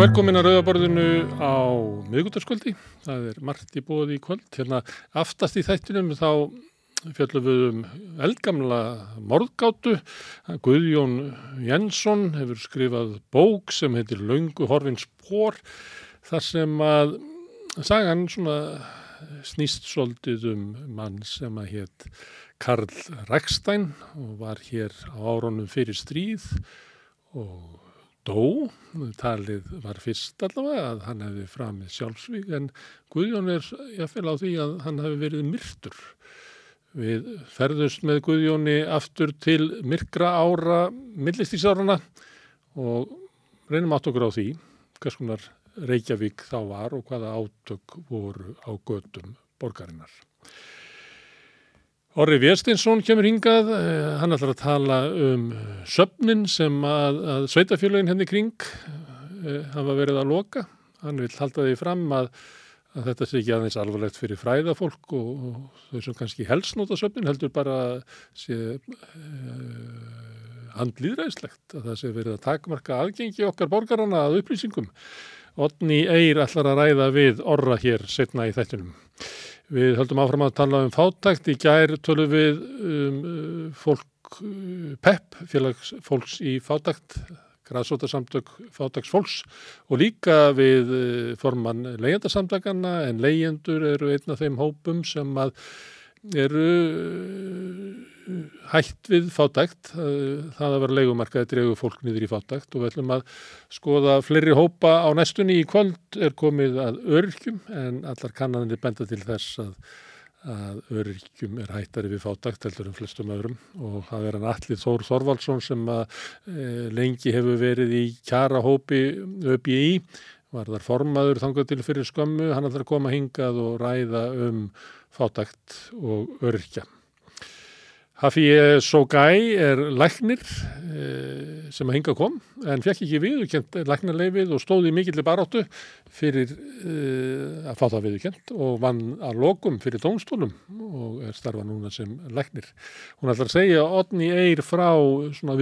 velkomin að Rauðaborðinu á miðgútarskvöldi. Það er margt í bóði í kvöld. Hérna aftast í þættinum þá fjöllum við um eldgamla morðgátu. Guðjón Jensson hefur skrifað bók sem heitir Laungu horfins pór þar sem að sagan svona snýst svolítið um mann sem að hétt Karl Rækstein og var hér á áronum fyrir stríð og dó, talið var fyrst allavega að hann hefði framið sjálfsvík en Guðjón er jáfnveil á því að hann hefði verið myrtur. Við ferðust með Guðjóni aftur til myrkra ára millistísárana og reynum átt okkur á því hvers konar Reykjavík þá var og hvaða átök voru á gödum borgarinnar. Orri Vjerstinsson kemur hingað, hann ætlar að tala um söfnin sem að, að sveitafélagin henni kring hafa verið að loka. Hann vil halda því fram að, að þetta sé ekki aðeins alvarlegt fyrir fræðafólk og, og þau sem kannski helst nota söfnin heldur bara sé handlýðræðislegt að það sé verið að takmarka aðgengi okkar borgarana að upplýsingum. Otni Eyr ætlar að ræða við orra hér setna í þættunum. Við höldum áfram að tala um fátækt. Í gær tölum við um fólk, PEP, félags fólks í fátækt, græðsótarsamtök fátæksfólks og líka við forman leyendasamtakana en leyendur eru einn af þeim hópum sem að eru hætt við fátækt, það að vera leikumarkaði dregu fólk niður í fátækt og við ætlum að skoða fleiri hópa á næstunni. Í kvöld er komið að öryrkjum en allar kannanir benda til þess að, að öryrkjum er hættari við fátækt heldur um flestum öðrum. Og það er hann Allir Þór Þorvaldsson sem að e, lengi hefur verið í kjara hópi ÖBI var þar formaður þangað til fyrir skömmu, hann ætlar að koma hingað og ræða um fátækt og öryrkja. Hafi Sogæ er læknir sem að hinga kom en fekk ekki viðurkent læknarleifið og stóði mikill baráttu fyrir að fá það viðurkent og vann að lokum fyrir dónstólum og er starfa núna sem læknir. Hún ætlar að segja Otni Eyr frá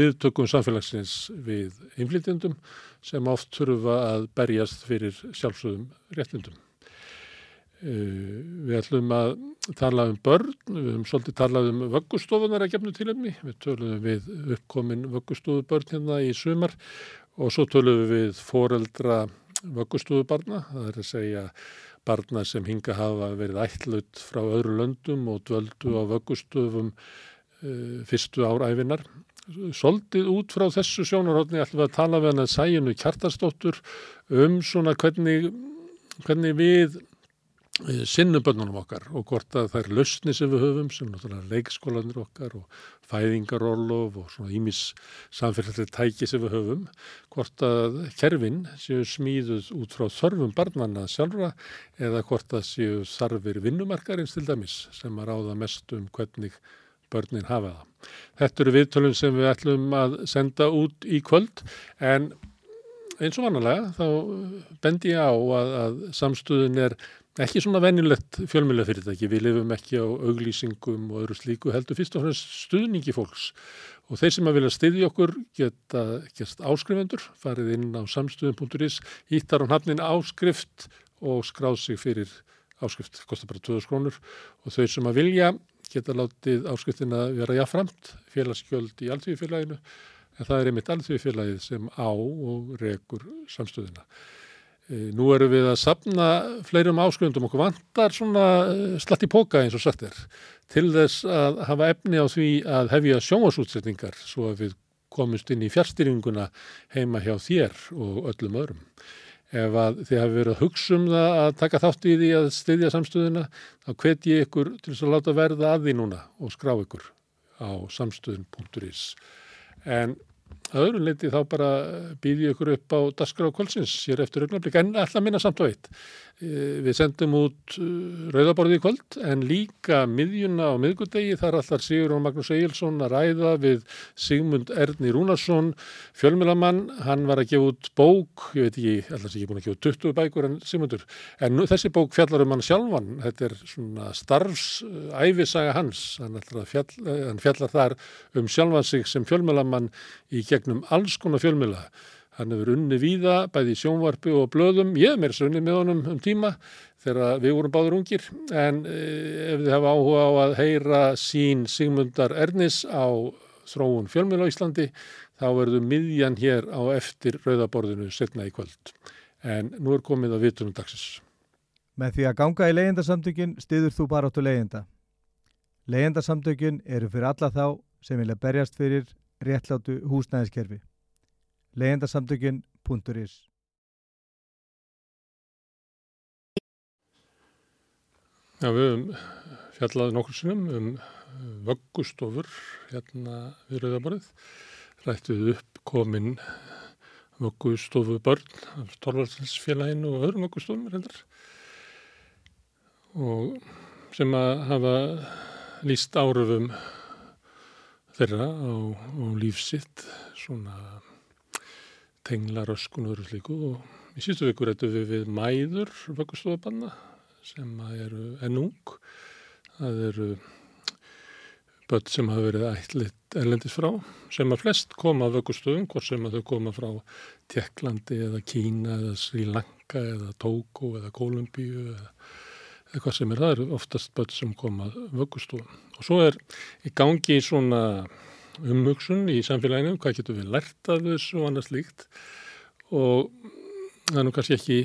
viðtökum samfélagsins við innflytjendum sem oft þurfa að berjast fyrir sjálfsögum réttindum. Uh, við ætlum að tala um börn, við höfum svolítið talað um vöggustofunar að gefnu tilöfni, við töluðum við uppkomin vöggustofubörn hérna í sumar og svo töluðum við foreldra vöggustofubarna, það er að segja barna sem hinga hafa verið ætlut frá öðru löndum og dvöldu á vöggustofum uh, fyrstu áræfinar. Svolítið út frá þessu sjónarhóttni ætlum við að tala við hann að sæjunu kjartastóttur um svona hvernig, hvernig við sinnum bönnunum okkar og hvort að það er lausni sem við höfum sem náttúrulega leikskólanir okkar og fæðingarólof og svona ímis samfélagslega tæki sem við höfum hvort að kerfin séu smíðuð út frá þörfum barnana sjálfra eða hvort að séu þarfir vinnumarkarins til dæmis sem að ráða mest um hvernig börnin hafa það. Þetta eru viðtölum sem við ætlum að senda út í kvöld en eins og vannalega þá bendi ég á að, að samstuðin er ekki svona venjulegt fjölmjöla-fyrirtæki, við lifum ekki á auglýsingum og öðru slíku heldur fyrst og fremst stuðningi fólks. Og þeir sem að vilja styðja okkur geta gert áskrifendur, farið inn á samstuðin.is, hýttar á hafnin áskrift og skráð sig fyrir áskrift, kostar bara 2000 krónur. Og þau sem að vilja geta látið áskriftina vera jáframt, félagsgjöld í alltíðfélaginu en það er einmitt alltíðfélagið sem á og rekur samstuðina. Nú erum við að sapna fleirum áskrifundum okkur vantar svona slatt í póka eins og sagt er til þess að hafa efni á því að hefja sjónasútsetningar svo að við komumst inn í fjárstýringuna heima hjá þér og öllum öðrum. Ef að þið hafi verið að hugsa um það að taka þátt í því að styðja samstöðuna þá hvet ég ykkur til þess að láta verða að því núna og skrá ykkur á samstöðun.is. En að öðru leiti þá bara býði ykkur upp á Daskar á kvöldsins sér eftir augnablik, en alltaf minna samt og eitt. Við sendum út rauðaborðið í kvöld, en líka miðjuna á miðgudegi, þar allar Sigur og Magnús Egilson að ræða við Sigmund Erni Rúnarsson, fjölmjölamann, hann var að gefa út bók, ég veit ekki, allars ekki búin að gefa 20 bækur en Sigmundur, en nú, þessi bók fjallar um hann sjálfan, þetta er svona starfsæfisaga hans, hann, fjall, hann fjallar þar um sjálfan sig sem fjölmjölamann í gegnum alls konar fjölmjöla. Hann hefur unni víða, bæði í sjónvarpi og blöðum. Ég hef mér sunni með honum um tíma þegar við vorum báður ungir. En eh, ef þið hafa áhuga á að heyra sín Sigmundar Ernis á þróun fjölmjöl á Íslandi, þá verður miðjan hér á eftir rauðaborðinu setna í kvöld. En nú er komið að vitunum dagsins. Með því að ganga í leyendasamtökin stiður þú bara áttu leyenda. Leyendasamtökin eru fyrir alla þá sem vilja berjast fyrir réttlátu húsnæðiskerfi leyendasamtökin.is Já, við höfum fjallað nokkur sinnum um vöggustofur hérna við Rauðaborðið. Rættuð upp komin vöggustofu börn af Torvaldsfélaginu og öðrum vöggustofum reyndar og sem að hafa líst árufum þeirra á, á lífsitt svona tenglaröskun og öðru slíku og í sístu viku rættu við við mæður vöggustofabanna sem eru ennung. Það eru börn sem hafa verið ætlit erlendis frá sem að flest koma af vöggustofum, hvort sem að þau koma frá Tjekklandi eða Kína eða Sri Lanka eða Tóko eða Kolumbíu eða eitthvað sem er. Það eru oftast börn sem koma af vöggustofum. Og svo er í gangi svona umhugsun í samfélaginu, hvað getur við lært af þessu og annars líkt og það er nú kannski ekki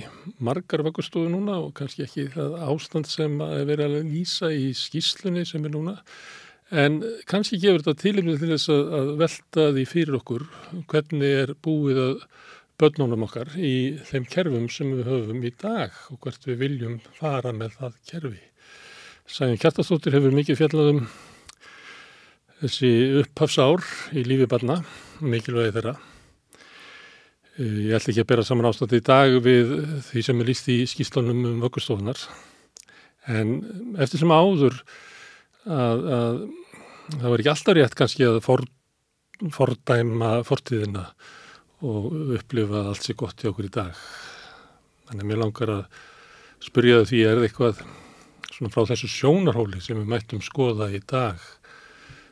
margar vöggustofu núna og kannski ekki það ástand sem er verið að lýsa í skýslunni sem er núna en kannski gefur þetta tilumni til þess að, að velta því fyrir okkur hvernig er búið að börnunum okkar í þeim kerfum sem við höfum í dag og hvert við viljum fara með það kerfi. Sæðin Kjartastóttir hefur mikið fjallaðum þessi upphafsár í lífi barna, mikilvægi þeirra. Eh, ég ætla ekki að bera saman ástandi í dag við því sem er líst í skýslanum um vöggustofunar. En eftir sem áður að, að það var ekki alltaf rétt kannski að for, fordæma fortíðina og upplifa allt sér gott í okkur í dag. Þannig að mér langar að spurja því er það eitthvað svona frá þessu sjónarhóli sem við mættum skoða í dag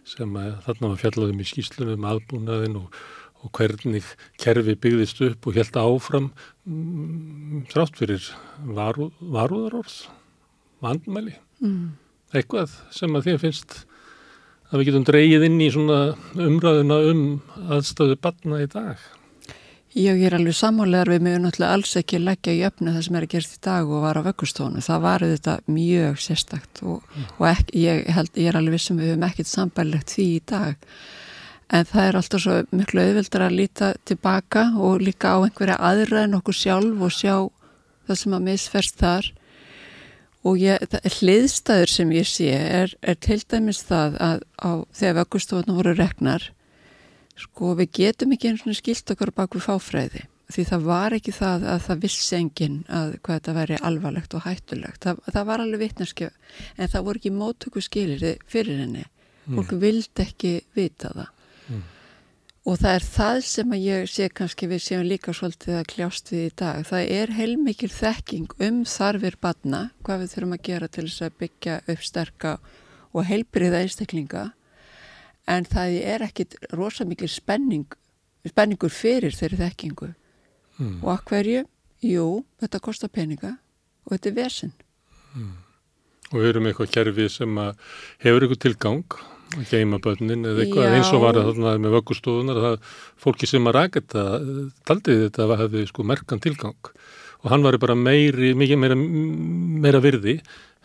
sem þarna var fjallaðum í skýslunum aðbúnaðin og, og hvernig kerfi byggðist upp og held áfram mm, þrátt fyrir varu, varúðarorð vandmæli mm. eitthvað sem að því að finnst að við getum dreyið inn í svona umræðuna um aðstöðu batna í dag ég er alveg sammálegar við mjög náttúrulega alls ekki leggja í öfnu það sem er að gerast í dag og var á vöggustónu. Það var þetta mjög sérstakt og, mm. og ekki, ég, held, ég er alveg vissum við höfum ekkert sambærlegt því í dag. En það er alltaf svo miklu auðvildar að líta tilbaka og líka á einhverja aðra en okkur sjálf og sjá það sem að misferst þar. Og ég, hliðstæður sem ég sé er, er til dæmis það að á, þegar vöggustónu voru regnar Sko við getum ekki eins og skilt okkar bak við fáfræði því það var ekki það að það vissi enginn að hvað þetta væri alvarlegt og hættulegt. Það, það var alveg vittneskjöf en það voru ekki mótöku skilir fyrir henni. Mm. Fólk vildi ekki vita það. Mm. Og það er það sem að ég sé kannski við séum líka svolítið að kljást við í dag. Það er heilmikil þekking um þarfir badna, hvað við þurfum að gera til þess að byggja upp sterka og heilbriða einstaklinga en það er ekkit rosa mikil spenning, spenningur fyrir þeirri þekkingu mm. og að hverju? Jú, þetta kostar peninga og þetta er vesen mm. Og við erum eitthvað kerfi sem hefur eitthvað tilgang að geima börnin eða eitthvað Já. eins og var það með vöggustofunar að fólki sem að rækja þetta taldið þetta að hefði sko merkan tilgang og hann var bara meiri, mikið meira, meira virði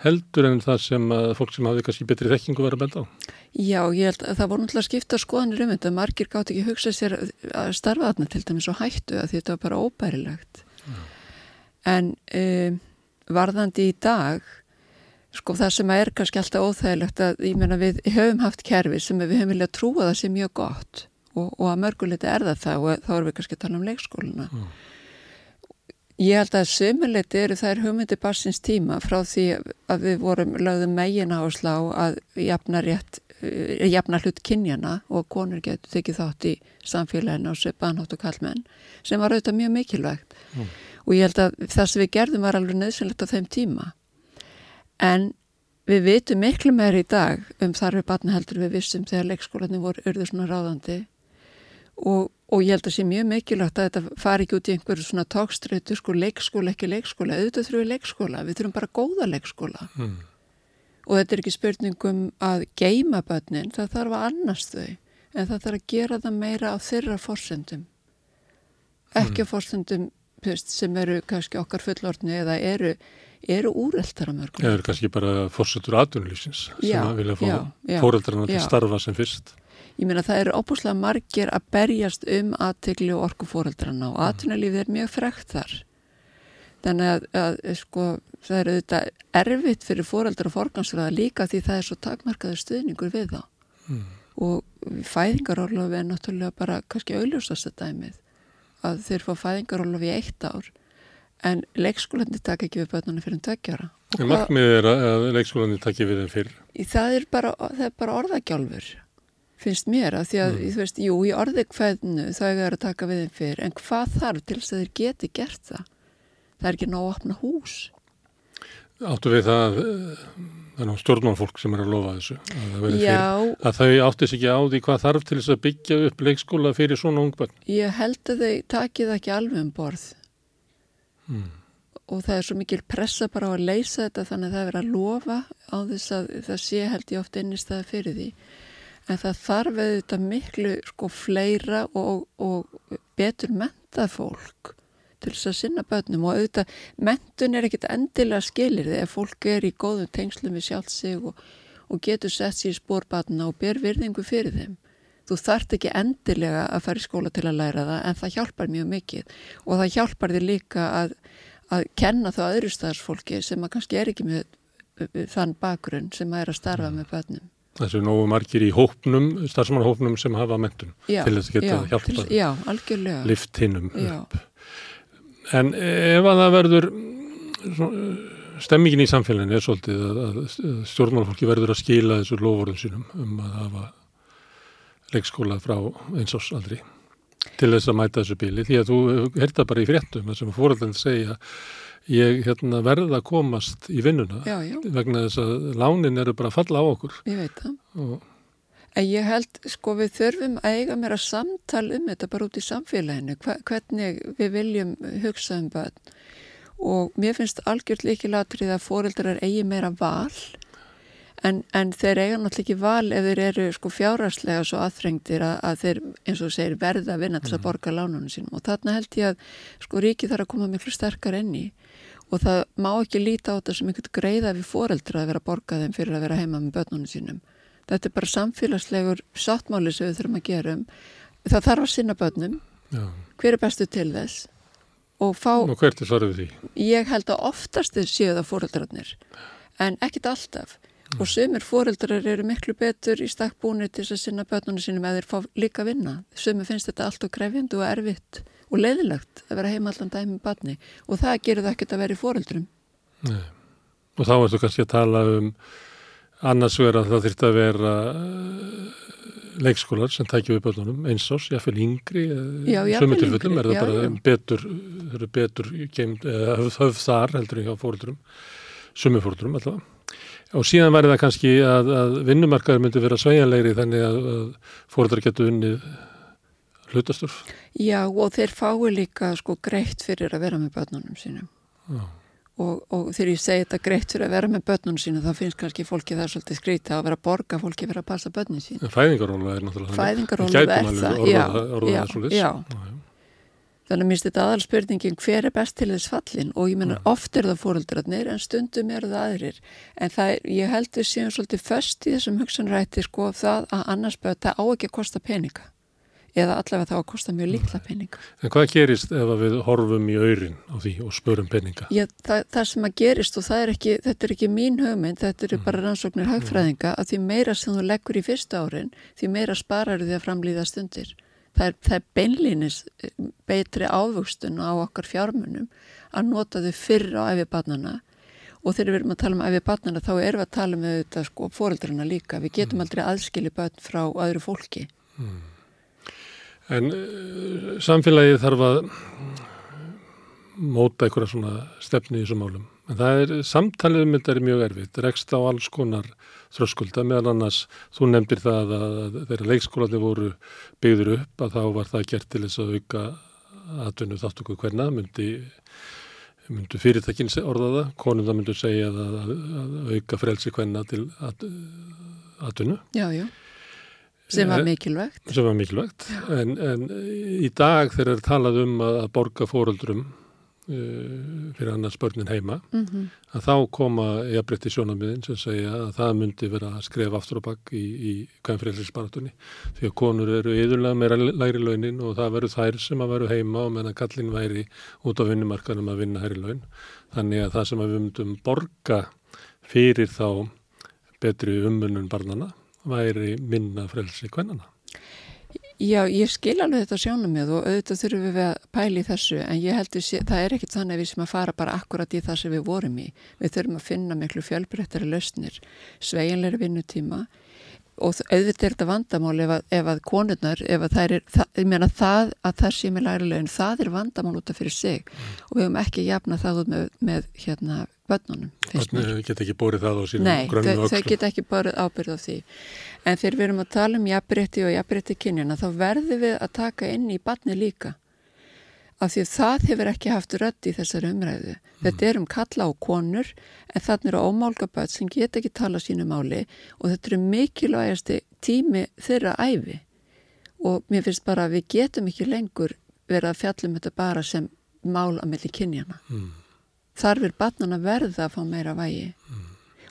heldur en það sem fólk sem hafði kannski betri þekkingu var að benda á. Já, ég held að það voru náttúrulega skipta skoðanir um þetta. Margir gátt ekki hugsa sér að starfa þarna til dæmis og hættu að þetta var bara óbærilegt. Já. En um, varðandi í dag, sko það sem er kannski alltaf óþægilegt að ég menna við höfum haft kerfi sem við höfum viljað trúa það sem mjög gott og, og að mörguleiti er það það og þá erum við kannski að tala um leikskóluna. Já. Ég held að sömuleiti eru þær hugmyndi barsins tíma frá því að við vorum lögðum megin áslá að jafna, rétt, eh, jafna hlut kynjana og konur getur tekið þátt í samfélaginu og svipaðnátt og kallmenn sem var auðvitað mjög mikilvægt. Mm. og ég held að það sem við gerðum var alveg nöðsynlegt á þeim tíma. En við vitum miklu meir í dag um þarfi batna heldur við vissum þegar leikskólanum voru urður svona ráðandi. Og og ég held að sé mjög mikilvægt að þetta fari ekki út í einhverju svona tókstreitu sko leikskóla, ekki leikskóla, auðvitað þurfum við leikskóla, við þurfum bara góða leikskóla. Mm. og þetta er ekki spurningum að geima börnin, það þarf að annast þau. En það þarf að gera það meira á þeirra forsendum. Ekki þú veist, sem eru kannski okkar fullortni eða eru, eru úreltara mörgum Eða eru kannski bara fórsetur atvinnulífsins sem að vilja fá til já. starfa sem fyrst. Ég meina það eru óbúslega margir að berjast um aðtegli og orku fóreldrana og atvinnulífið er mjög frekt þar. Þannig að, að sko, það er auðvitað erfitt fyrir fóreldra og forgansraða líka því það er svo takmarkaður stuðningur við þá. Mm. Og fæðingarorlofi er náttúrulega bara kannski auðljósast að dæmið að þeir fá fæðingarorlofi í eitt ár en leikskólandi taka ekki við börnunum fyrir um tveggjara. En markmiðið er að, leikskólandi takki við þeim fyrr. Það er bara, bara orðagjálfur finnst mér að því að Mm. þú veist, jú, í orði hvernu það er að taka við þeim fyrr, en hvað þarf til þess að þeir geti gert það? Það er ekki nóg að opna hús. Áttu við það, eh, það er nú stjórnmálfólk sem er að lofa þessu, að það Að þau áttu sig ekki á því hvað þarf til þess að byggja upp leikskóla fyrir svona ungbönn. ég held að þau takið það ekki alveg um borð Mm. og það er svo mikil pressa bara á að leysa þetta þannig að það er að lofa á þess að það sé held ég oft innist það fyrir því. En það þarf auðvitað miklu sko fleira og, og betur mentað fólk til þess að sinna börnum og auðvitað mentun er ekkit endilega skilir ef fólk er í góðum tengslum við sjálf sig og, og getur sett sér í spórbarna og ber virðingu fyrir þeim. Þú þart ekki endilega að fara í skóla til að læra það en það hjálpar mjög mikið og það hjálpar þér líka að, að kenna þá öðru staðarsfólki sem að kannski er ekki með þann bakgrunn sem að er að starfa með börnum. Þessu nógu margir í hópnum, starfsmannahópnum sem hafa mentun Já, til þess að geta já, hjálpað til- Já, algjörlega. lift hinnum Já. upp. En ef að það verður mm, stemmingin í samfélaginu er svolítið að, stjórnmálfólki verður að skila þessu loforðum sínum um að hafa leikskóla frá einsásaldri til þess að mæta þessu bíli því að þú heyrta bara í fréttum sem fóröldandi segja ég hérna, verða að komast í vinnuna Já, já, vegna þess að lánin eru bara að falla á okkur ég veit það. og En ég held, sko, við þurfum að eiga meira samtal um þetta bara út í samfélaginu, hva, hvernig við viljum hugsa um börn. Og mér finnst algjört líkilatrið að fóreldrar eigi meira val, en, en þeir eiga náttúrulega ekki val ef þeir eru sko fjárhagslega svo aðþrengdir að, að þeir, eins og segir, verða að vinna til að borga lánunum sínum. Og þarna held ég að sko ríki þarf að koma miklu sterkar inn í. Og það má ekki líta á þetta sem einhvern greiða við fóreldra að vera að borga þeim fyrir að vera heima með börnunum sínum. Þetta er bara samfélagslegur sáttmáli sem við þurfum að gera um. Það þarf að sinna börnum, já, hver er bestu til þess og fá, og hvert er svarið við því? ég held að oftast þau séu það fóreldrarnir, en ekkit alltaf. Og sumir fóreldrar eru miklu betur í stakk búinir til þess að sinna börnunum sínum eða þeir fá líka vinna. Sumir finnst þetta allt og krefjandi og erfitt og leiðilegt að vera heima allan dæmi með barni og það gerir það ekkert að vera í fóreldrum. Nei. Og þá ertu kannski að tala um annars vera að það þyrfti að vera eh, leikskólar sem tækja við börnunum eins ás, jáfnvel yngri jafnvel sömu tilfellum er það já, bara já. betur betur geimt, eða höfð, höfð þar heldur en hjá fóruldrum sömu fóruldrum allavega og síðan væri það kannski að, að vinnumarkaður myndi vera sveigjanlegri þannig að, að fóruldrar getur unnið hlutasturf Já, og þeir fái líka sko greitt fyrir að vera með börnunum sínum. Og, og þegar ég segi þetta greitt fyrir að vera með börnunum sínum þá finnst kannski fólki það svolítið skrítið að vera að borga fólki fyrir að passa börnin sín. fæðingaróla er náttúrulega Við er það, já, það- orðað já, já. Þannig að minnst þetta aðal spurningin hver er best til þess fallin og ég menna oft er það fóreldrarnir en stundum eru það aðrir. En það er, ég held við séum svolítið föst í þessum hugsanrætti sko það að annars börn það á ekki að kosta peninga. Eða allavega það á að kosta mjög litla peninga. En hvað gerist ef að við horfum í aurin á því og spörum peninga? Já, það, það sem að gerist og það er ekki, þetta er ekki mín hugmynd, þetta eru bara rannsóknir hagfræðinga að því meira sem þú leggur í fyrsta árin, því meira sparar því að framlýða stundir. Það er, það er beinlínis eh, betri ávöxtun á okkar fjármunum að nota þau fyrr á æfi barnana og þegar við erum að tala um æfi barnana þá erum við að tala um þetta sko fóreldrana líka. Við getum aldrei aðskili börn frá öðru fólki. En uh, samfélagið þarf að móta einhverja svona stefni í þessum málum. En það er, samtalið um þetta er mjög erfitt, rekst á alls konar þröskulda, meðal annars, þú nefndir það að þegar leikskólanir voru byggður upp að þá var það gert til þess að auka aðtunum þáttöku hverna, myndi, myndi fyrirtækin orða það, konum það myndi segja að, að, að auka frelsi hverna til aðtunum. Já, já, sem var mikilvægt. Sem var mikilvægt, en, en í dag þegar er talað um að, að borga fóröldrum fyrir annars börnin heima mm -hmm. að þá koma jafnbreytti sjónamiðin sem segja að það myndi vera að skrefa aftur og bakk í, í kvæmfrælsinsbaratunni því að konur eru yðurlega meira læri launin og það veru þær sem að veru heima og menna kallin væri út á vinnumarkanum að vinna hæri laun. Þannig að það sem að við myndum borga fyrir þá betri ummunum barnana væri minna frelsi kvennana Já, ég skil alveg þetta sjónum með og auðvitað þurfum við að pæli þessu en ég heldur að það er ekkit þannig að við sem að fara bara akkurat í það sem við vorum í. Við þurfum að finna miklu fjölbreyttari lausnir, sveiginleiri vinnutíma og auðvitað er þetta vandamál ef að, ef að konurnar, ef að það er, það, ég meina það að það sé með læri lögin, það er vandamál út af fyrir sig mm. og við höfum ekki jafna það út með, með hérna börnunum. Börnunum geta ekki bórið það á sínum grönnu ökslu. Nei, þau geta ekki bórið ábyrð á því. En þegar við erum að tala um jafnbrytti og jafnbrytti kynjana þá verðum við að taka inn í barni líka. Af því að það hefur ekki haft rödd í þessari umræðu. Mm. Þetta er um kalla á konur en þannig eru ómálga börn sem geta ekki tala sínu máli og þetta eru mikilvægasti tími þeirra æfi. Og mér finnst bara að við getum ekki lengur verið að fjallum þetta bara sem mál að melli kynjana. Mm þarfir barnan að verða að fá meira vægi mm.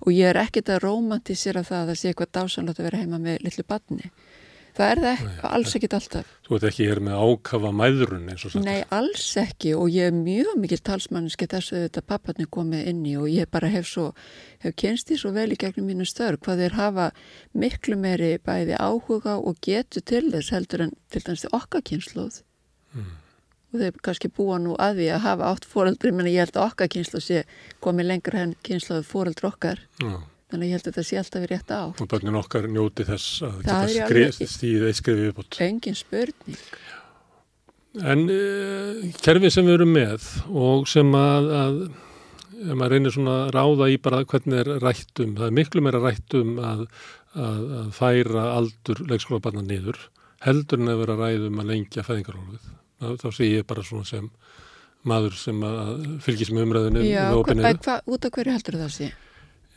og ég er ekkit að romantísera það að það sé eitthvað dásanlegt að vera heima með litlu barni það er það ekki, alls ekkit alltaf. Þú ert ekki hér með ákafa mæðrun eins og sagt. Nei, alls ekki og ég er mjög mikil talsmanniski þess að þetta papparni komið inn í og ég bara hef svo hef kynst því svo vel í gegnum mínu störg hvað þeir hafa miklu meiri bæði áhuga og getu til þess heldur en til dæmis okkar kynsluð mm og þau kannski búa nú að því að hafa átt fóreldri, menn ég held að okkar kynslu sé komið lengra henn kynsluðu fóreldri okkar. Já. Þannig að ég held að þetta sé alltaf við rétt á og börnin okkar njóti þess að geta skrið, stíðið eitt skrifið upp út engin spurning. En uh, kerfið sem við erum með og sem að, að ef maður reynir svona að ráða í bara hvernig er rættum, það er miklu meira rættum að, að, að færa aldur leikskólabarna niður heldur en að vera ræðum að lengja fæðingarólfið þá sé ég bara svona sem maður sem fylgis með umræðinu Já, hva, út af hverju heldur það sé?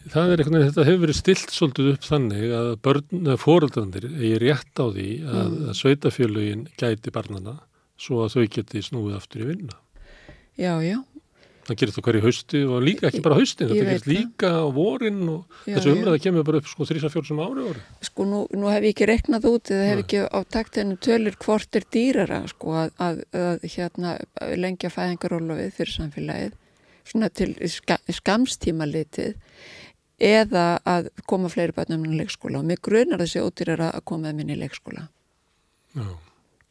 Það er eitthvað, þetta hefur verið stilt svolítið upp þannig að börn, fóröldandir eigi rétt á því að, mm. að sveitafjölugin gæti barnana svo að þau geti snúið aftur í vinna. Já, já, Það gerir það hverju hausti og líka ekki bara haustin, þetta gerir líka á vorin og já, þessu umræða kemur bara upp sko þrýsa fjórsum ári ári. Sko nú, nú hef ég ekki reknað út eða hef ekki á taktinu tölur hvort er dýrara sko að, að, að hérna lengja fæðingarólofið fyrir samfélagið svona til skamstíma litið eða að koma fleiri bætnum í leikskóla og mig grunar þessi ódýrara að koma þeim inn í leikskóla. Já.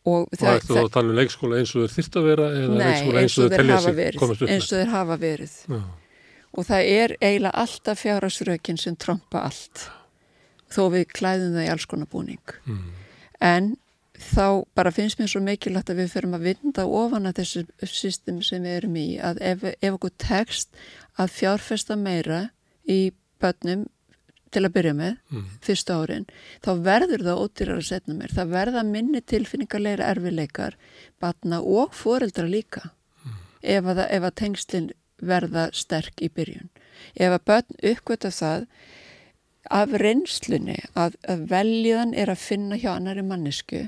Og það er þú að tala um leikskóla eins og þeir þyrst að vera eða nei, leikskóla eins og þeir hafa verið, eins og þeir hafa verið. Já. Og það er eiginlega alltaf fjárasrökin sem tromba allt, þó við klæðum það í alls konar búning. Mm. En þá bara finnst mér svo mikilvægt að við förum að vinda ofan að þessu system sem við erum í, að ef, ef okkur tekst að fjárfesta meira í börnum til að byrja með, mm. fyrsta árin þá verður það ódýrar að setna mér það verða minni tilfinningarleira erfileikar batna og foreldra líka mm. ef, að, ef að tengslinn verða sterk í byrjun ef að börn uppgöta það af reynslunni að, að veljiðan er að finna hjá annari mannesku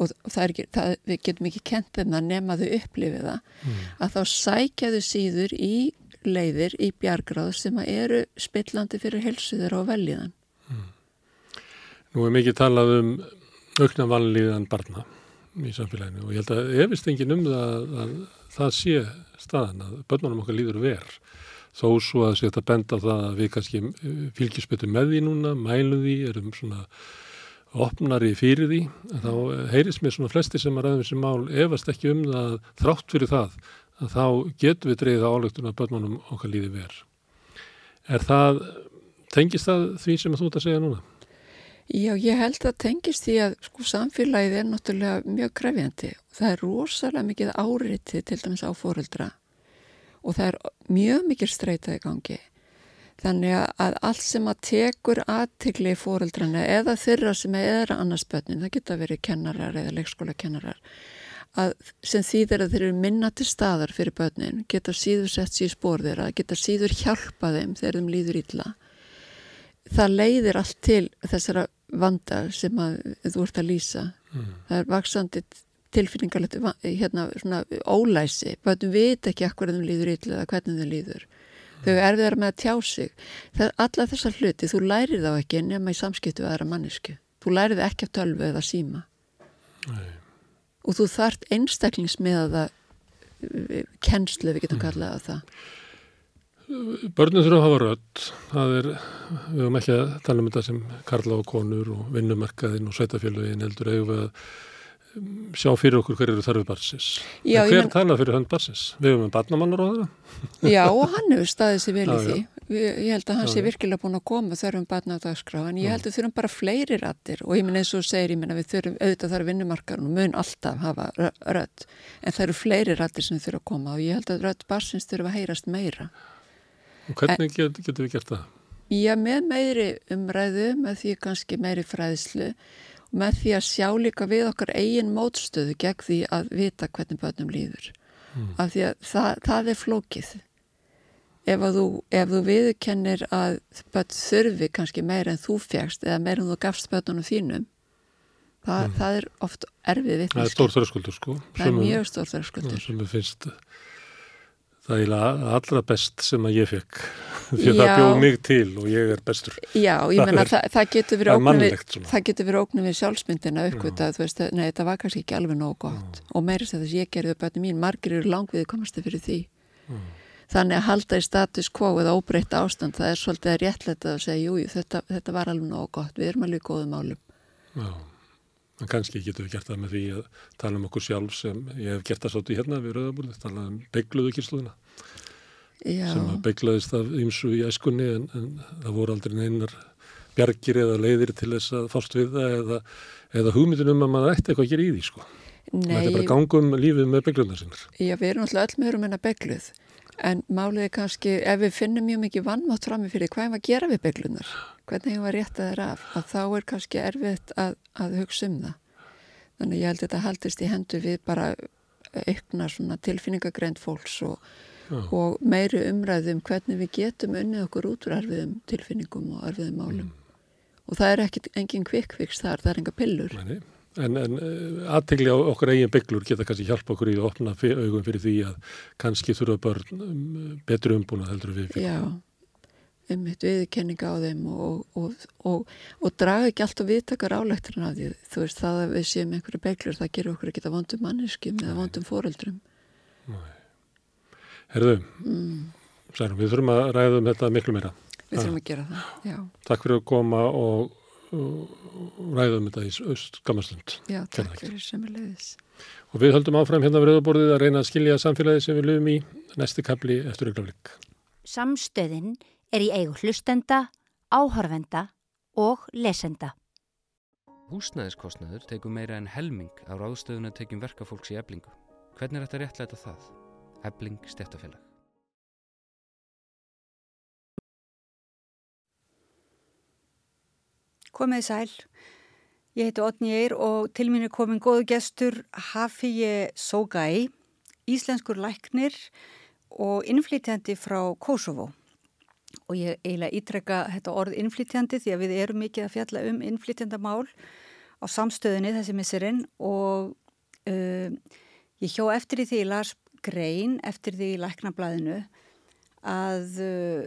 og það er ekki, það, við getum ekki kent þeim að nema þau upplifið það mm. að þá sækjaðu síður í leiðir í bjargráð sem eru spillandi fyrir helsuður á veljiðan. Mm. Nú er mikið talað um aukna vanlíðan barna í samfélaginu og ég held að efist engin um það að það sé staðan að börnunum okkar líður verð þó svo að setja benda á það að við kannski fylgjusbyttum með því núna, mælum því, erum svona opnari fyrir því, þá heyris mér svona flesti sem að ræðum þessi mál efast ekki um það þrátt fyrir það að þá getum við dreyðið álöktun að börnunum okkar líði verð. Er það, tengist það því sem þú ert að segja núna? Já, ég held að tengist því að sko samfélagið er náttúrulega mjög krefjandi. Það er rosalega mikið áriði til dæmis á fóreldra og það er mjög mikil streyta í gangi þannig að allt sem að tekur aðtikli fóreldrana eða þeirra sem er annars börnin, það geta verið kennarar eða leikskóla kennarar að sem þýðir að þeir eru minna til staðar fyrir börnin, geta síður sett sér spór þeirra, geta síður hjálpa þeim þegar þeim líður illa. Það leiðir allt til þessara vanda sem að þú ert að lýsa. Mm. það er vaksandi tilfinningarlegt hérna svona ólæsi. Börnum veit ekki akkur þeim líður illa eða hvernig þeim líður. Þau erfiðar með að tjá sig. Það, alla þessar hluti, þú lærir þá ekki nema í samskiptu aðra mannesku þú lærir það ekki af tölvu eða síma. Nei og þú þart einstaklingsmiða kennslu við getum mm. kallaða það Börnum þurfa að hafa rödd það er, við höfum ekki að tala um þetta sem karla og konur og vinnumarkaðin og sveitafélagin heldur eigum við að sjá fyrir okkur hver eru þarfið barsins. Já, hver men... tala fyrir hönd barsins? Við höfum barnamannar á það? Já, og hann hefur staðið sér vel í því. Ég held að hann sé virkilega búin að koma þörfum barna á dagskrá, en ég held að þurfum bara fleiri rattir og ég minn eins og segir, ég minn að við þurfum auðvitað þar vinnumarkar og mun alltaf hafa rött, en það eru fleiri rattir sem þurfum að koma og ég held að rött barsins þurfum að heyrast meira. Og hvernig en, getum við gert það? Já, með meiri umræðu, með því kannski meiri fræðslu með því að sjá líka við okkar eigin mótstöðu gegn því að vita hvernig börnum líður mm. af því að það, það er flókið ef þú, þú viðkennir að börn þurfi kannski meira en þú fjækst eða meira en þú gafst börnunum þínum það, mm. það er oft erfið vitniski. Það er stór þröskuldur sko. Það er mjög stór þröskuldur. Sem er finnst það er allra best sem að ég fekk því að það bjóð mig til og ég er bestur. Já, ég menna það, það getur verið ógnum við, það getur verið ógnum við sjálfsmyndina uppgötað, þú veist, nei, það var kannski ekki alveg nóg gott. Já. og meirist að þess að ég gerði bæti mín, margir eru langviði komast. Þannig að halda í status quo eða óbreytt ástand, það er svolítið réttlega að segja, jú, þetta, þetta var alveg nóg gott við erum alveg góðum álum Já En kannski getum við gert það með því að tala um okkur sjálf sem ég hef gert það svolítið hérna við Rauðabúrið, tala um byggluðu kynsluðuna sem að bygglaðist af ymsu í æskunni en, en það voru aldrei neinar bjargir eða leiðir til þess að fást við það eða, eða hugmyndin um að maður ætti eitthvað að gera í því sko. Nei, þetta er bara gangum lífið með byggluðna sinna. Já, við erum alltaf öll meður um enna byggluð en málið er kannski, ef við finnum mjög mikið vannmátt fram í fyrir hvað er að gera við byggluðnar, hvernig hefur að rétta þeirra af, að þá er kannski erfitt að, að hugsa um það. Þannig ég held að þetta haldist í hendu við bara aukna tilfinningagreint fólks og og meiri umræðum hvernig við getum unnið okkur út úr erfiðum tilfinningum og erfiðum málum. Mm. og það er ekki engin kvikviks þar, það er enga pillur. Nei, En, en eh, aðtegli á okkur eigin bygglur geta kannski hjálpa okkur í að opna augum fyrir því að kannski þurfa börn um, betur umbúna heldur við fyrir Já, um mitt viðkenninga á þeim og, og, og, og draga ekki allt og viðtakar álækturinn af því þú veist það að við séum einhverju bygglur það gerur okkur ekki að vondum manneskum eða vondum foreldrum Nei Herðu, mm. særum, við þurfum að ræða um þetta miklu meira. Við þurfum að gera það, já. Takk fyrir að koma og, og ræða um þetta í öst gammastund. Já, takk fyrir sem er leiðis. Og við höldum áfram hérna við rauðaborðið að reyna að skilja samfélagi sem við lögum í næsti kapli eftir auðvitað. Samstöðin er í eigu hlustenda, áhörvenda og lesenda. Húsnæðiskostnaður tegum meira en helming á ráðstöðuna tegjum verkafólks í eblingu. Hvernig er þetta réttlega það? Ebling stjættafélag. Komið sæl. Ég heiti Otni Eir og til mín er komin góðu gestur Hafíje Sógæ, íslenskur læknir og innflytjandi frá Kosovo. Og ég eiginlega ítrekka þetta orð innflytjandi því að við erum mikið að fjalla um innflytjandamál á samstöðinni þessi missurinn og uh, ég hjó eftir því ég las grein eftir því læknablaðinu að uh,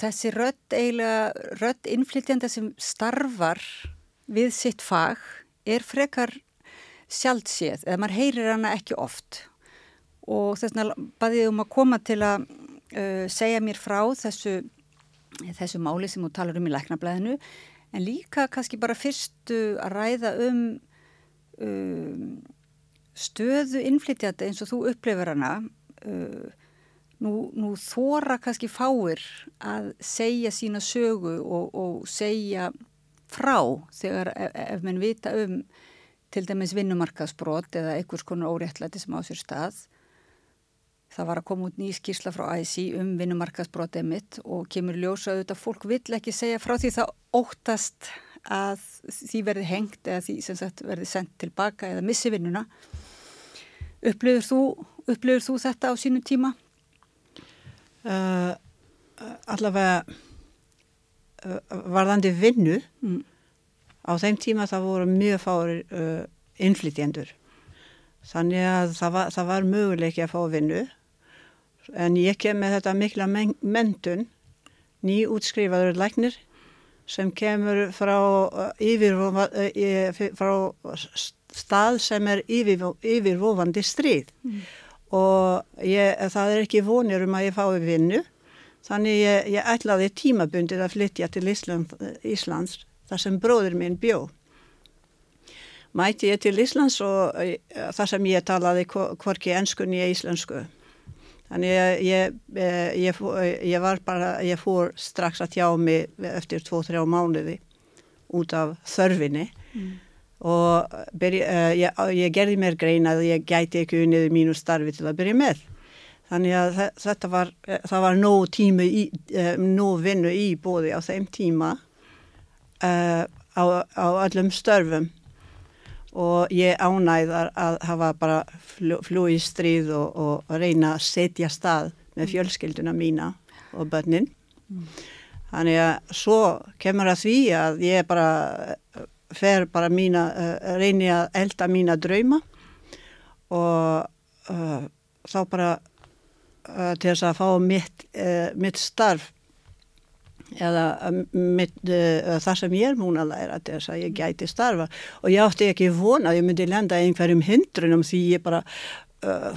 þessi rött eiginlega rött innflytjanda sem starfar við sitt fag er frekar sjálfséð eða maður heyrir hana ekki oft. Og þess vegna baði ég um að koma til að uh, segja mér frá þessu, þessu máli sem þú talar um í læknablaðinu. En líka kannski bara fyrstu að ræða um um stöðu innflytjandi eins og þú upplifir hana uh, nú, nú þóra kannski fáir að segja sína sögu og, og segja frá þegar ef, ef mann vita um til dæmis vinnumarkaðsbrot eða einhvers konar óréttlæti sem á sér stað það var að koma út ný skýrsla frá IC um vinnumarkaðsbrotið mitt og kemur ljósa auðvitað fólk vill ekki segja frá því það óttast að því verði hengt eða því sem sagt verði sendt tilbaka eða missi vinnuna. Upplifur þú, upplifur þú þetta á sínu tíma? Uh, allavega uh, varðandi vinnu mm. á þeim tíma það voru mjög fári uh, innflytjendur. Þannig að það var, það var möguleiki að fá vinnu. En ég kem með þetta mikla mentun nýjútskrifaður læknir sem kemur frá, yfir, frá stað sem er yfir, yfirvofandi stríð. Mm og ég, það er ekki vonir um að ég fái vinnu. Þannig ég, ég ætlaði tímabundið að flytja til Ísland, Íslands þar sem bróður minn bjó. Mæti ég til Íslands og eh, þar sem ég talaði hvorki ennskunni eða íslensku. Þannig ég, ég ég var bara ég fór strax að tjá mig eftir 2-3 mánuði út af þörfinni. Mm og byrja, uh, ég, ég gerði mér grein að ég gæti ekki unnið mínu starfi til að byrja með þannig að þetta var, eh, það var nóg tímu í, uh, nóg vinnu í bóði á þeim tíma á, á öllum störfum og ég ánæðar að hafa bara flúi í stríð og, og reyna að setja stað með mm. fjölskylduna mína og börnin mm. þannig að svo kemur að því að ég bara fer bara mína, uh, reyni að elda mína drauma og uh, þá bara uh, til þess að fá mitt, mitt starf eða mitt, það sem ég er múin að læra til þess að ég gæti starfa og ég átti ekki vona að ég myndi lenda einhverjum hindrunum því ég bara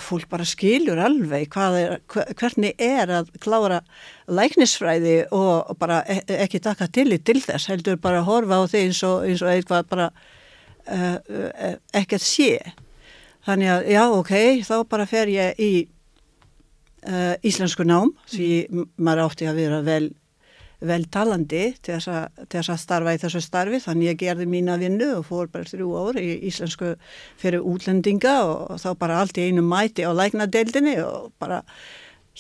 fólk bara skilur alveg er, hvernig er að klára læknisfræði og, bara e ekki taka til í til þess heldur bara að horfa á því eins og, eins og eitthvað bara uh, uh, ekkert sé. Þannig að já ok, þá bara fer ég í íslensku nám því maður átti að vera vel vel talandi til þess, að, til þess að starfa í þessu starfi þannig ég gerði mína vinnu og fór bara þrjú ár í íslensku fyrir útlendinga og þá bara allt í einu mæti á læknadeildinni og bara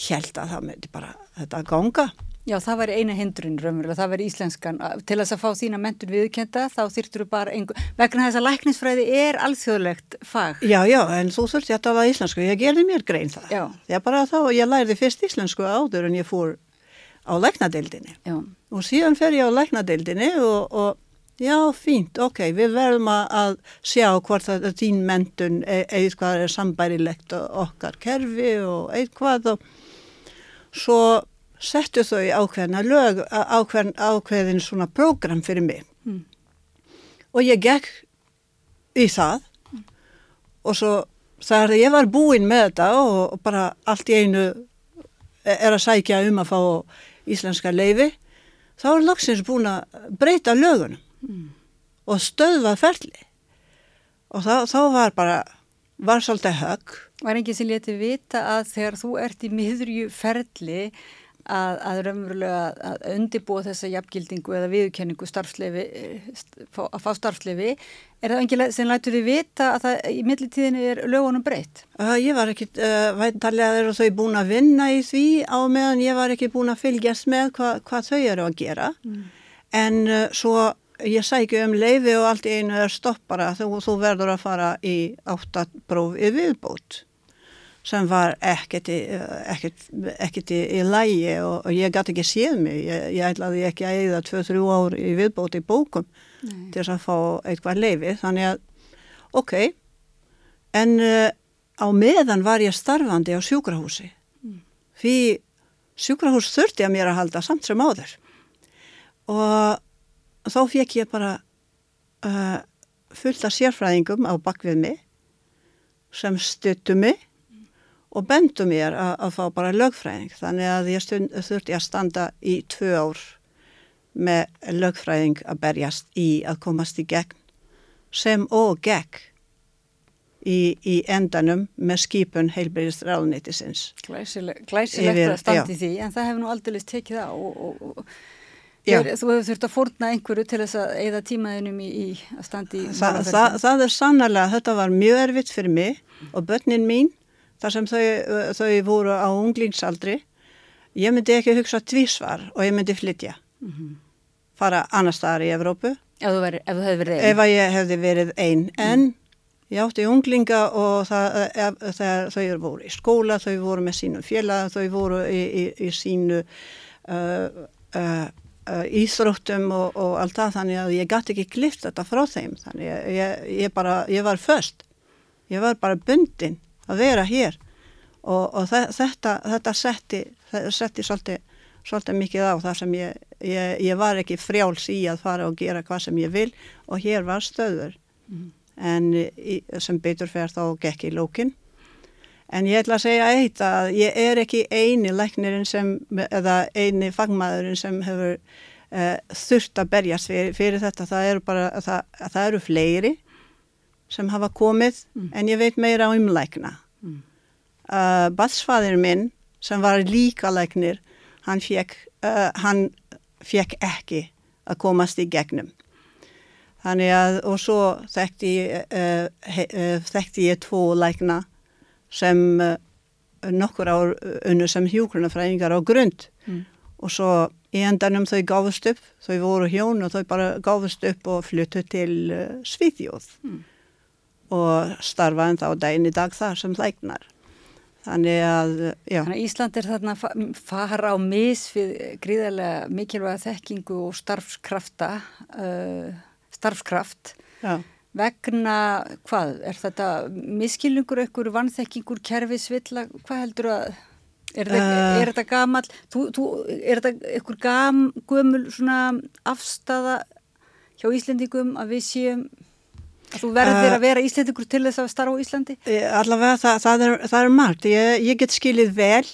held að það myndi bara þetta ganga. Já, það var eina hindrun raunverulega, það var íslenskan. Til þess að fá þína mentun viðkenda þá þyrtur þú bara einhver, vegna þess að læknisfræði er alþjóðlegt fag. Já, já, en þú þurfti að það var íslensku, ég gerði mér grein það. Já. Ég bara þá, ég lærði fyrst íslensku áður en ég fór á læknadeildinni já. og síðan fer ég á læknadeildinni og, og já, fínt, ok, við verðum að sjá hvort það er þín mentun e eitthvað er sambærilegt okkar kerfi og eitthvað og svo settu þau ákveðina lög, ákveðin, ákveðin svona program fyrir mig mm. og ég gekk í það mm. og svo þar ég var búinn með þetta og bara allt í einu er að sækja um að fá íslenska leifi þá er lagsins búin að breyta lögunum mm. og stöðva ferli og þá, þá var bara var svolítið högg Var ekki sem leti vita að þegar þú ert í miðurju ferli að, að raunverulega að undibúa þessa jafngildingu eða viðkenningu starfsleifi, að fá starfsleifi er það engilega sem lætur þið vita að það í millitíðinu er lögunum breytt? Uh, ég var ekki, uh, væntalega eru þau búin að vinna í því á meðan ég var ekki búin að fylgjast með hva, hvað þau eru að gera mm. en uh, svo ég sækju um leifi og allt einu er stoppara þú, þú verður að fara í áttatbróf í viðbót sem var ekkert í, ekkert, ekkert í, í lægi og, og ég gæti ekki séð mig, ég, ég ætlaði ekki að eða 2-3 ár í viðbóti í bókum Nei. til þess að fá eitthvað leifi, þannig að ok, en uh, á meðan var ég starfandi á sjúkrahúsi. Mm. því sjúkrahús þurfti að mér að halda samt sem áður. Og þá fekk ég bara uh, fullt af sérfræðingum á bakvið mig sem stuttu mig og bendu mér að, að fá bara lögfræðing. Þannig að ég stund, þurfti að standa í tvö ár með lögfræðing að berjast í að komast í gegn sem og gegn í, í endanum með skipun heilbyrjast ráðnýttisins. Glæsilegt að standi því en það hefur nú aldrei tekið á og, og, og þú hefur þurft að fórna einhverju til þess að eða tímaðinum í, í að standi í Þa, það, það er sannlega, þetta var mjög erfitt fyrir mig og börnin mín þar sem þau, þau voru á unglingsaldri, ég myndi ekki hugsa tvísvar og ég myndi flytja. Mm -hmm. Fara annar staðar í Evrópu. Ef þú, veri, ef þú hefði verið einn? Ef ég hefði verið einn, en mm. ég átti unglinga og það, ef, það, þau voru í skóla, þau voru með sínu félag, þau voru í, í, í sínu uh, uh, íþróttum og, og allt það þannig að ég gæti ekki klift þetta frá þeim þannig að ég, ég, bara, ég var först ég var bara bundin að vera hér og, og þetta, þetta setti, setti svolítið, svolítið mikið á það sem ég, ég var ekki frjáls í að fara og gera hvað sem ég vil og hér var stöður mm. en í, sem betur fer þá gekk í lókinn En ég ætla að segja eitt að ég er ekki eini læknirinn sem, eða eini fagmaðurinn sem hefur uh, þurft að berjast fyrir, fyrir þetta. Það eru bara, það, það eru fleiri sem hafa komið mm. en ég veit meira um lækna. Mm. Uh, Batsfadir minn sem var líka læknir, hann fekk, uh, ekki að komast í gegnum. Þannig að, og svo þekkti, he, þekkti ég tvo lækna sem uh, nokkur ár unnu sem hjókrunafræðingar á grund mm. og svo í endanum þau gáðust upp, þau voru hjón og þau bara gáðust upp og fluttu til uh, Svíðjóð mm. Og starfaði þá daginn í dag þar sem læknar. Þannig að, já. Þannig að Ísland er þarna fara á mis við gríðarlega mikilvæga þekkingu og starfskrafta, uh, starfskraft. Já vegna, hvað, er þetta miskilningur, ekkur vannþekkingur, kerfisvilla, hvað heldur að, er, uh, er þetta gamal, þú, þú, er þetta ekkur gam, gömul svona afstafa hjá Íslendingum að við séum, að þú verður uh, að vera Íslendingur til þess að starfa á Íslandi? Eh, allavega það, það, er, það er margt, ég, ég get skilið vel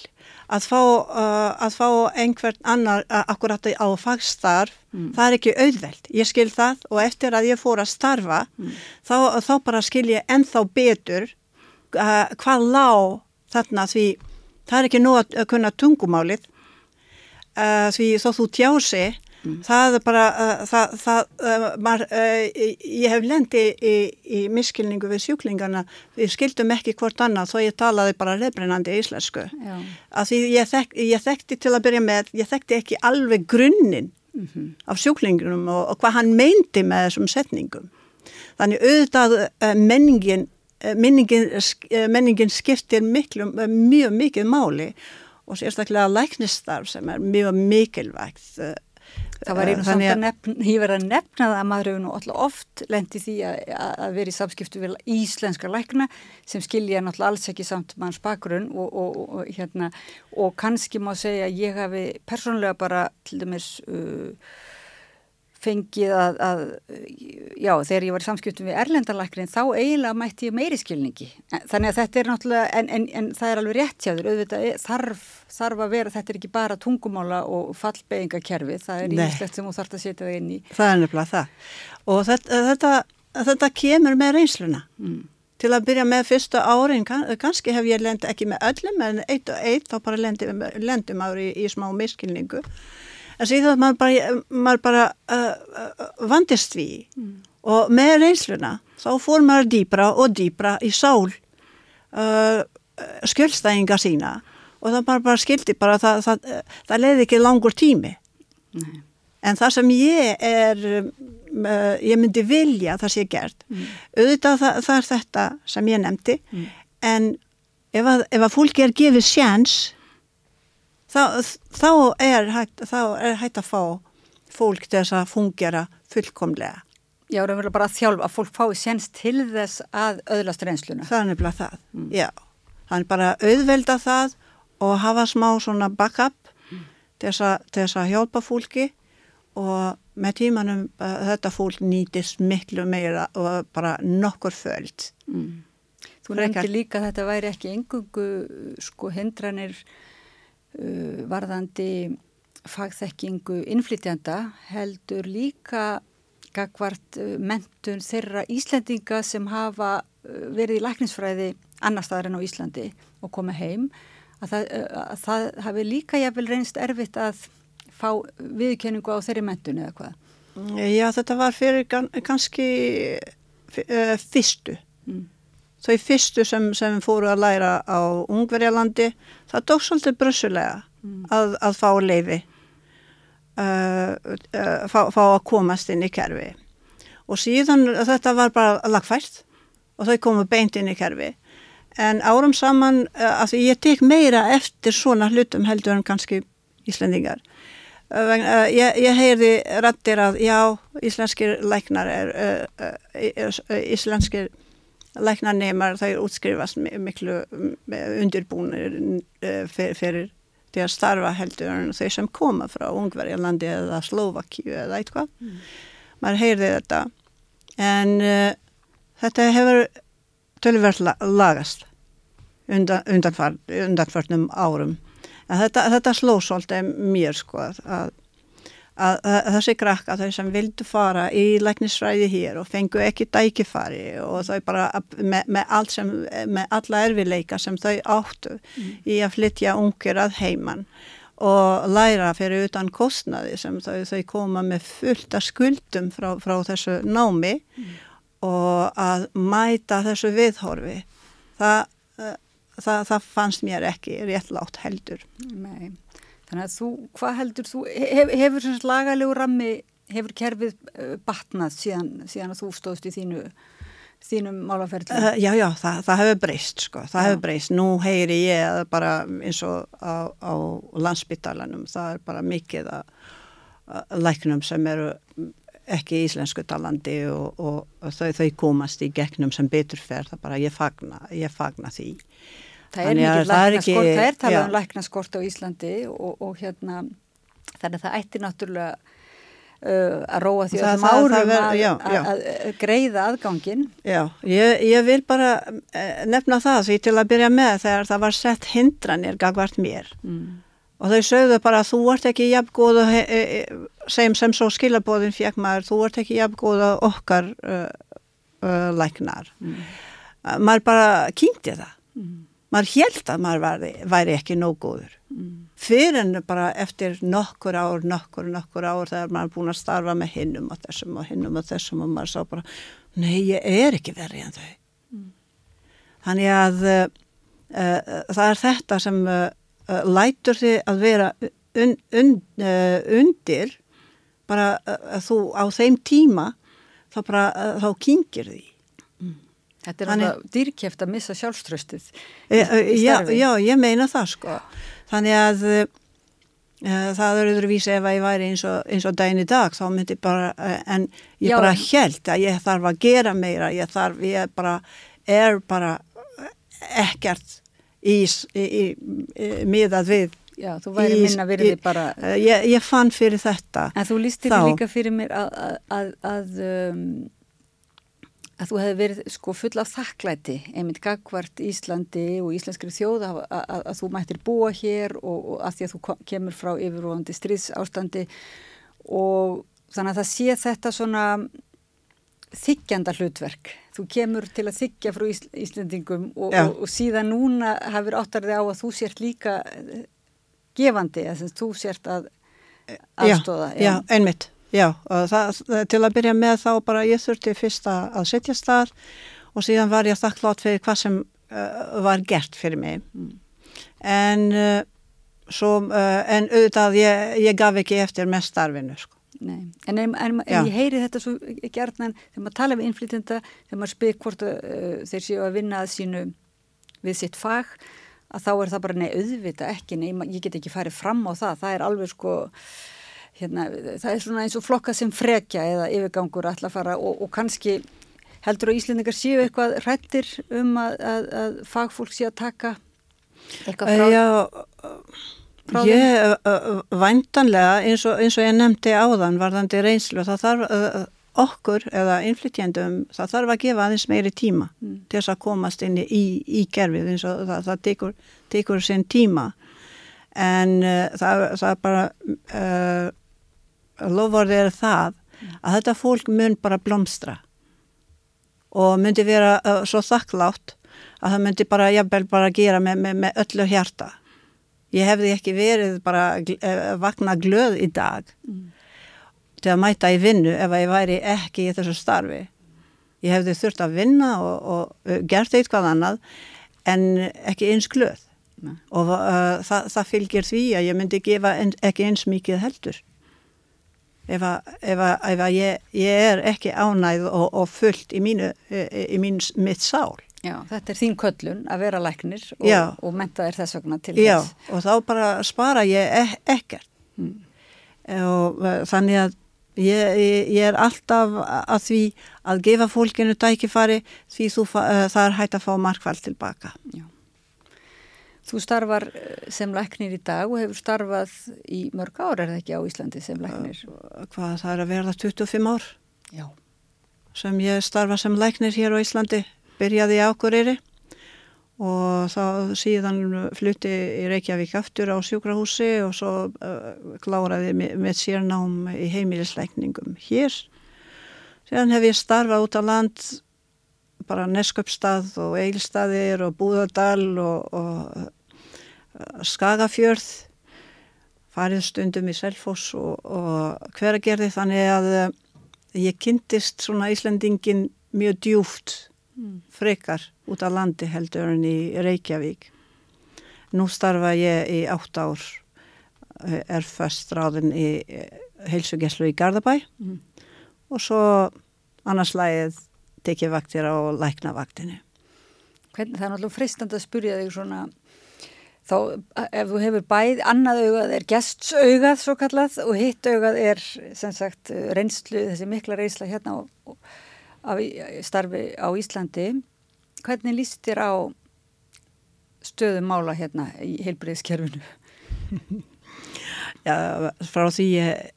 að fá, uh, að fá einhvern annar akkurat á fagstarf, mm. það er ekki auðveld. Ég skil það og eftir að ég fór að starfa, mm. þá, þá bara skil ég ennþá betur hvað lág þarna því það er ekki nú að kunna tungumálið því þó þú tjási Mm. Það er bara, uh, það, það, uh, mar, uh, ég hef lendi í, í miskilningu við sjúklingarna, við skildum ekki hvort annað þó ég talaði bara reybrennandi íslensku. Því ég, þek, ég þekkti til að byrja með, ég þekkti ekki alveg grunninn mm -hmm. af sjúklingunum og, og hvað hann meinti með þessum setningum. Þannig auðvitað menningin, menningin, menningin skiptir miklu, mjög mikið máli og sérstaklega læknistarf sem er mjög mikilvægt Það var einu samt að nefna, ég verði að nefna það að maður hefur nú alltaf oft lendi því að, að vera í samskiptu við íslenska lækna sem skilja náttúrulega alls ekki samt manns bakgrunn og, og, og, hérna, og kannski má segja að ég hafi persónlega bara til dæmis uh, fengið að, að, já, þegar ég var í samskiptum við erlendarlækrin, þá eiginlega mætti ég meiri skilningi. Þannig að þetta er náttúrulega, en, en, en það er alveg rétt hjá þér, auðvitað þarf, þarf að vera, þetta er ekki bara tungumála og fallbeigingakerfi, það er íslegt sem þú þarfst að setja það inn í. Það er nefnilega það. Og þetta, þetta, þetta kemur með reynsluna. Mm. Til að byrja með fyrsta árin, kannski hef ég lend ekki með öllum, en eitt og eitt, þá bara lendum, lendum ári í, í smá miskilningu en síðan maður bara, maður bara uh, vandist við mm. og með reynsluna þá fór maður dýbra og dýbra í sál uh, skjöldstæðinga sína og það bara, bara skildi bara það, það, það leiði ekki langur tími Nei. en það sem ég er uh, ég myndi vilja það sé gert mm. auðvitað það, það er þetta sem ég nefndi mm. en ef að, ef að fólki er gefið sjans þá, þá, er hægt, þá er hægt að fá fólk þess að fungera fullkomlega. Já, það verður bara að þjálfa að fólk fái senst til þess að auðlast reynsluna. Það er nefnilega það, mm. já. Það er bara auðvelda það og hafa smá svona backup mm. til þess að hjálpa fólki og með tímanum uh, þetta fólk nýtist miklu meira og bara nokkur föld. Mm. Þú nefndi líka að þetta væri ekki engungu sko hindranir uh, varðandi fagþekkingu innflytjanda heldur líka gagvart uh, mentun þeirra Íslendinga sem hafa uh, verið í læknisfræði annar staðar en á Íslandi og koma heim að það, uh, að það hafi líka jafnvel reynst erfitt að fá viðkenningu á þeirri mentun eða hvað? Já þetta var fyrir kannski uh, fyrstu. Þau fyrstu sem, sem fóru að læra á Ungverjalandi, það tók svolítið brössulega mm. að, að fá leifi, uh, uh, fá, fá að komast inn í kerfi. Og síðan þetta var bara lagfært og þau komu beint inn í kerfi. En árum saman, uh, að ég tek meira eftir svona hlutum heldur en kannski Íslendingar. Uh, ég, ég heyrði rættir að já, íslenskir læknar er, uh, uh, íslenskir læknarnemar þau útskrifast miklu undirbúinir fyrir, fyrir því að starfa heldur en þau sem koma frá Ungverjalandi eða Slovakíu eða eitthvað. Mm. maður heyrði þetta. En uh, þetta hefur tölverð lagast undan, undanfarnum árum. En þetta, þetta sló svolítið mér sko að að, að þessi krakka þau sem vildu fara í læknisfræði hér og fengu ekki dækifari og þau bara með, með allt sem, með alla erfileika sem þau áttu mm. í að flytja ungir að heiman og læra fyrir utan kostnaði sem þau, þau koma með fullt af skuldum frá, frá þessu námi mm. og að mæta þessu viðhorfi það, það, það fannst mér ekki réttlátt heldur Nei Þannig að þú, hvað heldur þú, hef, hefur svona lagalegu rammi, hefur kerfið uh, batnað síðan, síðan að þú stóðst í þínu, þínum málaferðlu? Uh, já, já, það, það hefur breyst sko, það já. hefur breyst. Nú heyri ég bara eins og á, á landsbyttalanum, það er bara mikið að, að læknum sem eru ekki íslensku talandi og, og, og þau, þau komast í gegnum sem betur fer, það bara ég fagna, ég fagna því. Það er mikið læknaskort, það er talað um læknaskort á Íslandi og, og hérna þannig að það ætti náttúrulega uh, að róa því að það árum að greiða aðgangin. Já, ég, ég vil bara eh, nefna það því til að byrja með þegar það var sett hindranir gagvart mér mm. og þau sögðu bara að þú ert ekki jafngóð og sem sem svo skilabóðin fjekk maður, þú ert ekki jafngóð og okkar uh, uh, læknar. Mm. Maður bara kynnti það. Mm maður held að maður væri, væri ekki nóg góður mm. fyrir en bara eftir nokkur ár, nokkur, nokkur ár þegar maður er búin að starfa með hinnum og þessum og hinnum og þessum og maður sá bara nei, ég er ekki verið en þau mm. þannig að uh, uh, það er þetta sem uh, lætur þið að vera un, un, undir bara að þú á þeim tíma þá bara þá kingir því Þetta er alveg dýrkjæft að missa sjálfströstið e, e, já, já, ég meina það sko. Þannig að e, það eru öðruvísi ef að ég væri eins og, eins og daginn í dag þá myndi bara, e, en ég já, bara held að ég þarf að gera meira ég þarf, ég bara er bara ekkert í, í, í miðað við Já, þú væri í, minna virði bara ég, ég fann fyrir þetta En þú listir líka fyrir mér að, að, að, að um, að þú hefði verið sko full af þakklæti einmitt gagvart Íslandi og íslenskri þjóð að, að, að, þú mættir búa hér og, og að því að þú kemur frá yfirvóðandi stríðsástandi og þannig að það sé þetta svona þykjanda hlutverk. Þú kemur til að þykja frá Ís, Íslendingum og, og, og síðan núna hafur áttarði á að þú sért líka gefandi, að þú sért að aðstóða. Já, já einmitt. Já, það, til að byrja með þá bara ég þurfti fyrst að setja stað og síðan var ég þakklátt fyrir hvað sem uh, var gert fyrir mig. Mm. En, uh, svo, uh, en auðvitað ég, ég gaf ekki eftir með starfinu sko. Nei, en, en, en ég heyri þetta svo gerðnan þegar maður tala við innflytjanda, þegar maður spyr hvort þeir séu að vinna að sínu við sitt fag, að þá er það bara nei auðvita ekki, nei, ég get ekki farið fram á það, það er alveg sko hérna, það er svona eins og flokka sem frekja eða yfirgangur alltaf fara og, og kannski heldur að Íslendingar séu eitthvað hrættir um að, að, að fagfólk sé að taka eitthvað frá, Já, frá ég, þeim? Væntanlega eins og, eins og ég nefndi áðan varðandi reynslu það þarf okkur eða innflytjandum það þarf að gefa aðeins meiri tíma mm. til þess að komast inn í, í gerfið eins og það, það tekur, tekur sinn tíma en uh, það, það er bara uh, lofvarðið er það að þetta fólk mun bara blómstra og myndi vera uh, svo þakklátt að það myndi bara jafnvel bara gera með, með, með öllu hjarta ég hefði ekki verið bara uh, vakna glöð í dag mm. til að mæta í vinnu ef ég væri ekki í þessu starfi ég hefði þurft að vinna og, og uh, gert eitthvað annað en ekki eins glöð Nei. og það, það fylgir því að ég myndi gefa en, ekki eins mikið heldur ef að, ég, ég er ekki ánægð og, og fullt í mínu í mín mitt sál. Já, þetta er þín köllun að vera læknir og, og menta þér þess vegna til þess. Já, og þá bara spara ég e ekkert. Mm. og uh, þannig að ég, ég er alltaf að því að gefa fólkinu dækifari því þú, uh, það er hægt að fá markvæl tilbaka Já Þú starfar eh, sem læknir í dag og hefur starfað í mörg ár, er það ekki á Íslandi sem læknir? Hvað, það er að verða 25 ár Já. sem ég starfa sem læknir hér á Íslandi, byrjaði í Akureyri og þá síðan flutti í Reykjavík aftur á sjúkrahúsi og svo uh, kláraði með sérnám í heimilisleikningum hér. Síðan hef ég starfað út á land bara Nesköpstað og Eilstaðir og Búðardal og, og Skagafjörð farið stundum í Selfoss og, og hveragerði þannig að eh, ég kynntist svona Íslandingin mjög djúft mm. frekar út af landi heldur en í Reykjavík nú starfa ég í átt ár eh, er fast ráðin í eh, heilsugeslu í Gardabæ mm. og svo annarslægið tekið vaktir á læknavaktinu Hvernig það er náttúrulega fristand að spurja þig svona þá ef þú hefur bæð, annað augað er gestsaugað svo kallað og hitt augað er sem sagt reynslu, þessi mikla reynsla hérna á, á starfi á Íslandi hvernig líst þér á stöðum mála hérna í heilbreyðskerfinu? Já, frá því ég,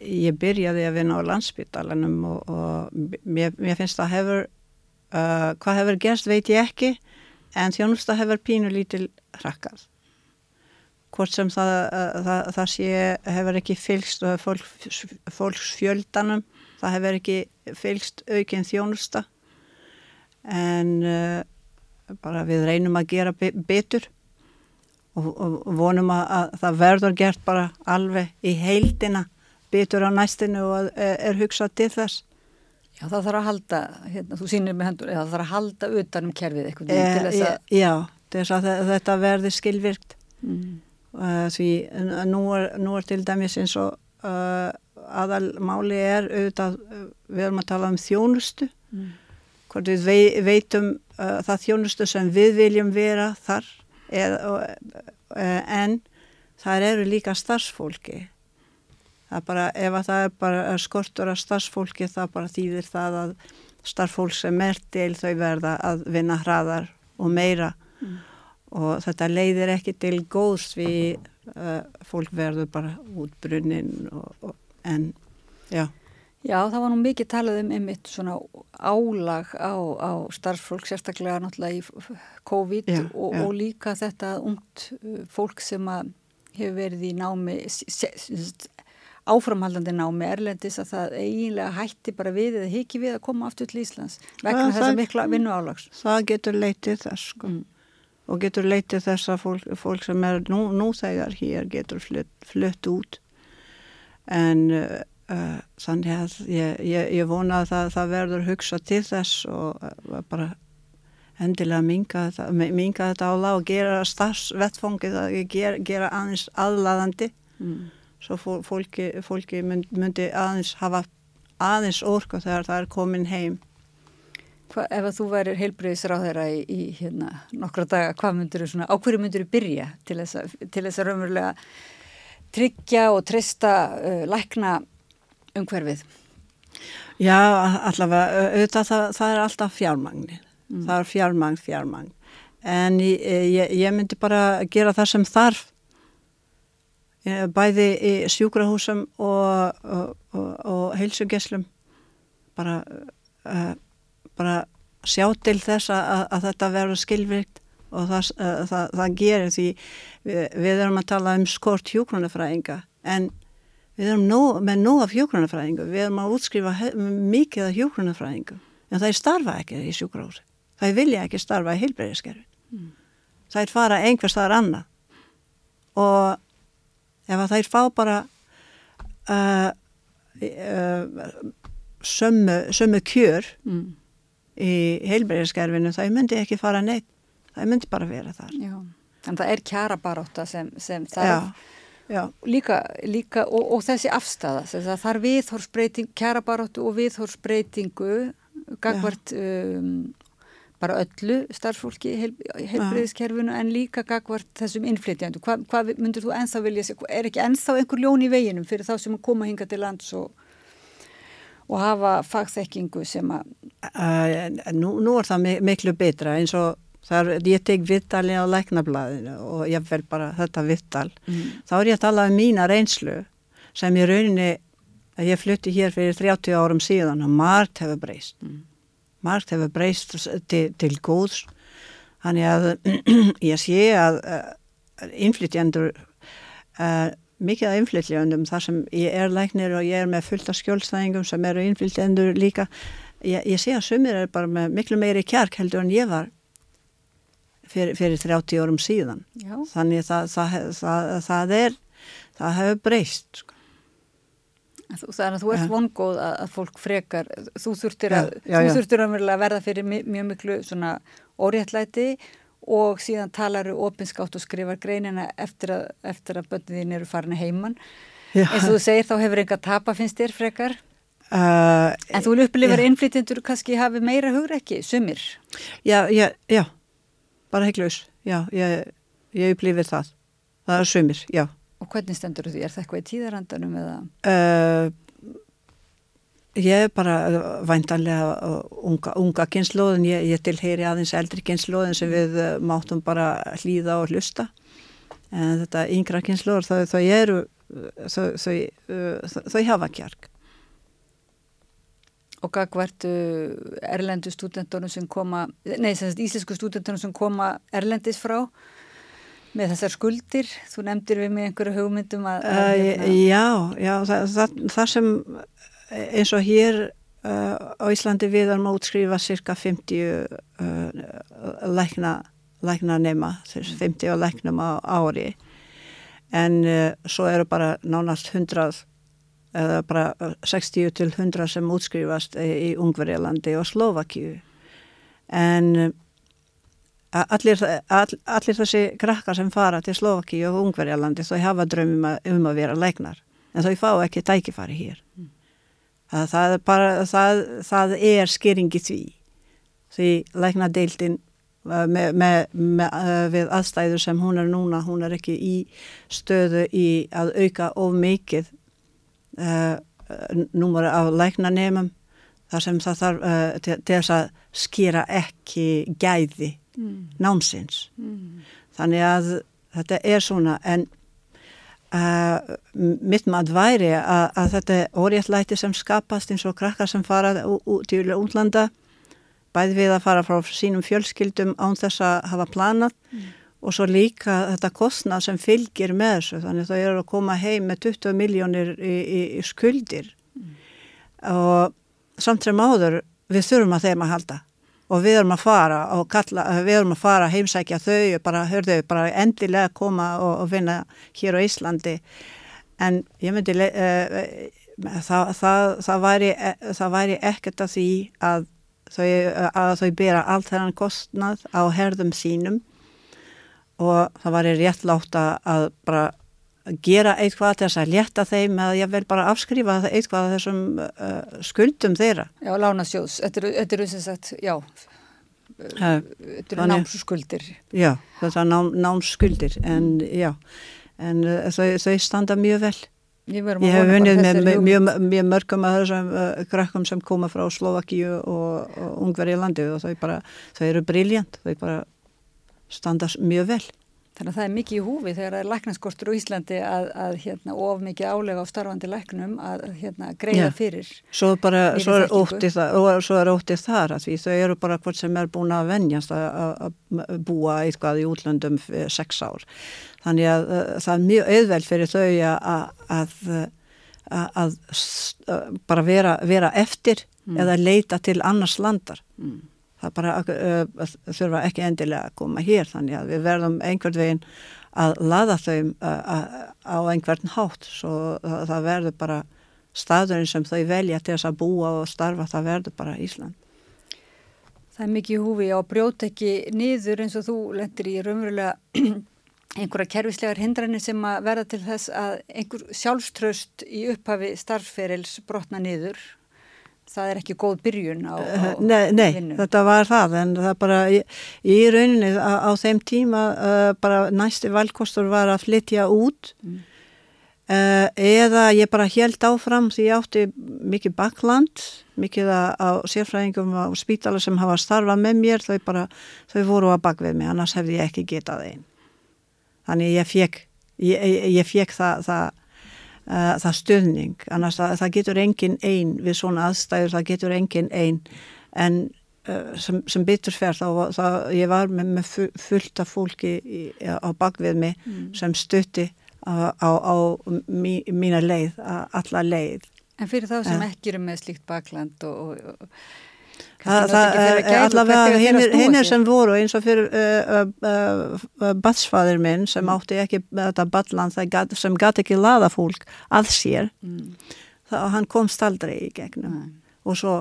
ég byrjaði að vinna á landsbytalanum og, og mér, mér finnst það hefur uh, hvað hefur gerst veit ég ekki en þjónusta hefur pínu lítil hrakkað. Hvort sem það, það, það sé hefur ekki fylgst fólk, fólks fjöldanum það hefur ekki fylgst aukinn þjónusta. En uh, bara við reynum að gera betur og, og vonum að, að það verður gert bara alveg í heildina betur á næstinu og er hugsað til þess Já, það þarf að halda, hérna, þú sýnir með hendur, það þarf að halda utanum kerfið eitthvað e, til þess að... Já, þess að þetta verði skilvirkt. Mm. Uh, því nú er, nú er til dæmis eins og uh, aðalmáli er auðvitað, við erum að tala um þjónustu, mm. hvort við vei, veitum uh, það þjónustu sem við viljum vera þar, eð, en það eru líka starfsfólki það bara, ef það er bara skortur af starfsfólki það bara þýðir það að starfsfólk sem er til þau verða að vinna hraðar og meira mm. og þetta leiðir ekki til góðs við uh, fólk verður bara út brunnin og, og, en já Já, það var nú mikið talað um einmitt svona álag á, á starffólk, sérstaklega náttúrulega í COVID já, og, já. og líka þetta ungt uh, fólk sem hefur verið í námi áframhaldandi námi erlendis að það eiginlega hætti bara við eða hiki við að koma aftur til Íslands vegna þess að mikla vinnu álags. Það getur leitið þess sko mm. og getur leitið þess að fólk, fólk sem er nú, nú þegar hér getur flutt, flutt út en uh, uh, þannig að ég, ég, ég vona að það, það verður hugsa til þess og uh, bara endilega minga þetta, minga þetta ála og gera starfsvettfóngið að gera, gera aðeins aðlaðandi mm svo fólki, fólki myndi aðeins hafa aðeins orku þegar það er komin heim. Hva, ef að þú væri heilbreyðisra á þeirra í, í hérna, nokkra daga, hvað myndir þú svona, á hverju myndir þú byrja til þess að, til þess að raunverulega tryggja og trista uh, lækna umhverfið? Já, allavega, auðvitað það, það er alltaf fjármagnir. Mm. Það er fjármagn, fjármagn. En ég, ég, ég myndi bara gera það sem þarf bæði í sjúkrahúsum og, og, og, og heilsugeslum bara, uh, bara sjá til þess að, að þetta verður skilvirkt og það, uh, það, það gerir því við, við erum að tala um skort hjókronafræðinga en við erum nó, með nóg af hjókronafræðingu við erum að útskrifa mikið af hjókronafræðingu en það er starfa ekki í sjúkrahúsi. Það vilja ekki starfa í heilbreyðiskerfin mm. það er fara einhvers þar annað. Og ef að þær fá bara uh, uh, sömu, sömu kjör mm. í heilbreyðiskerfinu það myndi ekki fara neitt það myndi bara vera þar Já. en það er kjara baróta sem, sem Já. Já. Líka, líka og, og þessi afstæða það þarf viðhórsbreyting, kjara barótu og viðhórsbreytingu gagvart um, bara öllu starfsfólki í heilbreyðiskerfinu en líka gagvart þessum innflytjandu. Hva, hvað myndur þú enþá vilja segja? Er ekki enþá einhver ljón í veginum fyrir þá sem koma hinga til lands og, og hafa fagþekkingu sem að... Uh, nú, nú er það miklu betra eins og þar ég tek vittalin á læknablaðinu og ég vel bara þetta vittal. Mm. Þá er ég að tala um mína reynslu sem ég rauninni, ég flutti hér fyrir 30 árum síðan og margt hefur breyst. Mm margt hefur breyst til, til góðs. Þannig að ég sé að uh, innflytjandur uh, mikið af innflytjandum þar sem ég er læknir og ég er með fullt af skjólstæðingum sem eru innflytjandur líka ég, ég sé að sumir er bara með miklu meiri kjark heldur en ég var fyrir, fyrir 30 árum síðan. Já. þannig það, það, það, það er það hefur breyst sko Þannig að þú ert vongóð að, að fólk frekar, þú þurftir að, já, já, já. Þurftir að verða fyrir mjög miklu svona óréttlæti og síðan talaru opinskátt og skrifar greinina eftir að, eftir að bönnið þín eru farin að heiman. En þú segir þá hefur enga tapa finnst þér frekar? Uh, en þú vil upplifa innflytjendur kannski hafi meira hugur ekki, sumir? Já, já, bara heiklaus, já, ég, ég upplifir það, það er sumir, já. Og hvernig stendur því? Er það eitthvað í tíðarandanum eða? Uh, ég er bara væntanlega unga, unga kynnslóðin, ég, ég tilheyri aðeins eldri kynnslóðin sem við máttum bara hlýða og hlusta. En þetta yngra kynnslóður þau, þau eru, þau, þau, þau hafa kjark. Og gagvertu erlendu stúdentunum sem koma, nei, íslensku stúdentunum sem koma erlendis frá? Með þessar skuldir, þú nefndir við með einhverju hugmyndum að... að uh, hérna... Já, já, það, það, það sem eins og hér uh, á Íslandi við erum að útskrifa cirka 50 uh, lækna, lækna nema, 50 læknum á ári. En svo eru bara nánast 100 eða bara 60 til 100 sem útskrifast í Ungverjalandi og Slovakíu en Allir, all, allir þessi krakkar sem fara til Slovaki og Ungverjalandi þau hafa drömmum um að vera læknar. En þau fá ekki tækifari hér. Mm. það, bara, það, það er skeringi því. Því læknadeildin uh, með, með, með, uh, við aðstæður sem hún er núna hún er ekki í stöðu í að auka of mikið uh, númur af læknanemum. Þar sem það þarf uh, til, til þess að skýra ekki gæði mm. námsins. Mm. Þannig að þetta er svona en uh, mitt maður væri að, að þetta orðjættlæti sem skapast eins og krakkar sem fara til útlanda bæði við að fara frá sínum fjölskyldum án þess að hafa planat mm. og svo líka þetta kostnað sem fylgir með þessu þannig að það eru að koma heim með 20 miljónir í, í, í skuldir mm. og samt sem áður við þurfum að þeim að halda og við erum að fara og kalla, við erum að fara að heimsækja þau og bara, hörðu, bara endilega koma og, og finna hér á Íslandi. En ég myndi uh, það, það, það væri það væri ekkert að því að þau, að þau bera allt þennan kostnað á herðum sínum. Og það væri rétt látt að bara gera eitthvað til þess að leta þeim eða ég vel bara afskrifa eitthvað af þessum uh, skuldum þeirra. Já, lánasjóðs, þetta eru sem sagt, já, þetta eru námsskuldir. Já, þetta er nám, námsskuldir en já, en uh, þau, þau standa mjög vel. Ég, ég hef vunnið með mjög, mjög mörgum af þessum uh, krakkum sem koma frá Slovakíu og, og Ungveri landi og þau bara, þau eru briljant, þau bara standa mjög vel. Þannig að það er mikið í húfi þegar það er læknarskortur á Íslandi að, að hérna, of mikið álega á starfandi læknum að hérna, greiða Já. fyrir. Svo, bara, svo er óttið það, óttið þar að því þau eru bara hvort sem er búin að vennjast að búa eitthvað í útlöndum sex ár. Þannig að það er mjög auðveld fyrir þau að, að bara vera, vera eftir mm. eða leita til annars landar. Mm það bara uh, þurfa ekki endilega að koma hér þannig að við verðum einhvern veginn að laða þau á einhvern hátt svo það, það verður bara staðurinn sem þau velja til þess að búa og starfa það verður bara Ísland. Það er mikið húfi á brjót ekki niður eins og þú lendir í raunverulega einhverja kervislegar hindranir sem að verða til þess að einhver sjálfströst í upphafi starfsferils brotna niður. Það er ekki góð byrjun á, á nei, nei, vinnu. Nei, þetta var það en það bara í, í rauninni á, á þeim tíma uh, bara næsti valkostur var að flytja út mm. uh, eða ég bara held áfram því ég átti mikið bakland mikið á sérfræðingum á spítala sem hafa starfað með mér þau bara, þau voru að bak við mig annars hefði ég ekki getað einn þannig ég fekk ég, ég fekk það, það, uh, það stöðning annars það, það getur engin einn við svona aðstæður, það getur engin einn en uh, sem, sem bitur fer þá, þá ég var með, með fullt af fólki í, á bakvið mig mm. sem stutti á, á, á mí, mína leið, alla leið. En fyrir þá sem ekki eru með slíkt bakland og, og allavega hinn er sem voru eins og fyrir uh, uh, uh, batsfaður minn sem mm. átti ekki þetta batland sem gæti ekki laða fólk að sér mm. þá hann komst aldrei í gegnum mm. og svo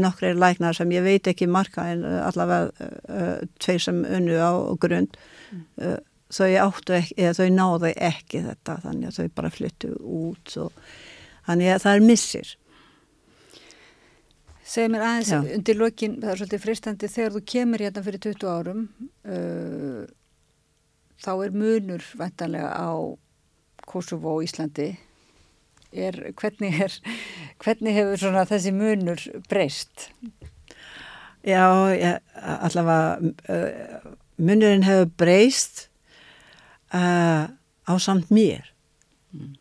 nokkri læknar sem ég veit ekki marka en allavega tveir sem unnu á grund mm. þau áttu ekki, eða þau náðu ekki þetta þannig að þau bara flyttu út og þannig að það er missir Segð mér aðeins Já. undir lokin, það er svolítið fristandi, þegar þú kemur hérna fyrir 20 árum, uh, þá er munur vantanlega á Kosovo og Íslandi. Er, hvernig, er, hvernig hefur þessi munur breyst? Já, ja, allavega uh, munurinn hefur breyst uh, á samt mér. Mm.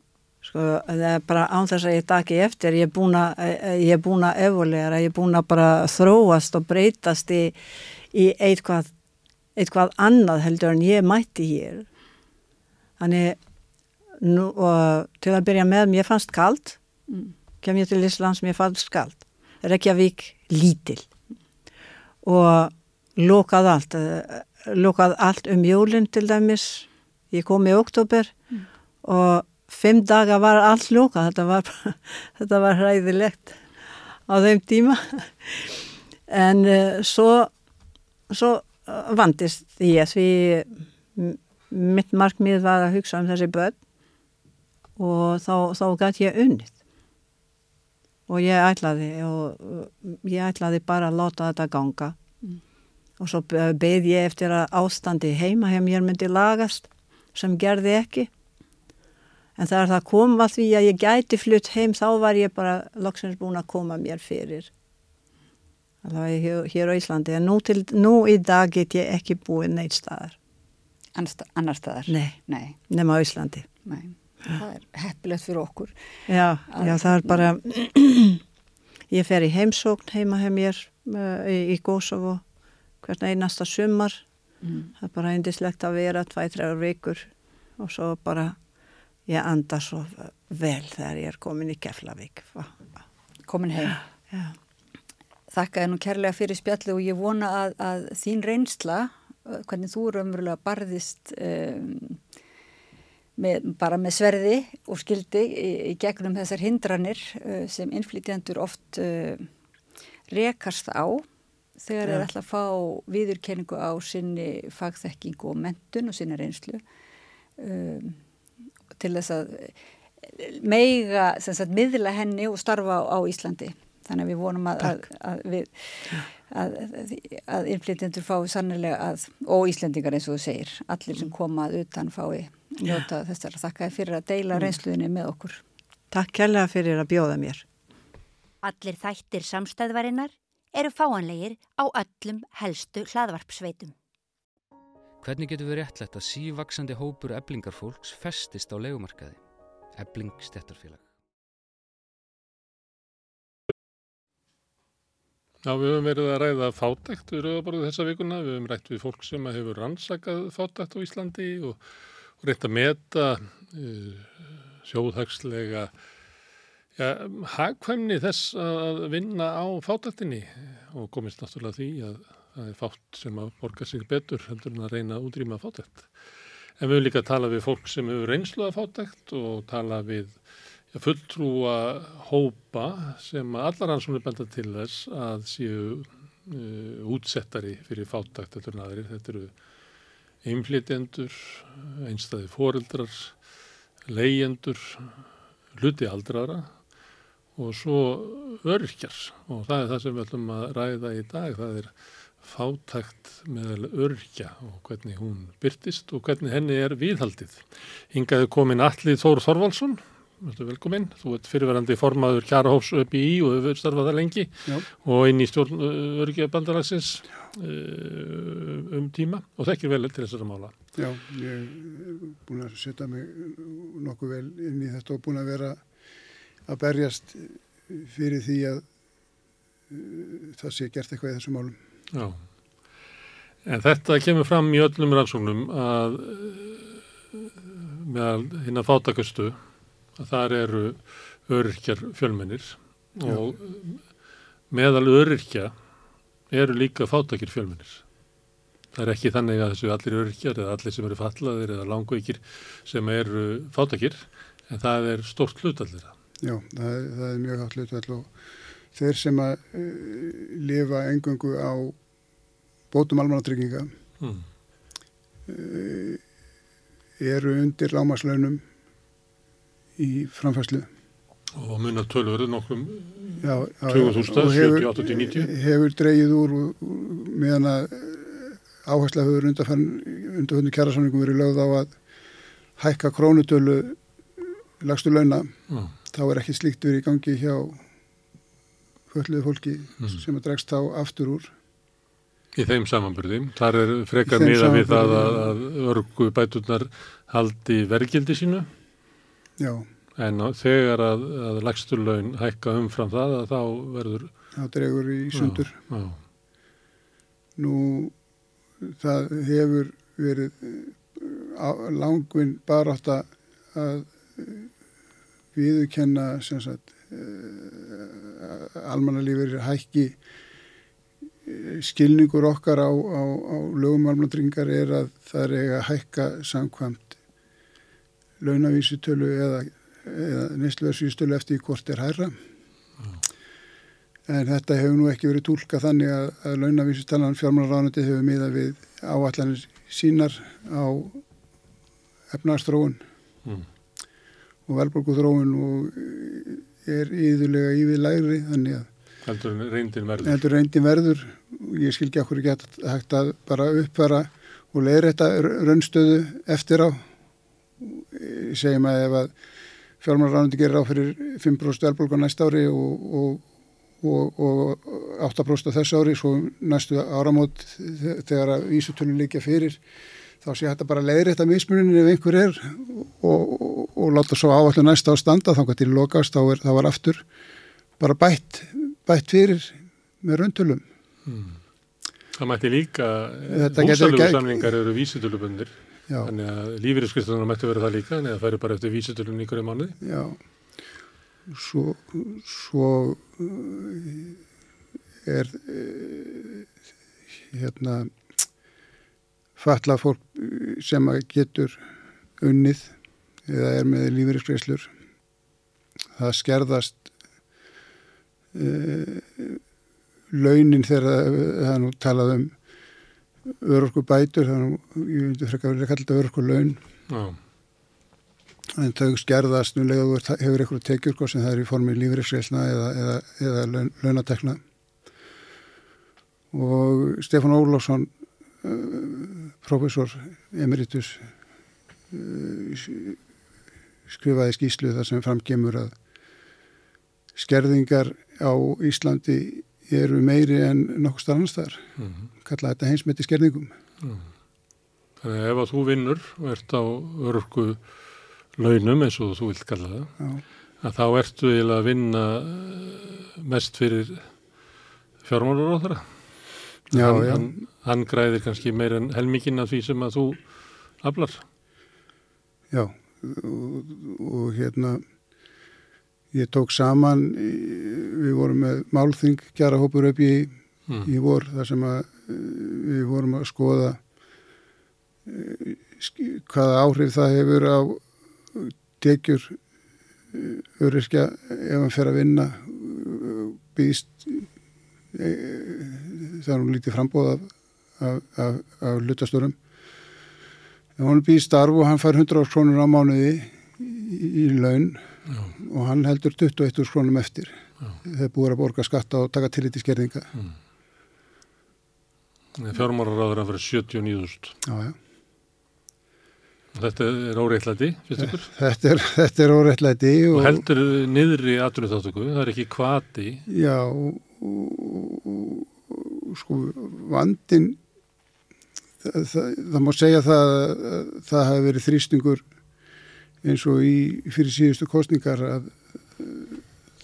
Sko, það er bara án þess að ég taki eftir, ég er búin að, að evoleira, ég er búin að bara þróast og breytast í, í eitthvað, eitthvað annað heldur en ég mætti hér. Þannig, nú, til að byrja með, mér fannst kald, mm. kem ég til Íslands, mér fannst kald. Reykjavík lítil og lokað allt, lokað allt um jólinn til dæmis, ég kom í oktober mm. og fimm daga var allt lóka þetta þetta var hræðilegt á þeim tíma. En uh, svo svo uh, vandist ég því mitt markmið var að hugsa um þessi börn og þá, þá gæti ég unnið. Og ég ætlaði og ég ætlaði bara að láta þetta ganga. Mm. og svo beði ég eftir að ástandi heima hef mér myndi lagast sem gerði ekki En þegar það kom að því að ég gæti flutt heim þá var ég bara loksins búin að koma mér fyrir. Það var ég hér, hér á Íslandi. En nú, til, nú í dag get ég ekki búið neitt staðar. Annar staðar? Nei, Nei. nema á Íslandi. Nei, það er heppilegt fyrir okkur. Já, já það er bara, ég fer í heimsókn heima hef mér uh, í, í Gósovo hvern einasta sumar. Mm. Það er bara eindislegt að vera tvæ-þrjár vikur og svo bara ég anda svo vel þegar ég er komin í Keflavík. Komin heim. Já. þakka þér nú kærlega fyrir spjallu og ég vona að, að þín reynsla hvernig þú raunverulega barðist um, með, bara með sverði og skildi í, í gegnum þessar hindranir uh, sem innflytjandur oft uh, rekast á þegar þeir ætla að fá viðurkenningu á sinni fagþekkingu og mentun og sinna reynslu. Um til þess að meiga sagt, miðla henni og starfa á, á Íslandi þannig að við vonum að, að, að, við, að innflytjendur fái sannilega að, og Íslendingar eins og þú segir, allir sem komað utan fái njóta þessar þakkaði fyrir að deila mm. reynsluðinni með okkur. Takk kærlega fyrir að bjóða mér. Allir þættir samstæðvarinnar eru fáanlegir á öllum helstu hlaðvarpsveitum. Hvernig getur við réttlegt að sívaksandi hópur eblingarfólks festist á legumarkaði? Ebling stettarfélag. Já, við höfum verið að ræða fátækt við rauðaborðu þessa vikuna. Við höfum rætt við fólk sem hefur rannsakað fátækt á Íslandi og, og reynt að meta uh, sjóðhagslega ja, hagkvæmni þess að vinna á fátæktinni og komist náttúrulega því að það er fátt sem að borga sig betur heldur en að reyna að útrýma fátækt. En við höfum líka að tala við fólk sem hefur reynslu að fátækt og tala við fulltrúa hópa sem allar ansvonir benda til þess að séu uh, útsettari fyrir fátakt eftir naðri. Þetta eru einflýtjendur, einstæði foreldrar, leyendur, hluti aldrara og svo örkjar og það er það sem við ætlum að ræða í dag. Það er fátækt meðal örkja og hvernig hún byrtist og hvernig henni er viðhaldið. Hingaði komin Alli Þór Þorvaldsson velkominn, þú ert fyrirverandi formaður Kjarahófs upp í og hefur starfað það lengi Já. og inn í stjórn örgjabandalagsins uh, um tíma og þekkir vel til þessara mála. Já, ég er búin að setja mig nokkuð vel inn í þetta og búin að vera að berjast fyrir því að það sé gert eitthvað í þessum málum. Já, en þetta kemur fram í öllum rannsóknum að meðal hinn að fátakastu að þar eru öryrkjar fjölmennir Já. og meðal öryrkja eru líka fátakir fjölmennir. Það er ekki þannig að þessu allir öryrkjar eða allir sem eru fallaðir eða langveikir sem eru fátakir en það er stort hlutallir. Já, það er, það er mjög hátt hlutall og þeir sem að uh, lifa engungu á bótum almannatrygginga hmm. uh, eru undir lámaslaunum í framfæslu. Og munna tölverið nokkrum 20.000, 70, 80, 90? Hefur dreyið úr meðan að eh, áhersla hefur undarföndu kjærasamningum verið lögð á að hækka krónutölu lagstu launa. Mm. Þá er ekki slíkt verið í gangi hjá hölluðu fólki mm. sem að dregst þá aftur úr. Í þeim samanbyrði. Þar er frekar miða við það að, að örgu bæturnar haldi vergildi sínu? Já. En þegar að, að lagstur laun hækka umfram það að þá verður... Það dregur í sundur. Já, já. Nú, það hefur verið langvinn barátt að viðkenna sagt, almannalífur hækki skilningur okkar á, á, á lögum almannadringar er að það er eiga að hækka samkvæmt launavísutölu eða, eða nýstluversiðstölu eftir hvort er hæra mm. en þetta hefur nú ekki verið tólka þannig að, að launavísutölan fjármálaránundi hefur miða við áallanir sínar á efnarstróun mm. og velborguþróun og er íðulega ívið lægri þannig að heldur reyndin verður. Heldur reyndin verður. Ég skil ekki okkur ekki hægt að bara uppvara og leira þetta raunstöðu eftir á. Segjum að ef að fjármálaráðandi gerir á fyrir 5% elbólgu næsta ári og, og, og, og 8% þess ári svo næstu áramót þegar að vísutölu líka fyrir þá sé þetta bara leiðir þetta mismunin ef einhver er og láta svo áallu næsta á standa þá kannski til lokast þá er var aftur bara bætt, bætt fyrir með röntulum hmm. Það mætti líka húsalöfursamlingar eru vísutölubundir Já. Þannig að lífeyriskristunum mætti vera það líka, en það færi bara eftir vísitölun ykkur í mánuði. Já, svo, svo uh, er uh, hérna falla fólk uh, sem getur unnið eða er með lífeyriskrislur. Það skerðast uh, launin þegar það nú talað um örorku bætur þannig að ég myndi frekka að vera kallt að örorku laun Já. en þau skerðast núlega þú hefur eitthvað tekjur sem það er í formi lífriðsreilna eða, eða, eða laun, launatekna og Stefán Ólásson profesor emeritus uh, skrifaði skýslu þar sem framgemur að skerðingar á Íslandi eru meiri en nokkuð starfnastar mm -hmm. kalla þetta heimsmeti skerðingum mm. Þannig að ef að þú vinnur og ert á örgu launum eins og þú vilt kalla það já. að þá ertu eiginlega að vinna eh, mest fyrir fjármálur á þeirra hann, hann, hann græðir kannski meir en helmikinn af því sem að þú aflar Já og, og hérna ég tók saman, við vorum með málþing kjara hópur upp í, mm. í vor þar sem að við vorum að skoða hvaða áhrif það hefur á tekjur öryrkja ef hann fer að vinna býðist e, það er hún lítið frambóð af, af, af, af lutastörum ef hann býðist starf og hann fær 100 krónur á mánuði í, í laun Já. og hann heldur 21 krónum eftir. Þeir búið að borga skatta og taka tillit í skerðinga. Mm. Fjármáraráður að vera 79.000 Já, já. Þetta er óreittlæti, finnst ykkur? Þetta er, þetta er óreittlæti og, og heldur niðri aðrunni þáttöku, það er ekki kvati Já og, og sko vandin það, það, það má segja það það hafi verið þrýstingur eins og í fyrir síðustu kostningar að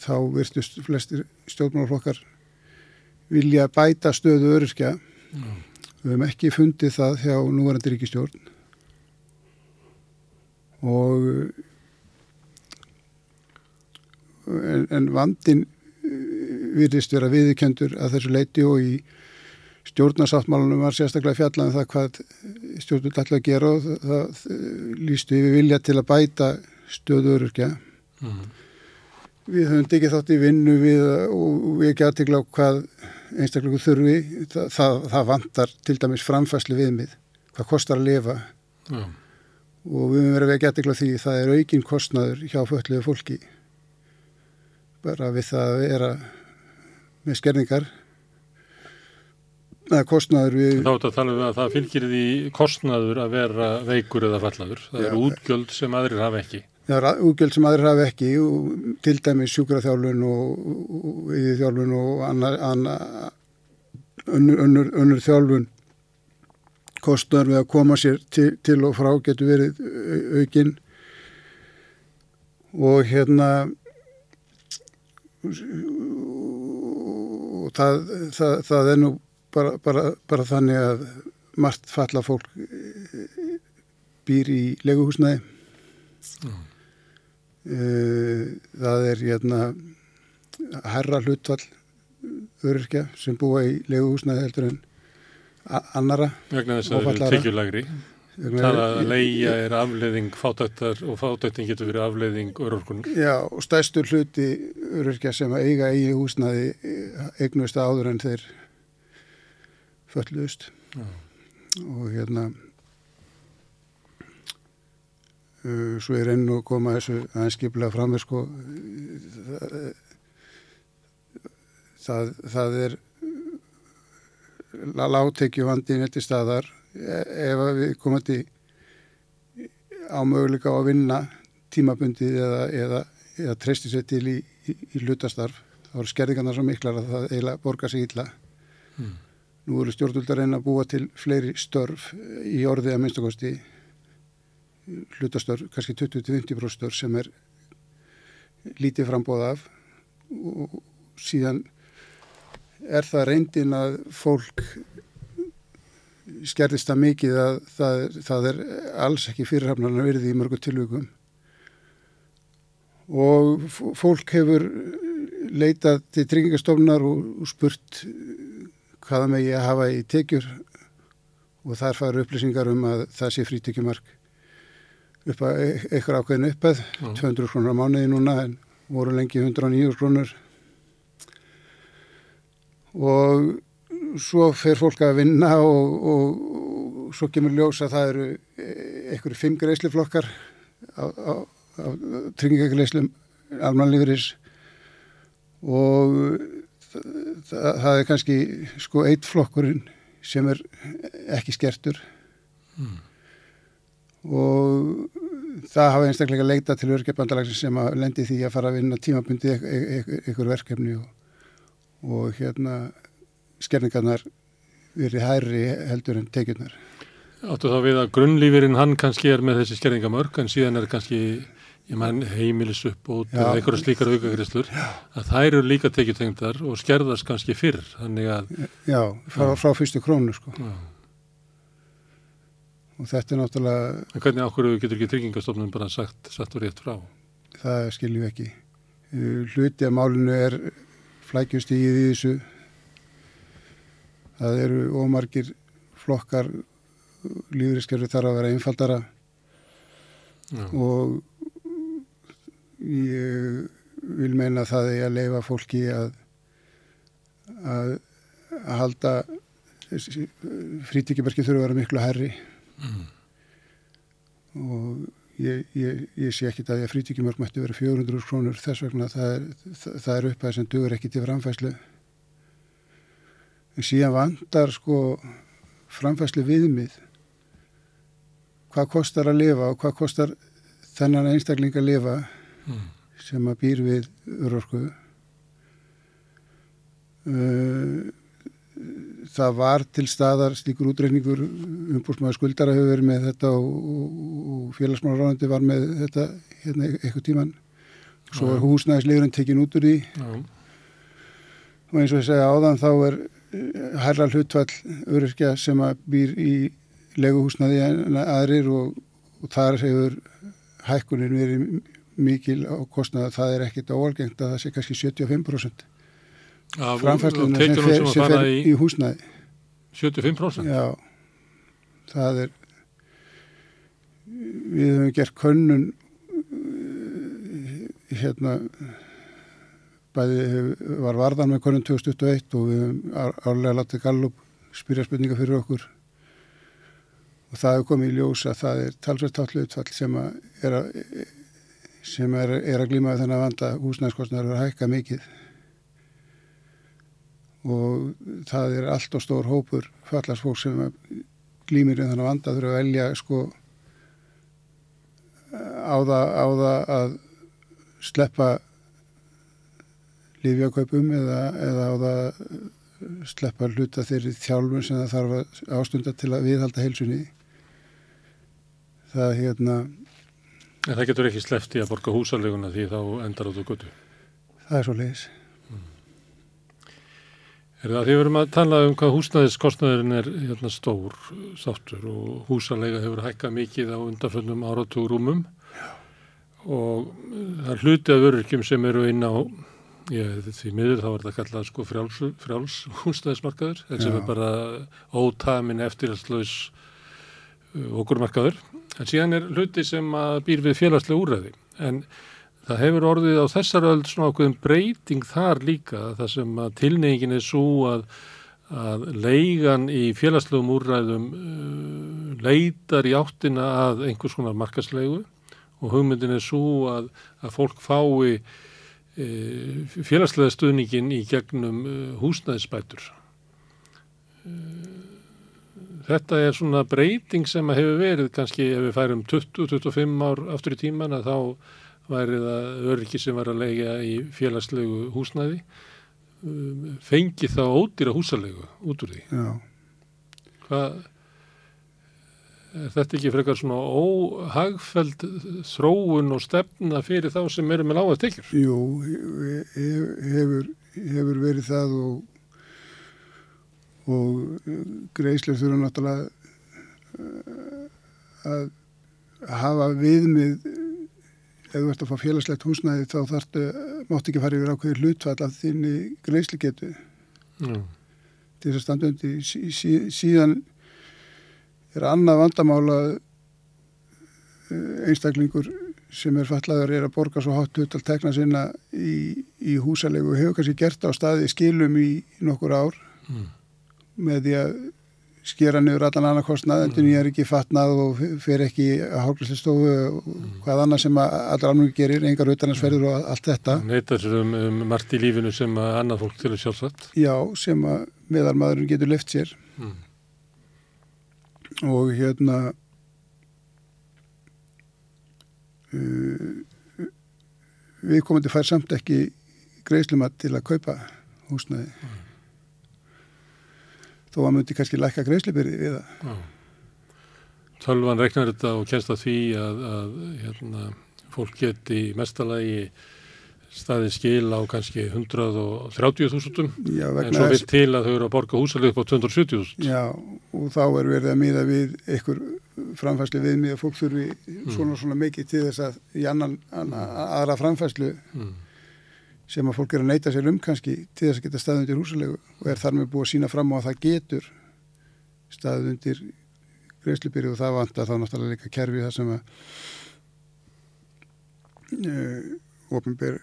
þá virtust flestir stjórnmálaflokkar vilja bæta stöðu öryrkja mm. við hefum ekki fundið það hjá núvarandi ríkistjórn og en, en vandin eh, virðist vera viðkendur að þessu leiti og í stjórnarsáttmálunum var sérstaklega fjallan um það hvað stjórnvöld ætla að gera og það, lístu við vilja til að bæta stöðururkja mm. við höfum digið þátt í vinnu við og við ekki aðtegla á hvað einstaklega þurfi. Það, það, það vantar til dæmis framfæsli viðmið hvað kostar að lifa. Mm og við höfum verið að geta ykkur því það er aukinn kostnaður hjá fölluðu fólki. Bara við það að vera með skerningar eða kostnaður við Þá er þetta að tala um að það fylgir því kostnaður að vera veikur eða fallaður það eru útgjöld sem aðrir hafa ekki. Það eru útgjöld sem aðrir hafa ekki til dæmis sjúkraþjálfun og yðurþjálfun og annar, annar önnur, önnur, önnur þjálfun. Kostnar við að koma sér til, til og frá getur verið aukinn. Og hérna og það, það, það er nú bara, bara, bara þannig að margt falla fólk býr í leguhúsnaði mm. það er hérna herra hlutvall öryrkja sem búa í leguhúsnaði heldur en annara vegna þess að það eru tekjulagri það að leia er afleiðing fátættar og fátætting getur verið afleiðing örorkunar. Já og stærstur hluti öryrkja sem eiga eigi húsnaði eignust áður en þeir fölluðust Já. og hérna uh, svo er enn og koma þessu aðeins skiplega fram sko það, það er láttekjuvandin er til staðar e, ef við komum til á möguleika á að vinna tímabundið eða, eða, eða treysti sér til í, í, í lutastarf þá eru skerðingarna svo miklar að það eiginlega borgar sig illa hmm. Nú eru stjórnvöldar einn að búa til fleiri störf í orðið að minnstakosti hlutastörf, kannski 20-50% störf sem er lítið frambóð af. Og síðan er það reyndin að fólk skerðist það mikið að það, það er alls ekki fyrirhafnarnar verið í mörgu tilvíkum og fólk hefur leitað til tryggingastofnar og spurt hvaða megi að hafa í tekjur og þar fara upplýsingar um að það sé frítekjumark upp að e-, eitthvað ákveðin uppað, mm. 200 krónur á mánuði núna en voru lengi 109 krónur og svo fer fólk að vinna og, og, og svo kemur ljós að það eru einhverju fimm greiðsliflokkar á, á, á tryggingagreiðslum almanlífuris og það, það er kannski sko eitt flokkurinn sem er ekki skertur mm. og það hafa einstaklega leita til örkjabandalagsins sem að lendi því að fara að vinna tímabundi einhver verkefni og og hérna skerningarnar verið hærri heldur en tekjurnar. Áttu þá við að grunnlífurinn hann kannski er með þessi skerningamörk en síðan er kannski heimilis upp út eða einhverja slíkar aukagriðslur að þær eru líka tekjutengdar og skerðast kannski fyrr. Að, já, frá, frá fyrstu krónu sko. Já. Og þetta er náttúrulega... En hvernig ákveðu getur ekki tryggingastofnun bara sagt, sagt og rétt frá? Það skiljum ekki. Hluti af málinu er flækjustígið í þessu það eru ómargir flokkar lífriðskerfi þarf að vera einfaldara Já. og ég vil meina það að ég að leifa fólki að að, að halda frítíkimerki þurfa að vera miklu herri mm. og ég, ég, ég sé ekki að frítíkimörk mætti vera 400 krónur þess vegna það er, það, það er upphæð sem dugur ekki til framfæslu en síðan vandar sko framfæslu viðmið hvað kostar að lifa og hvað kostar þennan einstakling að lifa mm. sem að býr við örorku uh, það var til staðar slíkur útreikningur umbúrsmaður skuldara hefur verið með þetta og, og, félagsmálaráðandi var með þetta hérna eitthvað tíman svo er húsnæðislegurinn tekin út úr því Já. og eins og ég segja áðan þá er herra eh, hlutvall öryrkja sem að býr í leguhúsnaði aðrir og, og þar hefur hækkunin verið mikil kostnaða það er ekkit óalgengt að það sé kannski 75% framfærslunar sem fer, sem fer í, í húsnæði. 75%? Já, það er við hefum gert könnun eh, hérna bæði var varðan með könnun 2021 og við hefum árlega látið Gallup spyrja spurninga fyrir okkur. Og það hefur komið í ljós að það er talsvægt tallu utfall sem er að sem er, er að glíma þennan vanda. Húsnæðskostnar er að hækka mikið. Og það er allt og stór hópur fallarsfólk sem glýmir í þannig vanda þurfa að velja sko á það, á það að sleppa lífjakaupum eða, eða á það sleppa hluta þeirri þjálfun sem það þarf að ástunda til að viðhalda heilsunni. Það hérna En það getur ekki sleppti að borga húsaleguna því þá endar á þú götu. Það er svo leiðis Er það því við verum að tala um hvað húsnæðiskostnaðurinn er hérna, stór þáttur og húsalega hefur hækkað mikið á undanföllum áratúrumum og það er hluti af öryrkjum sem eru inn á ég, því miður þá er það kallað sko frjáls, frjáls húsnæðismarkaður. Þetta sem er bara ótamin eftirhalslaus uh, okkurmarkaður en síðan er hluti sem býr við félagslega úræði en Það hefur orðið á þessar öll svona okkur breyting þar líka þar sem að tilnefingin er svo að, að leigan í félagslegum úrræðum uh, leitar í áttina að einhvers konar markaslegu og hugmyndin er svo að, að fólk fái uh, félagslega stuðningin í gegnum uh, húsnæðisbætur. Þetta er svona breyting sem hefur verið kannski ef við færum 20-25 ár aftur í tíman að þá væri það öryggi sem var að lega í félagslegu húsnæði. Um, fengi þá ódýra húsalegu út úr því. Hvað er þetta ekki frekar svona óhagfæld þróun og stefna fyrir þá sem eru með lága tekjur? Jú, hefur, hefur verið það og og greiðslega þurfa náttúrulega uh, að hafa viðmið ef þú ert að fá félagslegt húsnæði þá þarftu, mátt ekki fara yfir ákveði hlutfall af þinni greiðsligetu mm. til þess að standa undir sí, sí, síðan er annað vandamála eh, einstaklingur sem er fallaður er að borga svo hátt hlut að tekna sinna í, í húsalegu og hefur kannski gert á staði skilum í nokkur ár mm. Með því að skera niður allan annar kostnað, endur nýjar ekki fatnað og fer ekki að hálflæslistofu og mm. hvað annað sem allar alveg gerir, engar auðvitaðnarsferður og allt þetta. Neitar sér um, um margt í lífinu sem að annað fólk til að sjálfsagt. Já, sem að meðalmaðurinn getur left sér mm. og hérna uh, við komum til að færa samt ekki greiðslumat til að kaupa húsnaði. Þó að myndi kannski lækka greiðslipirði við það. Tölvan reknar þetta og kennst að því að, að hérna, fólk geti mestalagi staði skil á kannski 130.000 en svo vilt til að þau eru að borga húsalegu upp á 270.000. Já og þá er verið að miða við einhver framfæslu viðmið að fólk þurfi mm. svona svona mikið til þess að í annan, annan aðra framfæslu mm sem að fólk er að neyta sér um kannski til þess að geta staðið undir húsalegu og er þar með búið að sína fram á að það getur staðið undir greiðslupyri og það vant að þá náttúrulega líka kerfi það sem að uh, ofinbyr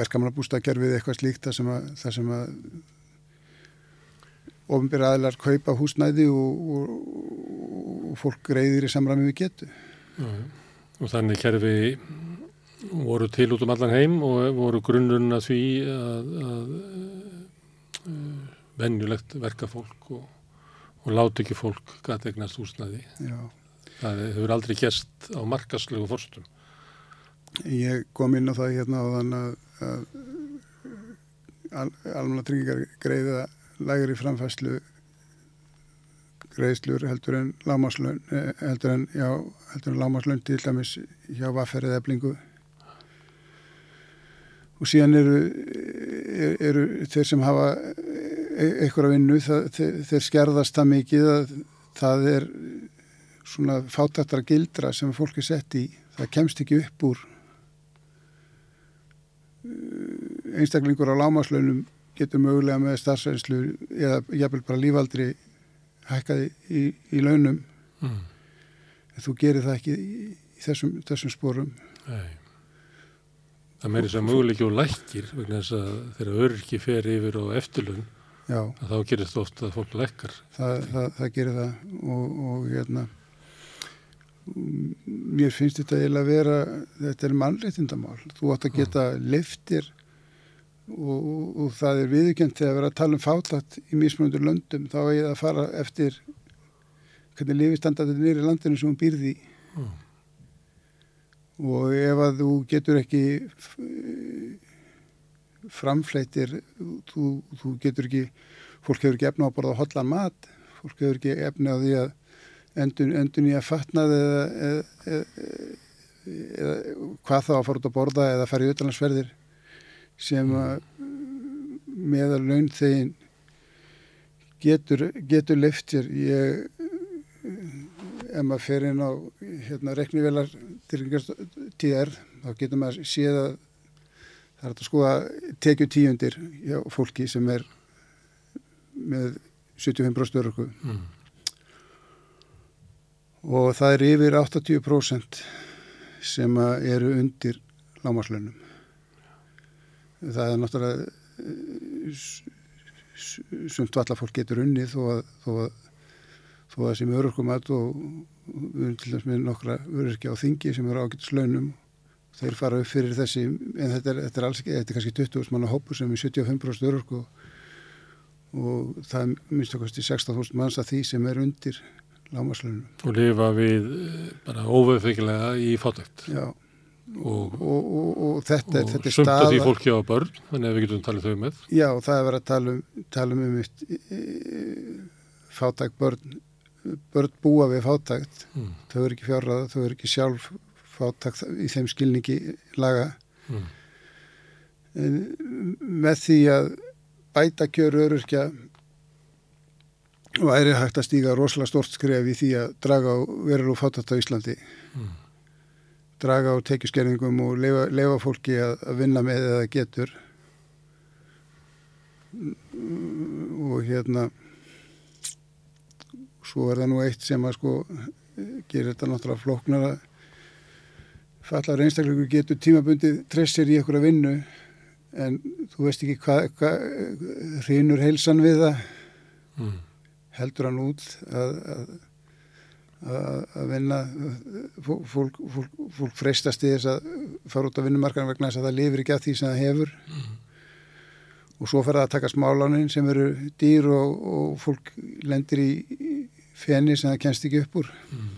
verkamannabústakerfið eitthvað slíkt þar sem að, þar sem að ofinbyr aðlar kaupa húsnæði og, og, og fólk greiðir í samræmi við getu. Og þannig kerfi voru til út um allan heim og voru grunnurinn að því að, að, að venjulegt verka fólk og, og láti ekki fólk gæti egnast húsnæði. Já. Það hefur aldrei gæst á markaslegu forstum. Ég kom inn á það hérna á þann að, að al, almanna tryggingar greiða lægri framfæslu greiðslur heldur en lámaslun eh, heldur en, en lámaslun til dæmis hjá vafferðið eblingu og síðan eru, eru þeir sem hafa einhverja vinnu það, þeir, þeir skerðast það mikið að það er svona fátatara gildra sem fólki sett í. Það kemst ekki upp úr einstaklingur á lámaslaunum getur mögulega með starfsveinslu eða jafnvel bara lífaldri hækkaði í, í launum. Mm. en þú gerir það ekki í, í þessum, þessum spórum Nei Það meiri sem möguleiki og lækir vegna þess að þegar örki fer yfir á eftirlun þá gerir þetta ofta að fólk lækkar. Það, það, það gerir það og, og hérna mér finnst þetta eiginlega að vera þetta er mannreitindamál þú átt að geta liftir og, og, og það er viðkjönd þegar erum að tala um fátlætt í mísmunundur löndum þá er það að fara eftir hvernig lifistandarnir er nýri landinu sem hún býrði mm. Og ef að þú getur ekki framfleitir þú, þú getur ekki fólk hefur ekki efna á að borða hotlan mat fólk hefur ekki efna á því að endun, endun í að fatna eða, eða, eða, eða hvað þá að fara út að borða eða fara í auðvitaðlansferðir sem mm. að meðal laun þegin getur, getur leftir ég ef maður fer inn á hérna, reknivelar TR þá getur maður séð að það er að skoða tekju tíundir hjá fólki sem er með 75% örku mm. og það er yfir 80% sem eru undir lámaslönum það er náttúrulega eh, sumt allar fólk getur unni þó að, þó að, þó að sem örurkumat og við erum til dæmis með nokkra örurki á þingi sem eru ágætt slönum þeir fara upp fyrir þessi en þetta er, þetta er alls ekki, þetta er kannski 20.000 manna hópur sem er 75% örurku og, og það er minnst okkar 16.000 manns að því sem er undir lámaslönum. Og lifa við eh, bara óveðfengilega í fátækt. Já og, og, og þetta, þetta er staða og sumt af því fólki á börn þannig að við getum talið þau með já það er verið að tala um, tala um, um fátækt börn börn búa við fátækt. Mm. þau eru ekki fjárraða, þau eru ekki sjálf fátækt í þeim skilningi laga. Mm. en með því að bæta kjöru öryrkja væri hægt að stíga rosalega stort skref í því að draga verður úr fátækt á Íslandi. Mm draga á tekjuskerðingum og lefa, lefa fólki að, að vinna með eða getur. Og hérna svo er það nú eitt sem að sko gerir þetta náttúrulega flóknar að fallar einstakleikur getur tímabundið tressir í að vinnu en þú veist ekki hvað hva, hrýnur heilsan við það mm. heldur hann út að, að að vinna fólk, fólk, fólk freistast í þess að fara út á vinnumarkaðan vegna þess að það lifir ekki að því sem það hefur mm. og svo fer það að taka smálánin sem eru dýr og, og fólk lendir í fenni sem það kennst ekki upp úr mm.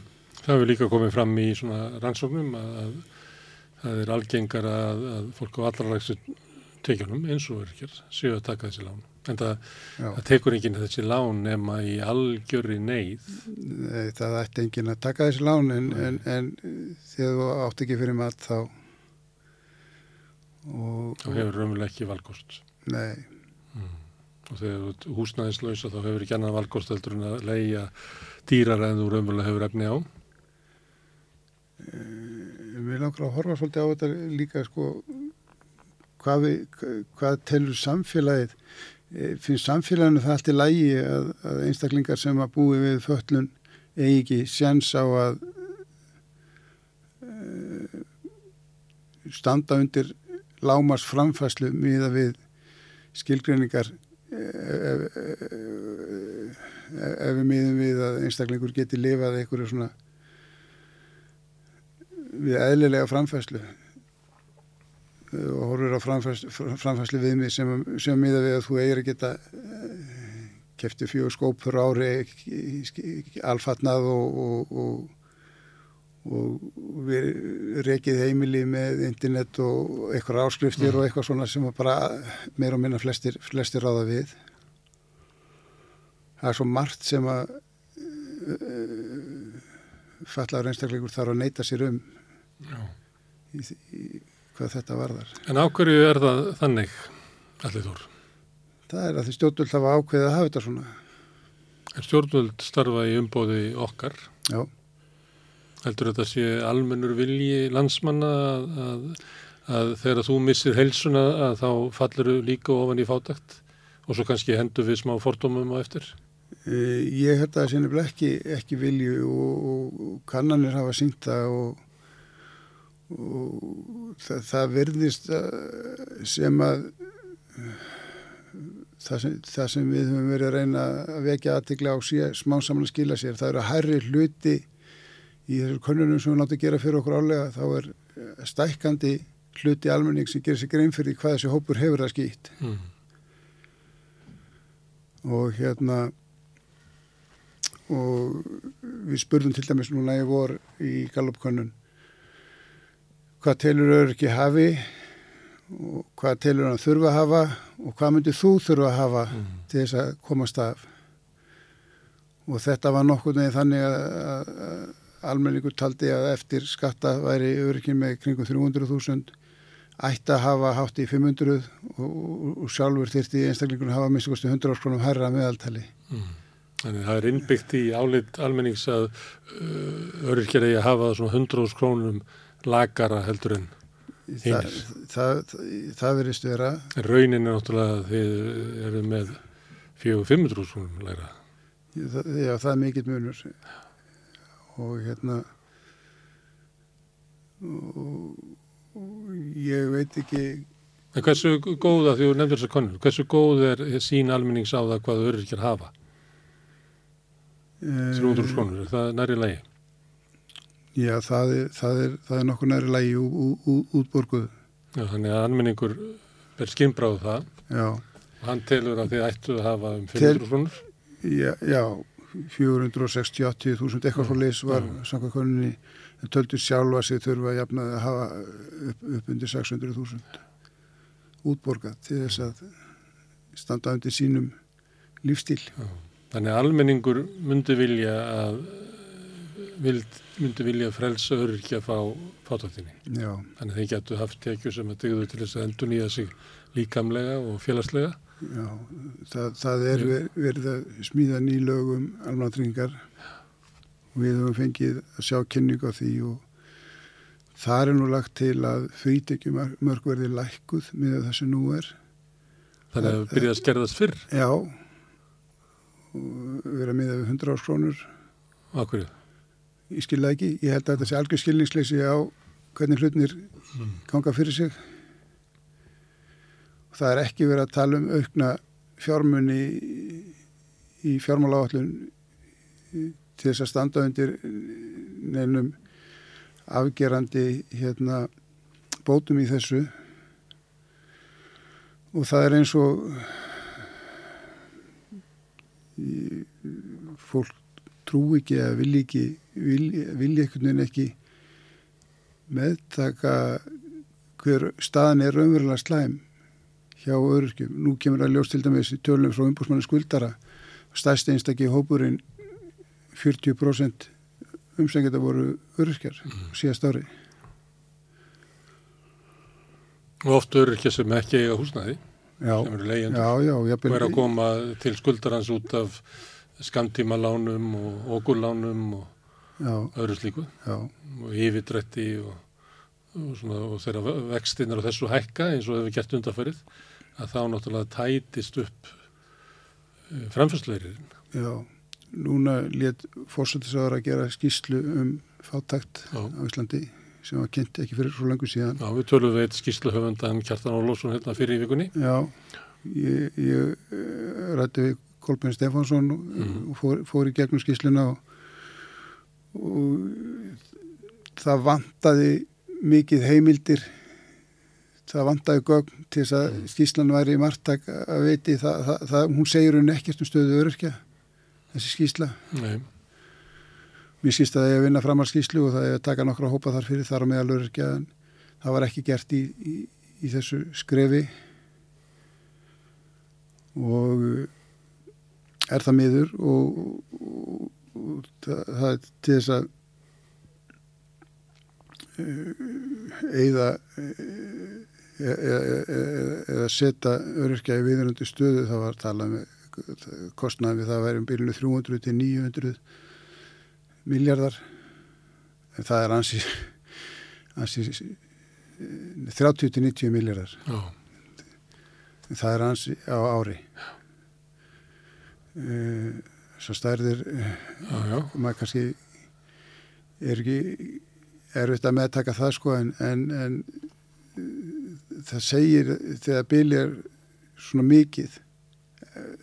Það hefur líka komið fram í svona rannsóknum að, að það er algengar að, að fólk á allra rækstu tekjunum eins og verður séu að taka þessi lán En það, það tekur enginn þessi lán nema í algjörri neyð? Nei, það ætti enginn að taka þessi lán en, en, en þegar þú átt ekki fyrir mat þá og, Þá hefur raunverulega ekki valkost? Nei. Og þegar þú húsnæðislausa þá hefur ekki annað valkost heldur en að leia dýrar en þú raunverulega hefur efni á? Við langar að horfa svolítið á þetta líka sko hvað, við, hvað telur samfélagið Eh, finnst samfélaginu það allt í lægi að, að einstaklingar sem að búi við föllun eigi ekki sjans á að uh, standa undir lámas framfæslu miða við skilgreiningar ef, ef, ef við miðum við að einstaklingur geti lifað einhverju svona við eðlilega framfæslu og horfur á framfæslu, framfæslu við mig sem, sem miða við að þú eigir að geta kefti fjögur skóp fyrir ári alfatnað og, og, og, og við rekið heimili með internet og eitthvað áskriftir mm. og eitthvað svona sem bara meir og minna flestir, flestir ráða við það er svo margt sem að uh, fallaður einstakleikur þarf að neyta sér um í, í, hvað þetta varðar En ákverju er það þannig allir þór? það er að því stjórnvöld hafa ákveðið að hafa þetta svona. Er stjórnvöld starfa í umbóði okkar? Já. Heldur þetta sé almennur vilji landsmanna að, að, að þegar þú missir helsuna að þá fallur þú líka ofan í fátakt og svo kannski hendur við smá fordómum á eftir? E, ég held að það sé nefnilega ekki, ekki vilju og, og kannanir hafa sínt það og, og það, það verðist sem að það sem, það sem við höfum verið að reyna að vekja aðtikla á smá saman að skila sér, það eru að herri hluti í þessar konunum sem við láttum gera fyrir okkur álega, þá er eh, stækkandi hluti almenning sem gerir sig grein fyrir hvað þessi hópur hefur það skýtt mm. og hérna og við spurðum til dæmis núna ég vor í Gallup-konun hvað telur örki hafi og hvað telur hann þurfa að hafa og hvað myndir þú þurfa að hafa mm. til þess að komast af og þetta var nokkur með þannig að, að almenningur taldi að eftir skatta væri öryggjum með kringum 300.000 ætti að hafa hátt í 500 og, og, sjálfur þyrti einstaklingunum hafa minnst 100 áskronum herra meðaltali. Mm. Þannig það er innbyggt í álit almennings að uh, öryrkjar eigi að hafa svona 100 áskronum lagara heldur en Það, það, það, það verist vera. Raunin er náttúrulega að þið eru með 400-500 svona læra Já, það er mikill munur og hérna og, ég veit ekki En hversu góða, því þú nefndir þess að konur hversu góð er sín almennings á það hvað þau eru ekki að hafa 300 skonur, er það næri lægi? Já, það er, það er, það er nokkur næri lægi útborguð. Já, þannig að anmenningur ber skimbráðu það. Já. Og hann telur að þið ættu að hafa um 500 krónur. Já, já 460-80.000 eitthvað svo leys var samkvæmkoninni töldur sjálfa sig þurfa að jafna að hafa upp, upp undir 600.000 útborgað til þess að standa undir sínum lífstíl. Þannig að almenningur myndi vilja að vild, myndi vilja frelsa öryrkja að fá fátaktinni. Þannig að þeir getur haft tekju sem að tegðu til þess að endur nýja sig líkamlega og félagslega. Já, það, það er verið að smíða nýlögum almanatringar og við höfum fengið að sjá kynning á því og það er nú lagt til að frítekjum mörgverði lækkuð með það sem nú er. Þannig að það byrjaði að skerðast fyrr? Já, og vera með 100 áskrónur. Akkurðu? ég skilða ekki, ég held að þetta sé algjör skilningsleysi á hvernig hlutnir mm. ganga fyrir sig það er ekki verið að tala um aukna fjármunni í, fjármáláallun til þess að standa undir nefnum afgerandi hérna, bótum í þessu. Og það er eins og fólk trú ekki eða vil ekki vilja einhvern veginn ekki meðtaka hver staðan er raunverulega slæm hjá öryrkjum. Nú kemur að ljós til dæmis í tölunum frá umbúrsmannu skuldara stæst einstakki hópurinn 40% umsengið að voru öryrkjar mm. síðast ári. Og oft öryrkja sem ekki eiga húsnæði já, sem eru leiðjandur já, já, og er að koma til skuldarans út af skamtímalánum og okulánum og Já. öðru slíku Já. og yfirdrætti og, og, og þeirra vextinnar og þessu hækka eins og hefur gert undarfærið að þá náttúrulega tætist upp eh, framfærsleirinn. Já, núna let fórsættisáður að gera skýslu um fátækt Já. á Íslandi sem var kynnt ekki fyrir svo lengur síðan. Já, við tölum við eitt skýrsluhöfundan Kjartan Ólófsson hérna fyrir í vikunni. Já, ég, ég uh, rætti við Kolbjörn Stefánsson mm. og fór, fór í gegnum skýrsluna og, og það vantaði mikið heimildir það vantaði gögn til þess að mm. skýrslan væri í margtak að veiti það, það, það, hún segir hún ekkert um stöðu öryrkja þessi skýrsla. Nei. Mér skýrst að það er að vinna fram að skýslu og það er að taka nokkra hópa þar fyrir þar á meðalur ekki að það var ekki gert í, í, í þessu skrefi. Og er það miður og, og, og það, það er til þess að eða eða setja öryrkja í viðröndu stöðu það var talað með kostnaði við það að væri um byrjunu 300 til 900 miljardar en það er ansi, ansi 30-90 miljardar en það er ansi á ári. Uh, svo stærðir uh, maður kannski er ekki erfitt að meðtaka það sko en, en, en það segir þegar byljar svona mikið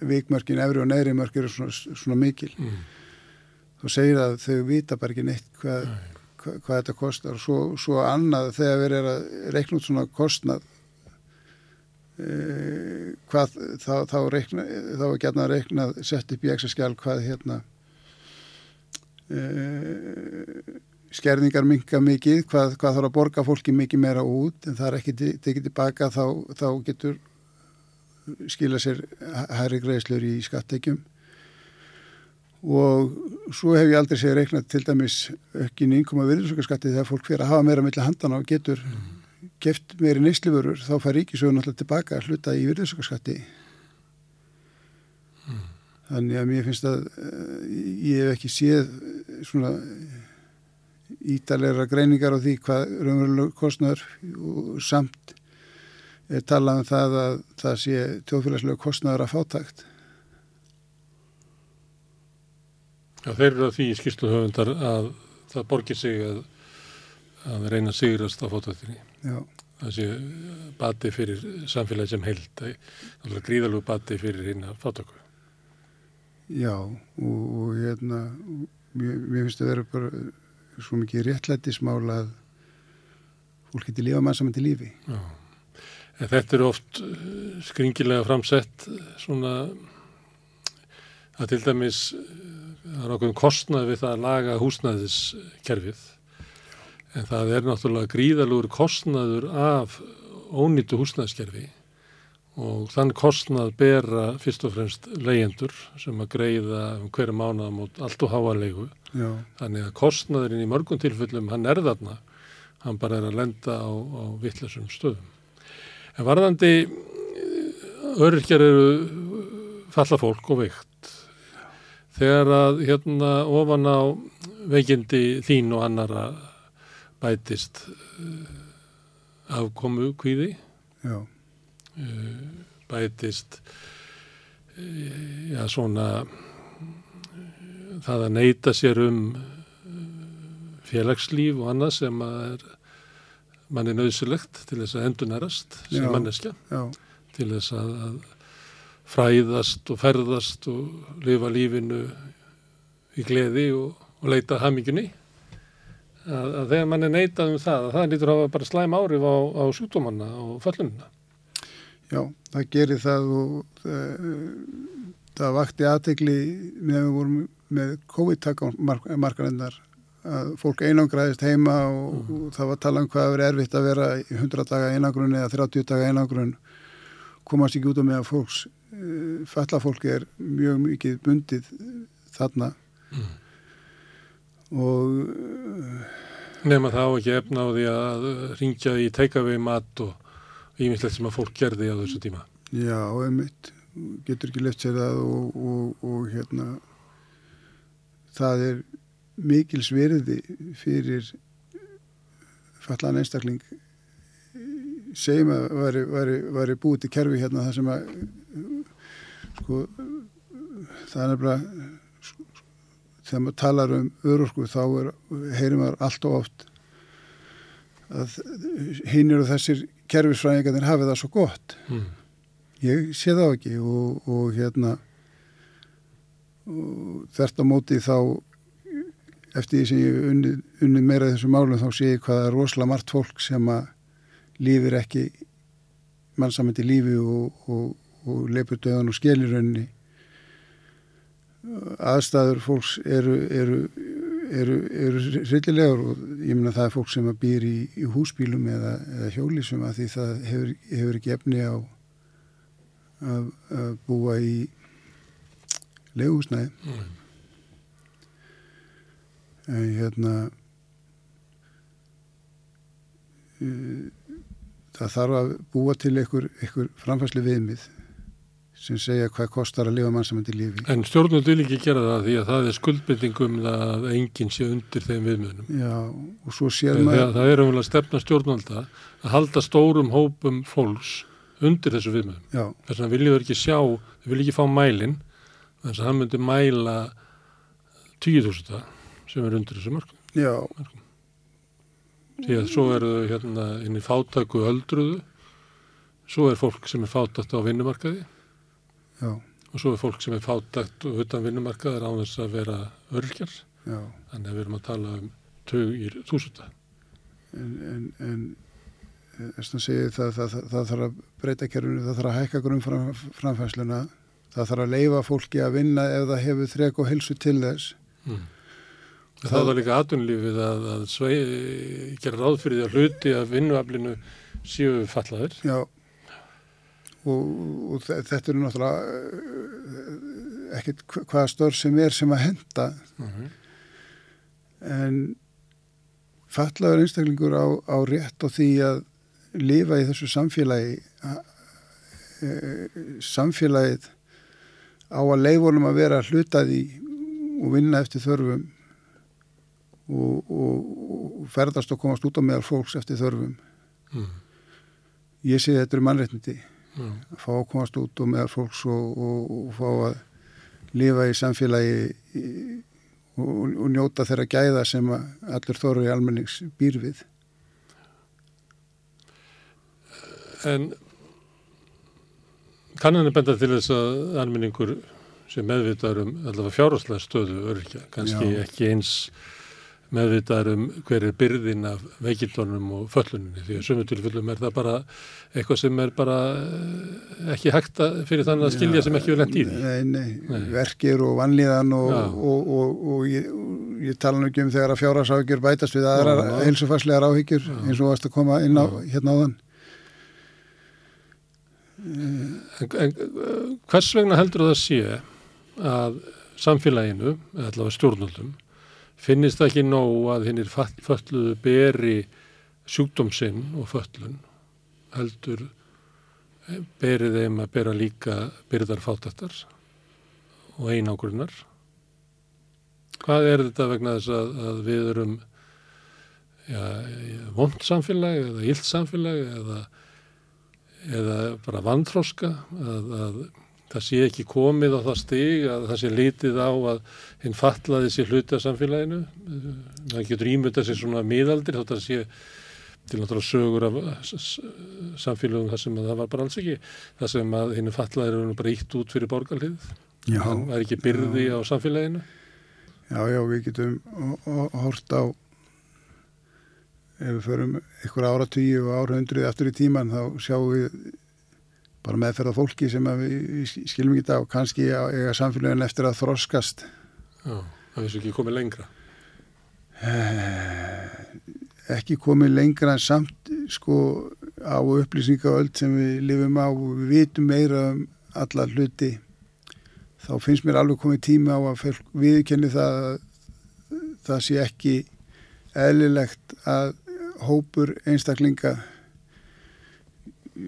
vikmörkin, efri og neðri mörk eru svona, svona mikil mm. þú segir að þau vita bara ekki neitt hvað, hvað, hvað þetta kostar. Og svo, svo annað þegar við erum að reikna út svona kostnað e, hvað þá, þá, reikna, þá er gætna að reikna sett upp í ekstra skjál hvað hérna e, skerningar minga mikið, hvað, hvað þarf að borga fólki mikið meira út en það er ekki tekið tilbaka þá, þá getur skila sér hæri greiðslur í skattekjum og svo hef ég aldrei segið reiknað til dæmis ekki nýjum að virðsökkarskatti þegar fólk fyrir að hafa meira mellir handana og getur mm. geft meiri neysliförur þá fær ríkisögun alltaf tilbaka að hluta í virðsökkarskatti mm. þannig að mér finnst að uh, ég hef ekki séð svona ítalega greiningar á því hvað raunveruleg kostnöður og samt er talað um það að það sé tjóðfélagslega kostnöður að fátækt Já, þeir eru að því skýrsluhöfundar að það borgir sig að, að reyna sigrast á fótvættinni. Já. Það sé bati fyrir samfélagi sem held, það er gríðalög bati fyrir hérna fátöku. Já, og, og hérna, mér, mér finnst að vera bara svo mikið réttlættismála að fólk getur lifa mann saman til lífi. Já, en þetta eru oft skringilega framsett svona að til dæmis það er okkur kostnað við það að laga húsnæðiskerfið. En það er náttúrulega gríðalugur kostnaður af ónýttu húsnæðiskerfi og þann kostnað bera fyrst og fremst leyendur sem að greiða um hverju mánuða mot allt og háanlegu þannig að kostnaðurinn í mörgum tilfellum hann er þarna, hann bara er að lenda á, á vittlesum stöðum. En varðandi öryrkjar eru falla fólk og veikt. Þegar að hérna ofan á veikindi þín og annara bætist uh, afkomu kvíði uh, bætist uh, já svona það að neyta sér um félagslíf og annað sem að er manni nöðsilegt til þess að endunarast sem manneskja. til þess að, að fræðast og ferðast og lifa lífinu í gleði og, og leita hamingunni að, að þegar mann er neitað um það að það lítur að hafa bara slæm árif á, á sjúkdómanna og föllununa Já, það gerir það og það, það vakti aðtegli með að við vorum með COVID-takmarkarinnar að fólk einangraðist heima og, mm. og það var að tala um hvað að vera erfitt að vera í 100 daga einangrun eða 30 daga einangrun komast ekki út á með að fólks Eh, fallafólki er mjög mikið bundið þarna mm. og eh, Nefna þá ekki efna á því að ringja í teikavegi mat og ímislegt sem að fólk gerði á þessu tíma. Já, einmitt. Getur ekki left sér það og, og, og hérna það er mikil sverði fyrir fallan einstakling segjum að væri, væri, væri búið til kerfi hérna það sem að sko það er nefnilega þegar maður talar um örorku þá er, heyrir maður allt og oft að hinnir og þessir kerfisfræðingarnir hafi það svo gott mm. ég sé það ekki og, og hérna og þert á móti þá eftir því sem ég unni, unni meira þessu málum þá sé ég hvaða rosalega margt fólk sem að lífir ekki mannsamöndi lífi og, og, og leipur döðan og skelirönni aðstæður fólks eru, eru, eru, eru rillilegur og ég minna það er fólk sem býr í, í húsbílum eða, eða hjólísum að því það hefur, hefur ekki efni á að, að búa í leguhúsnæði mm. en hérna það þarf að búa til einhver, einhver framfæslu viðmið sem segja hvað kostar að lifa mannsamöndi lífi. En stjórnum vil ekki gera það því að það er skuldbyttingum að enginn sé undir þeim viðmöðunum. Já, og svo sér maður... Það, það er umvel að stefna stjórnvalda að halda stórum hópum fólks undir þessu viðmöðum. Já. Þess vegna viljum þau ekki sjá, þau vilja ekki fá mælinn, þannig að hann myndi mæla 10.000 sem er undir þessu mörgum. Já. Mörgum. Því að svo eru hérna inn í fátæku öldruðu, svo er fólk sem er fátækt á vinnumarkaði Já. og svo er fólk sem er fátækt og utan vinnumarkaðar á þess að vera örkjar þannig að við erum að tala um tögir þúsunda. En, en, en þess að segja það, það, það, það þarf að breyta kerfinu, það þarf að hækka grunn fram, framfæsluna, það þarf að leifa fólki að vinna ef það hefur þrek og helsu til þess. Mm. Það var líka atunlífið að, að svei, gera ráð fyrir því að hluti að vinnuaflinu séu fallaðir Já og, og þetta eru náttúrulega eh, ekkert hvaða störf sem er sem að henda uh mhm. -huh. en fallaður einstaklingur á, á rétt á því að lifa í þessu samfélagi e, samfélagið á að leifunum að vera hlutaði og vinna eftir þörfum og, og, og ferðast og komast út á meðal fólks eftir þörfum mm. ég sé þetta eru mannreitniti mm. fá að komast út og meðal fólks og, og, og fá að lifa í samfélagi í, og, og njóta þeirra gæða sem allir þóru í almennings býr við. En kannan er benda til þess að almenningur sem meðvitaður um allavega fjárháslega stöðu örkja, kannski Já. ekki eins meðvitaður um hver er byrðin af veikildunum og föllunum því að sumu tilfellum er það bara eitthvað sem er bara eh, ekki hægt fyrir þannig að skilja Já, sem ekki vil lendi í. því. Nei, nei, nei, verkir og vanlíðan og, og, og, og ég, ég tala nú ekki um þegar að fjárasáhyggjur bætast við aðra heilsufarslegar áhyggjur eins og varst að koma inn á hérna á þann. En, en hvers vegna heldur það sé að samfélaginu, eða allavega stjórnaldum finnist það ekki nóg að hinnir fölluðu beri sjúkdómsinn og föllun heldur eh, berið þeim að bera líka byrðar fátattar og einágrunnar hvað er þetta vegna þess að, að við erum ja, vond samfélag eða íld samfélag eða, eða bara vandróska að, að það sé ekki komið á það stig að það sé litið á að hinn fatlaði sé hluti af samfélaginu. Það getur ímyndað sér svona miðaldir þótt að sé til náttúrulega sögur af samfélagum þar sem það var bara alls ekki. Þar sem að hinn fatlaði eru bara ítt út fyrir borgarlið það er ekki byrði já. á samfélaginu. Já, já, við getum hort á ef við förum ykkur ára tíu og ára hundruð eftir í tíman þá sjáum við bara meðferða fólki sem við skilum ekki þetta og kannski eiga samfélagin eftir að þroskast. Já, það finnst ekki komið lengra. Eh, ekki komið lengra en samt sko á upplýsingaöld sem við lifum á og við vitum meira um alla hluti þá finnst mér alveg komið tíma á að viðkenni það það sé ekki eðlilegt að hópur einstaklinga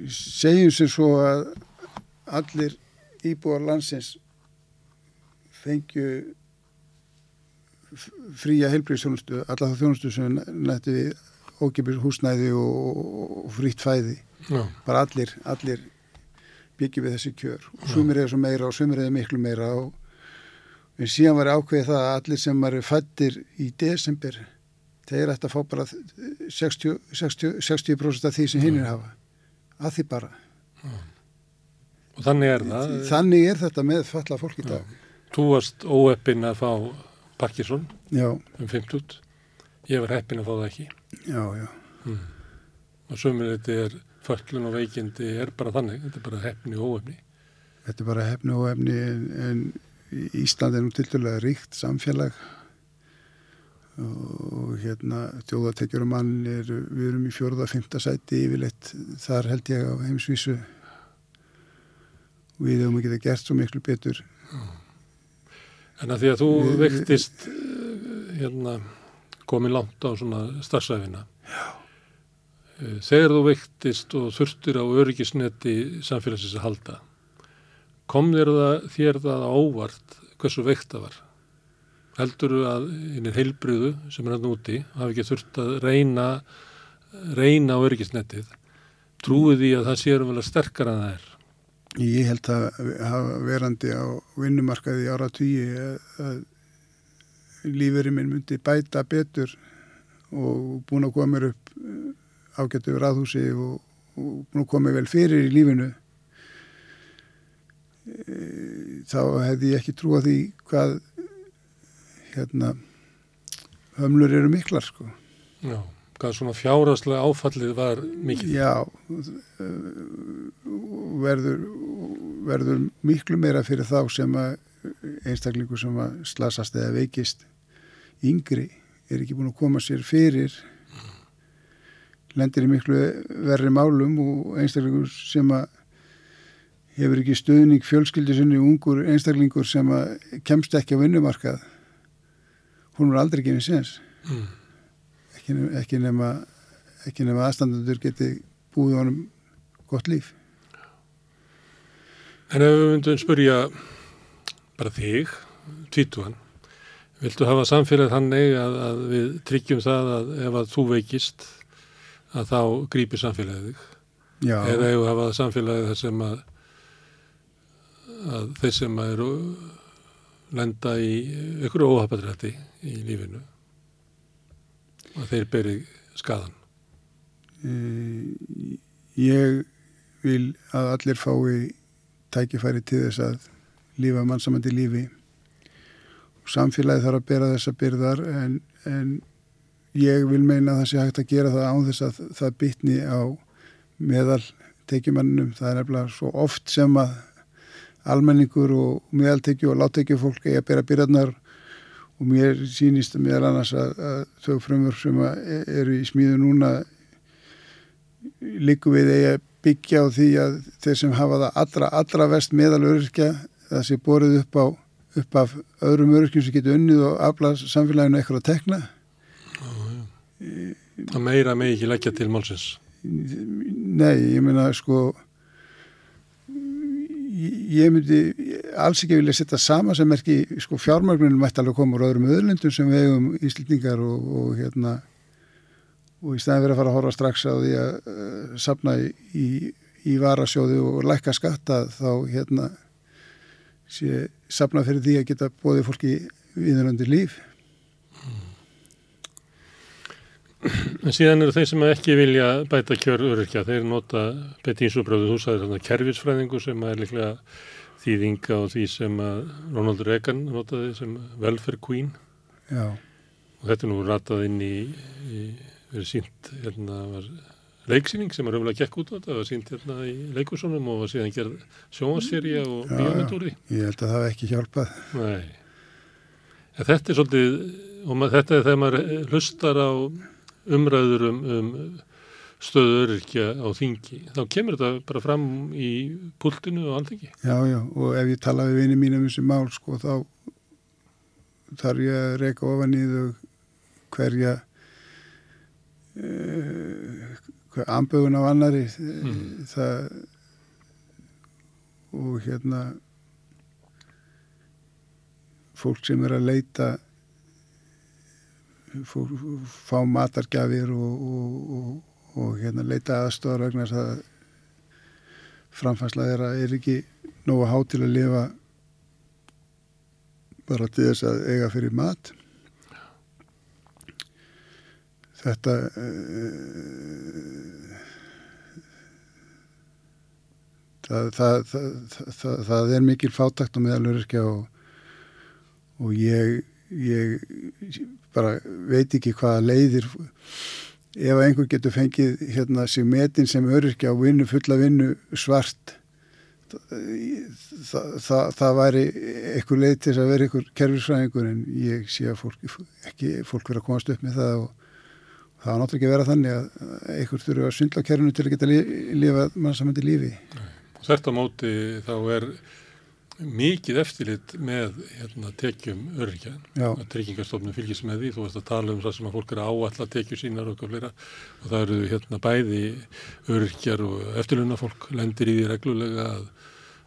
segjum sem svo að allir íbúar landsins fengju fría heilbríðsþjónustu, alla það þjónustu sem nætti við ókipis húsnæði og, frýtt fæði. Já. bara allir, allir byggjum við þessi kjör. Og sumir er svo meira og sumir er miklu meira og en síðan var ákveðið það að allir sem var fættir í desember þeir ætti að fá bara 60%, 60, 60 af því sem hinn er hafa að því bara. Og þannig er það. Þannig er þetta með falla fólk í dag. Þú varst óeppin að fá Parkinson já. um 50 ég var heppin að fá það ekki. Já, já. Mm. og sömur þetta er föllun og veikindi er bara þannig. Þetta er bara heppni og óefni Þetta er bara heppni og óefni en, en Ísland er nú til dæla ríkt samfélag og hérna þjóðatekjur og mann er, við erum í fjörða, fymta sæti yfirleitt, þar held ég á heimsvísu. Við hefum ekki það gert svo miklu betur. En að því að þú við, vektist hérna komið langt á svona starfsæfina Já. Eh, Þegar þú vektist og þurftur á öryggisneti samfélagsins að halda kom þér það, þér það óvart hversu veikt það var? Heldur að einir heilbriðu sem er hann úti hafi ekki þurft að reyna reyna á öryggisnettið trúið því að það séum vel að sterkara það er? Ég held að hafa verandi á vinnumarkaði ára tíu að lífeyri minn myndi bæta betur og búin að koma upp ágættu við raðhúsi og, og búin að koma vel fyrir í lífinu. Þá hefði ég ekki trúið því hvað hérna hömlur eru miklar sko. Já, hvað svona fjáraslega áfallið var mikið? Já, verður, verður miklu meira fyrir þá sem að einstaklingu sem að slasast eða veikist yngri er ekki búin að koma sér fyrir lendir í miklu verri málum og einstaklingur sem að hefur ekki stöðning fjölskyldisunni ungur einstaklingur sem að kemst ekki á vinnumarkað hún er aldrei gefið séns mm. ekki, ekki nema ekki nema aðstandandur geti búið honum gott líf En ef við myndum spyrja bara þig, tvítuðan viltu hafa samfélag þannig að, að við tryggjum það að ef að þú veikist að þá grýpir samfélagið þig Já. eða ef við hafa samfélagið þar sem að að þeir sem eru lenda í ykkur óhapadrætti í lífinu og þeir beri skadan? Eh, ég vil að allir fái tækifæri til þess að lífa mannsamandi lífi og samfélagi þarf að bera þessa byrðar en, en ég vil meina að það sé hægt að gera það án þess að það bytni á meðal tekjumannum. Það er nefnilega svo oft sem að almenningur og meðaltekju og láttekju fólk er að bera byrðarnar og mér sýnist meðal annars að, að þau frumur sem eru í smíðu núna líku við eigi að byggja á því að þeir sem hafa það allra, allra vest meðal öryrkja það sé borðið upp á upp af öðrum öryrkjum sem getur unnið og afla samfélaginu eitthvað að tekna. Það meira með ekki leggja til málsins. Nei, ég meina sko ég myndi alls ekki vilja setja sama sem er ekki sko, fjármögnunum mætti alveg koma úr öðrum öðlendum sem við hefum íslendingar og, og hérna og í staðin verið að fara að horfa strax á því að uh, sapna í, í varasjóði og lækka skatta þá hérna sé sapna fyrir því að geta bóðið fólki viðröndir líf En síðan eru þeir sem ekki vilja bæta kjör öryrkja, þeir nota beti ínsúbröðu, þú sagðir þarna kerfisfræðingu sem er líklega þýðinga og því sem að Ronald Reagan notaði sem welfare queen Já. og þetta er nú ratað inn í, í verið sínt hérna var leiksýning sem er umlega gekk út á þetta, það var sínt hérna í leikursónum og var síðan gerð sjónasserja og bíómyndúri. Ég held að það hef ekki hjálpað. Nei, en þetta er svolítið, og þetta er þegar maður hlustar á umræður um, um stöðu öryrkja á þingi, þá kemur þetta bara fram í púltinu og alþingi. Já, já, og ef ég tala við vinið mínum um þessi mál, sko, þá þarf ég að reyka ofan í þau hverja uh, hver ambögun á annari mm. það og hérna fólk sem er að leita fá matargjafir og, og, og, og hérna, leita aðstofar vegna þess að framfærsla þeirra er ekki nógu há til að lifa bara til þess að eiga fyrir mat. Þetta uh, það, það, það, það er mikil fátakt á meðalurkja og, og ég, ég bara veit ekki hvaða leiðir ef einhver getur fengið hérna sig metin sem öryrkja og vinnu fulla vinnu svart það, það, það væri einhver leið til að vera einhver kerfisfræðingur en ég sé að fólk, ekki fólk verið að komast upp með það og það var náttúrulega ekki að vera þannig að einhver þurfu að svindla kerfinu til að geta lifað mannsamöndi lífi. Á móti þá er mikið eftirlit með hérna, tekjum öryrkja. Að tryggingarstofnum fylgjast með því þú veist að tala um það sem að fólk eru áallat tekju sínar og fleira. Og það eru hérna bæði öryrkjar og eftirlunna fólk lendir í því reglulega að,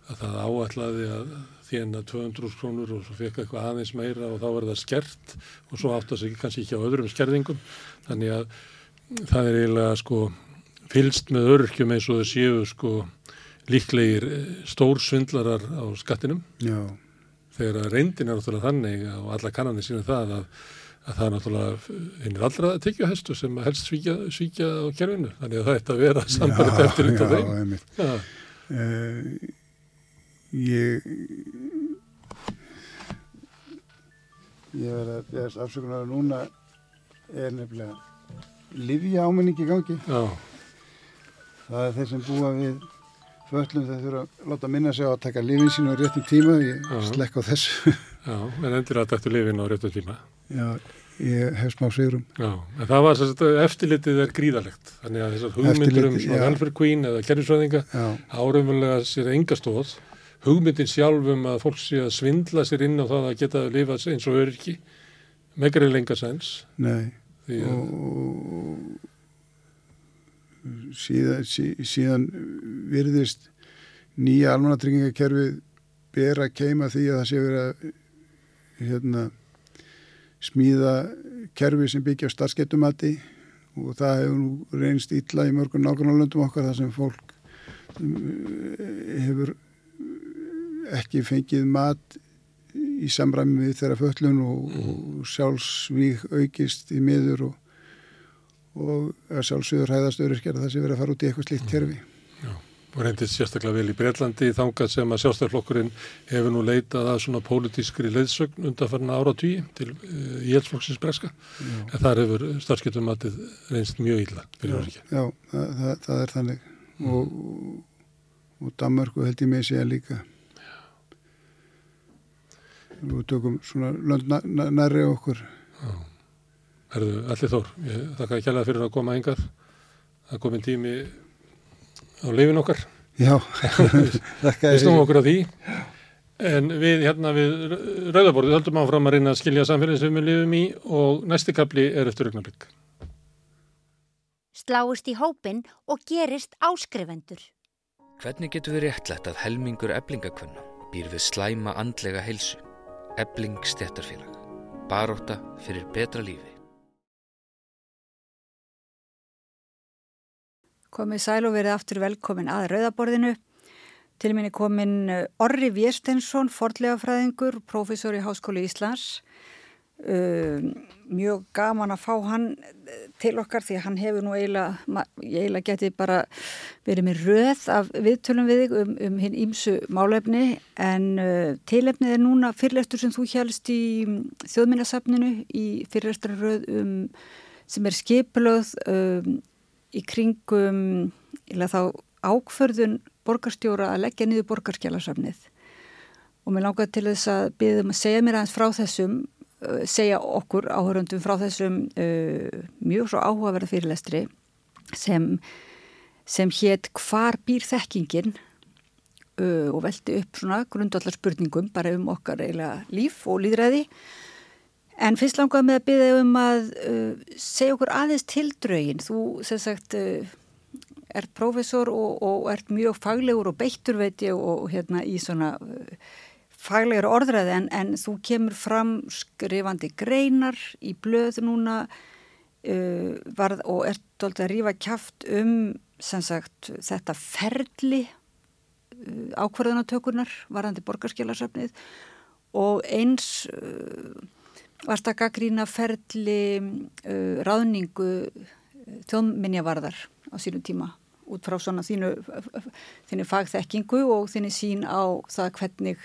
að það áallaði að þérna 200 krónur og svo fekk eitthvað aðeins meira og þá er það skert. Og svo átt að segja kannski ekki á öðrum skerðingum. Þannig að það er eiginlega sko fylst með öryrkjum eins og þau séu sko líklegir eh, stór svindlarar á skattinum. Já. þegar reyndin er náttúrulega þannig og alla kannanir sínum það að, að það er náttúrulega hinnir allra að tekja hestu sem helst svíkja, svíkja á kerfinu. Þannig að það ætti að vera sambarið eftir út af þeim. Já, uh, ég ég verði að þess afsökunar að núna er nefnilega livja áminningi gangi. Já. það er þeir sem búa við föllum þeir þurfa að láta minna sig á að taka lifin sín á réttum tíma ég slekk á þessu. Já, en endur að dættu lifin á réttum tíma. Já, ég hef smá sigurum Já, en það var þess að eftirlitið er gríðalegt þannig að þessar hugmyndur um velferð queen eða kerfisvæðinga árumvöldlega sér enga stóð hugmyndin sjálfum að fólk sé að svindla sér inn á það að geta að lifa eins og örki megar er lenga sens. Nei, og síðan, sí, síðan virðist nýja almannatryggingakerfi ber að keima því að það sé verið að hérna, smíða kerfi sem byggja á starfskettumati og það hefur nú reynst illa í mörgum nákvæmlega okkar þar sem fólk eh, hefur ekki fengið mat í samræmi við þeirra föllun og, og sjálfsvík aukist í miður og og sjálfsögur hæðast öryrkjara það sem verið að fara út í eitthvað slíkt kerfi. Já, og reyndist sérstaklega vel í Breitlandi þangað sem að sjálfstæðarflokkurinn hefur nú leitað að svona pólitískri leiðsögn undanfarnar ára tíu til uh, eh, Jélsflokksins breska, Já. en þar hefur starfskiptum matið reynst mjög illa fyrir öryrkja. Já, það, það, það er þannig mm. og, og Danmarku held ég með að líka. Við tökum svona lönd næri okkur. Já. Herðu, allir þór, ég þakka ekki alveg fyrir að koma engað. Það komin tími á lifin okkar. Já, þakka. Við snúum okkur á því. En við hérna við Rauðaborðið höldum áfram að reyna að skilja samfélagin sem við lifum í og næsti kapli er eftir augnablík. Sláist í hópin og gerist áskrifendur. Hvernig getur við réttlætt að helmingur eblingakvönna býr við slæma andlega heilsu? Ebling stettarfélag. Baróta fyrir betra lífi. Komið sæl og verið aftur velkomin að Rauðaborðinu. Til minni komin uh, Orri Vjerstensson, fordlegafræðingur, professor í Háskóli Íslands. Uh, mjög gaman að fá hann uh, til okkar því hann hefur nú eiginlega, ég eiginlega geti bara verið með röð af viðtölum við þig um, um hinn ímsu málefni en uh, tilefnið er núna fyrirlestur sem þú hjálst í um, þjóðminnasafninu í fyrirlestur röð um, sem er skipilöð um í kringum þá ákförðun borgarstjóra að leggja niður borgarskjálasafnið og mér langar til þess að byrðum að segja mér aðeins frá þessum uh, segja okkur áhörundum frá þessum uh, mjög svo áhugaverða fyrirlestri sem, sem hétt hvar býr þekkingin? Uh, og veldi upp svona grundallar spurningum bara um okkar eiginlega líf og líðræði En fyrst langaðum við að byggja um að uh, segja okkur aðeins til draugin. Þú, sem sagt, uh, ert profesor og, og ert mjög faglegur og beittur, veit ég, og, og hérna í svona uh, faglegur orðræði, en, en þú kemur fram skrifandi greinar í blöð núna uh, varð, og ert alltaf að rífa kæft um, sem sagt, þetta ferli uh, ákvarðanatökurnar varðandi borgarskjálarsöfnið og eins uh, varst að gaggrína ferli uh, ráðningu þjóðminjavarðar á sínum tíma út frá svona þínu, þínu fagþekkingu og þínu sín á það hvernig,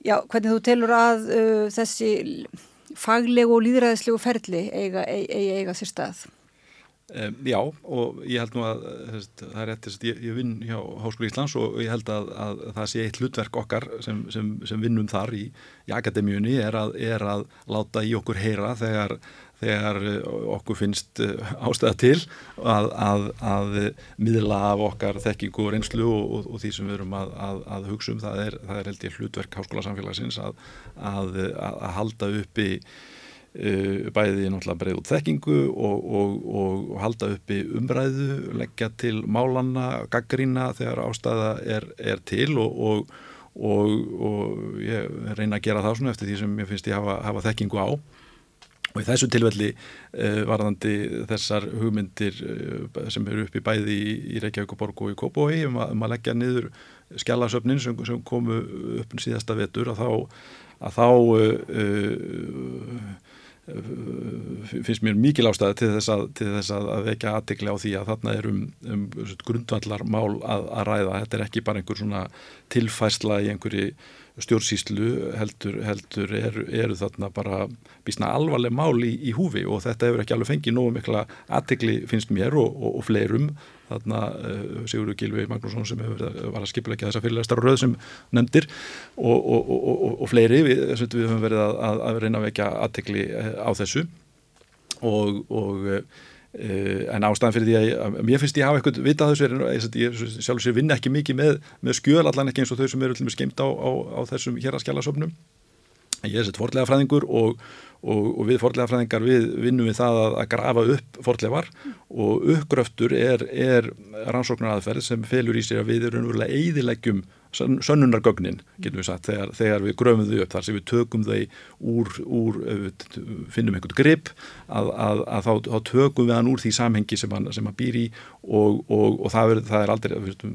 já, hvernig þú telur að uh, þessi faglegu og líðræðislegu ferli eiga, eiga, eiga sér stað. Um, já og ég held nú að þess, það er rétt þess að ég, ég vinn hjá Háskóli Íslands og ég held að, að það sé eitt hlutverk okkar sem, sem, sem vinnum þar í, í akademíunni er að, er að láta í okkur heyra þegar, þegar okkur finnst ástæða til að, að miðla af okkar þekkingu og reynslu og, og, og því sem við erum að hugsa um. Það er, það er held ég hlutverk Háskóla samfélagsins að halda uppi bæði náttúrulega breið út þekkingu og, og, og, og halda uppi umræðu, leggja til málanna, gaggrína þegar ástæða er, er til og ég reyna að gera það svona eftir því sem ég finnst ég hafa, hafa þekkingu á. Og í þessu tilvelli uh, varðandi þessar hugmyndir uh, sem eru uppi bæði í, í Reykjavík og Borg og í Kópói um, um að leggja niður skjálasöfnin sem, sem komu upp síðasta vetur að þá að þá finnst mér mikil ástæði til þess að, til þess að, að vekja aðtikli á því að þarna er um, um grundvallar mál að, að ræða. Þetta er ekki bara einhver svona tilfærsla í einhverju stjórnsýslu heldur, heldur eru, eru þarna bara bísna alvarleg mál í, í húfi og þetta hefur ekki alveg fengið nógu mikla aðtikli finnst mér og, og, og fleirum þarna uh, Sigurður Gilvi Magnússon sem hefur var að skipilegja þessa fyrirlegastar röð sem nefndir og, og fleiri. Við, við höfum verið að, að reyna að vekja aðtekli eh, á þessu. Og Uh, en ástæðan fyrir því að, að mér finnst ég hafa eitthvað vitað þessu er að ég sjálf sér vinna ekki mikið með, með skjöl allan ekki eins og þau sem eru skeimt á, á, á þessum hér að skjala söfnum ég er sett forlega fræðingur og, og, og við forlega fræðingar við vinnum við það að, að grafa upp forlegar og uppgröftur er, er rannsóknar aðferð sem felur í sig að við erum úrlega eidileggjum sönnunargögnin, getum við sagt, þegar, þegar við gröfum þau upp þar sem við tökum þau úr, úr finnum einhvern grip að, að, að þá, þá tökum við hann úr því samhengi sem hann, sem hann býr í og, og, og það, er, það er aldrei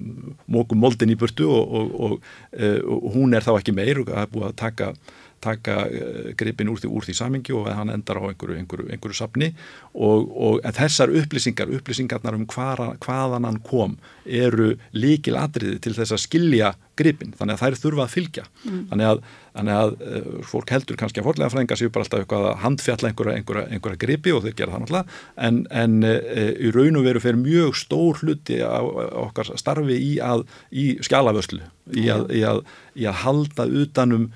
mókum moldin í burtu og, og hún er þá ekki meir og það er búið að taka taka eh, gripin úr því, úr því samingi og hann endar á einhverju, einhverju, einhverju sapni og, og þessar upplýsingar, upplýsingarnar um hvaða, hvaðan hann kom eru líkil atriði til þess að skilja gripin, þannig að þær þurfa að fylgja. Mm. þannig að, þannig að uh, fólk heldur kannski að forlega fræðinga séu bara alltaf eitthvað að handfjalla einhverja, einhverja, einhverja gripi og þeir gera það náttúrulega. En, en uh, í raun og veru fyrir mjög stór hluti á, á okkar starfi í, að, í skjalaföslu í, í, í að halda utanum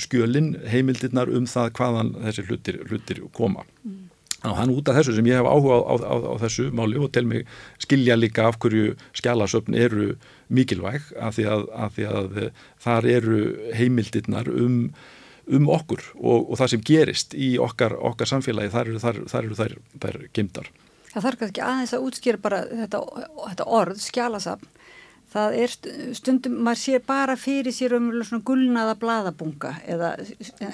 skjölin heimildirnar um það hvaðan þessi hlutir, hlutir koma mm. hann út af þessu sem ég hef áhuga á, á, á þessu máli og tel mig skilja líka af hverju skjálasöfn eru mikilvæg af því að, af því að þar eru heimildirnar um, um okkur og, og það sem gerist í okkar, okkar samfélagi þar eru þær, þær, þær, þær gemdar Það þarf ekki aðeins að útskýra bara þetta, þetta orð skjálasöfn það er stundum, maður sér bara fyrir sér umverulega svona gullnaða bladabunga eða,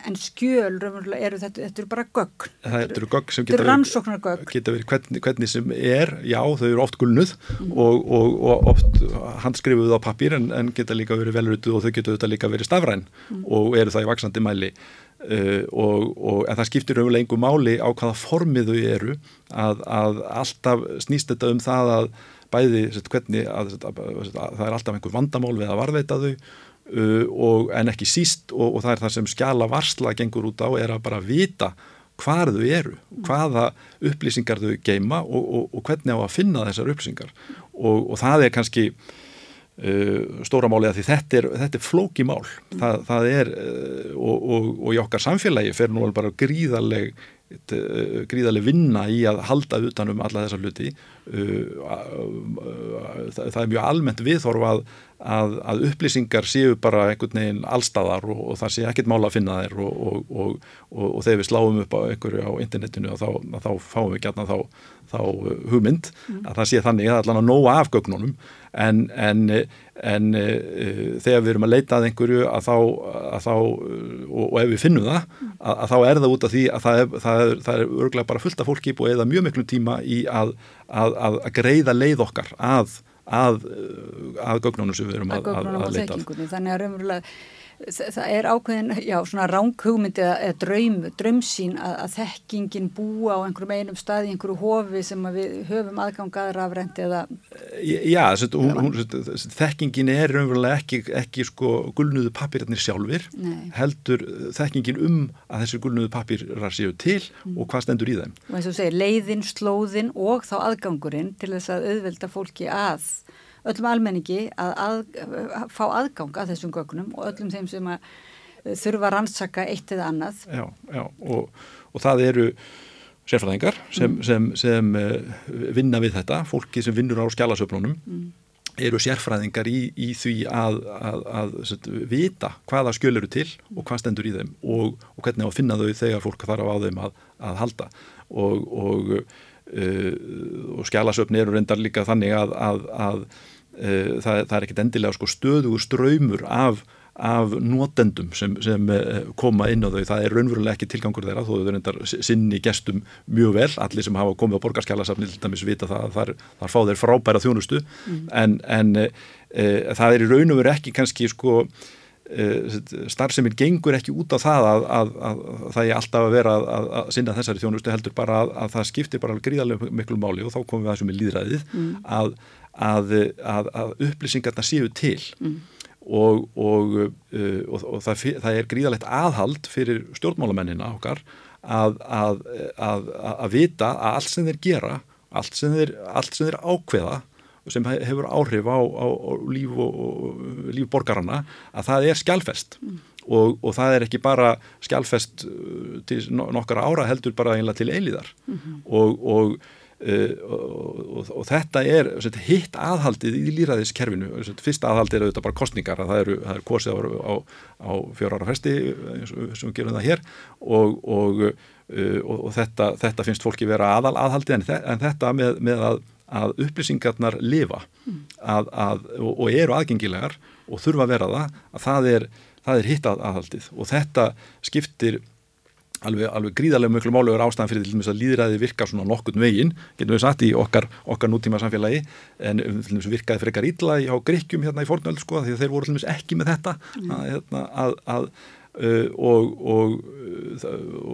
en skjöl umverulega eru þetta, þetta eru bara gögg það eru gögg sem geta verið, geta verið hvernig, hvernig sem er, já þau eru oft gullnuð mm. og, og, og oft handskrifuð á pappir en, en geta líka verið velrutuð og þau geta auðvitað líka verið stafræn mm. og eru það í vaksandi mæli uh, og, en það skiptir umverulega einhver máli á hvaða formið þau eru að, að alltaf snýst þetta um það að bæði hvernig að, að, að, að það er alltaf einhver vandamál við að varveita þau uh, og, en ekki síst og, og það er það sem skjala varsla gengur út á er að bara vita hvar þau eru, hvaða upplýsingar þau geima og, og hvernig á að finna þessar upplýsingar. Og það er kannski uh, stóra máli að því þetta er, þetta er flóki mál, það, það er uh, og í okkar samfélagi fer nú alveg bara gríðarleg gríðarlega vinna í að halda utanum alla þessa hluti. Uh, það er mjög almennt viðþorf að, að, að upplýsingar séu bara einhvern veginn allstaðar og, og það sé ekkert mála að finna þeir og, og, og þegar við sláum upp á einhverju á internetinu þá, þá fáum við gætna þá, þá hugmynd. Mm. að það sé þannig að allan að nóa af gögnunum. En, en, en uh, þegar við erum að leita að einhverju að þá, að þá og, og ef við finnum það að, að þá er það út af því að það er, það er, það er örglega bara fullt af fólki og eða mjög miklu tíma í að, að, að greiða leið okkar að að gögnunum sem við erum að, að leita Þannig að raunverulega það er ákveðin, já, svona ránkhugmyndi eða draum, draumsín að, að þekkingin búa á einhverjum einum staði, einhverju hofi sem við höfum aðgangað rafrænt eða... Já, þessi, hún, hún, þekkingin er raunverulega ekki, ekki sko gulnuðu papirarnir sjálfur, heldur þekkingin um að þessi gulnuðu papirar séu til mm. og hvað stendur í þeim. Og eins og segir, leiðin, slóðin og þá aðgangurinn til þess að auðvelda fólki að öllum almenningi að, að, að fá aðgang að þessum gögnum og öllum þeim sem að eh, þurfa að rannsaka eitt eða annað. Já, já og, og það eru sérfræðingar sem, mm. sem, sem, uh, vinna við þetta, fólki sem vinnur á skjálasöfnunum mm. eru sérfræðingar í, í því að, að set, vita hvaða skjöl eru til og hvað stendur í þeim og, og hvernig á að finna þau þegar fólk þarf á þeim að halda og, og, uh, og skjálasöfni eru reyndar líka þannig að Eh, það, það er ekkit endilega sko stöðugur ströymur af, af notendum sem, sem eh, koma inn á þau, það er raunverulega ekki tilgangur þeirra þó þau reyndar sinni gestum mjög vel, allir sem hafa komið á borgarskjálasafni til dæmis vita það að þar, þar fá þeir frábæra þjónustu mm. en, en e, e, það er í raun og veru ekki kannski sko starfseminn gengur ekki út á það að, að, að, að það er alltaf að vera að sinna þessari þjónustu heldur bara að það skiptir bara gríðarlega miklu máli og þá komum við að þessum í líðræðið mm. Að að, að, upplýsingarna séu til mm. og, og, uh, og, og það, það er gríðalegt aðhald fyrir stjórnmálamennina okkar að, að vita að allt sem þeir gera, allt sem þeir, allt sem þeir ákveða sem hefur áhrif á, á, á líf líf borgarana að það er skjálfest mm. og, og það er ekki bara skjálfest uh, til nokkara ára heldur bara einlega til eiliðar mm -hmm. og, og Uh, og, og, og þetta er set, hitt aðhaldið í líraðiskerfinu fyrst aðhaldið er auðvitað bara kostningar það eru, það er kosið á, á, á fjóra ára festi sem við gerum það hér. Og, uh, og þetta, þetta finnst fólki vera aðal aðhaldið en, en þetta með, með að, að upplýsingarnar lifa mm. að, að, og eru aðgengilegar og þurfa að vera það að það er, það er hitt aðhaldið. Og þetta skiptir alveg, alveg gríðarlega mjög málugur ástæðan fyrir til þess að líðræði virka svona nokkurt veginn, getum við satt í okkar, okkar nútíma samfélagi, en til þess að virkaði frekar illa á Gríkjum hérna í fornöld sko, því að þeir voru til þess ekki með þetta mm. að, hérna, að, að og, og, uh,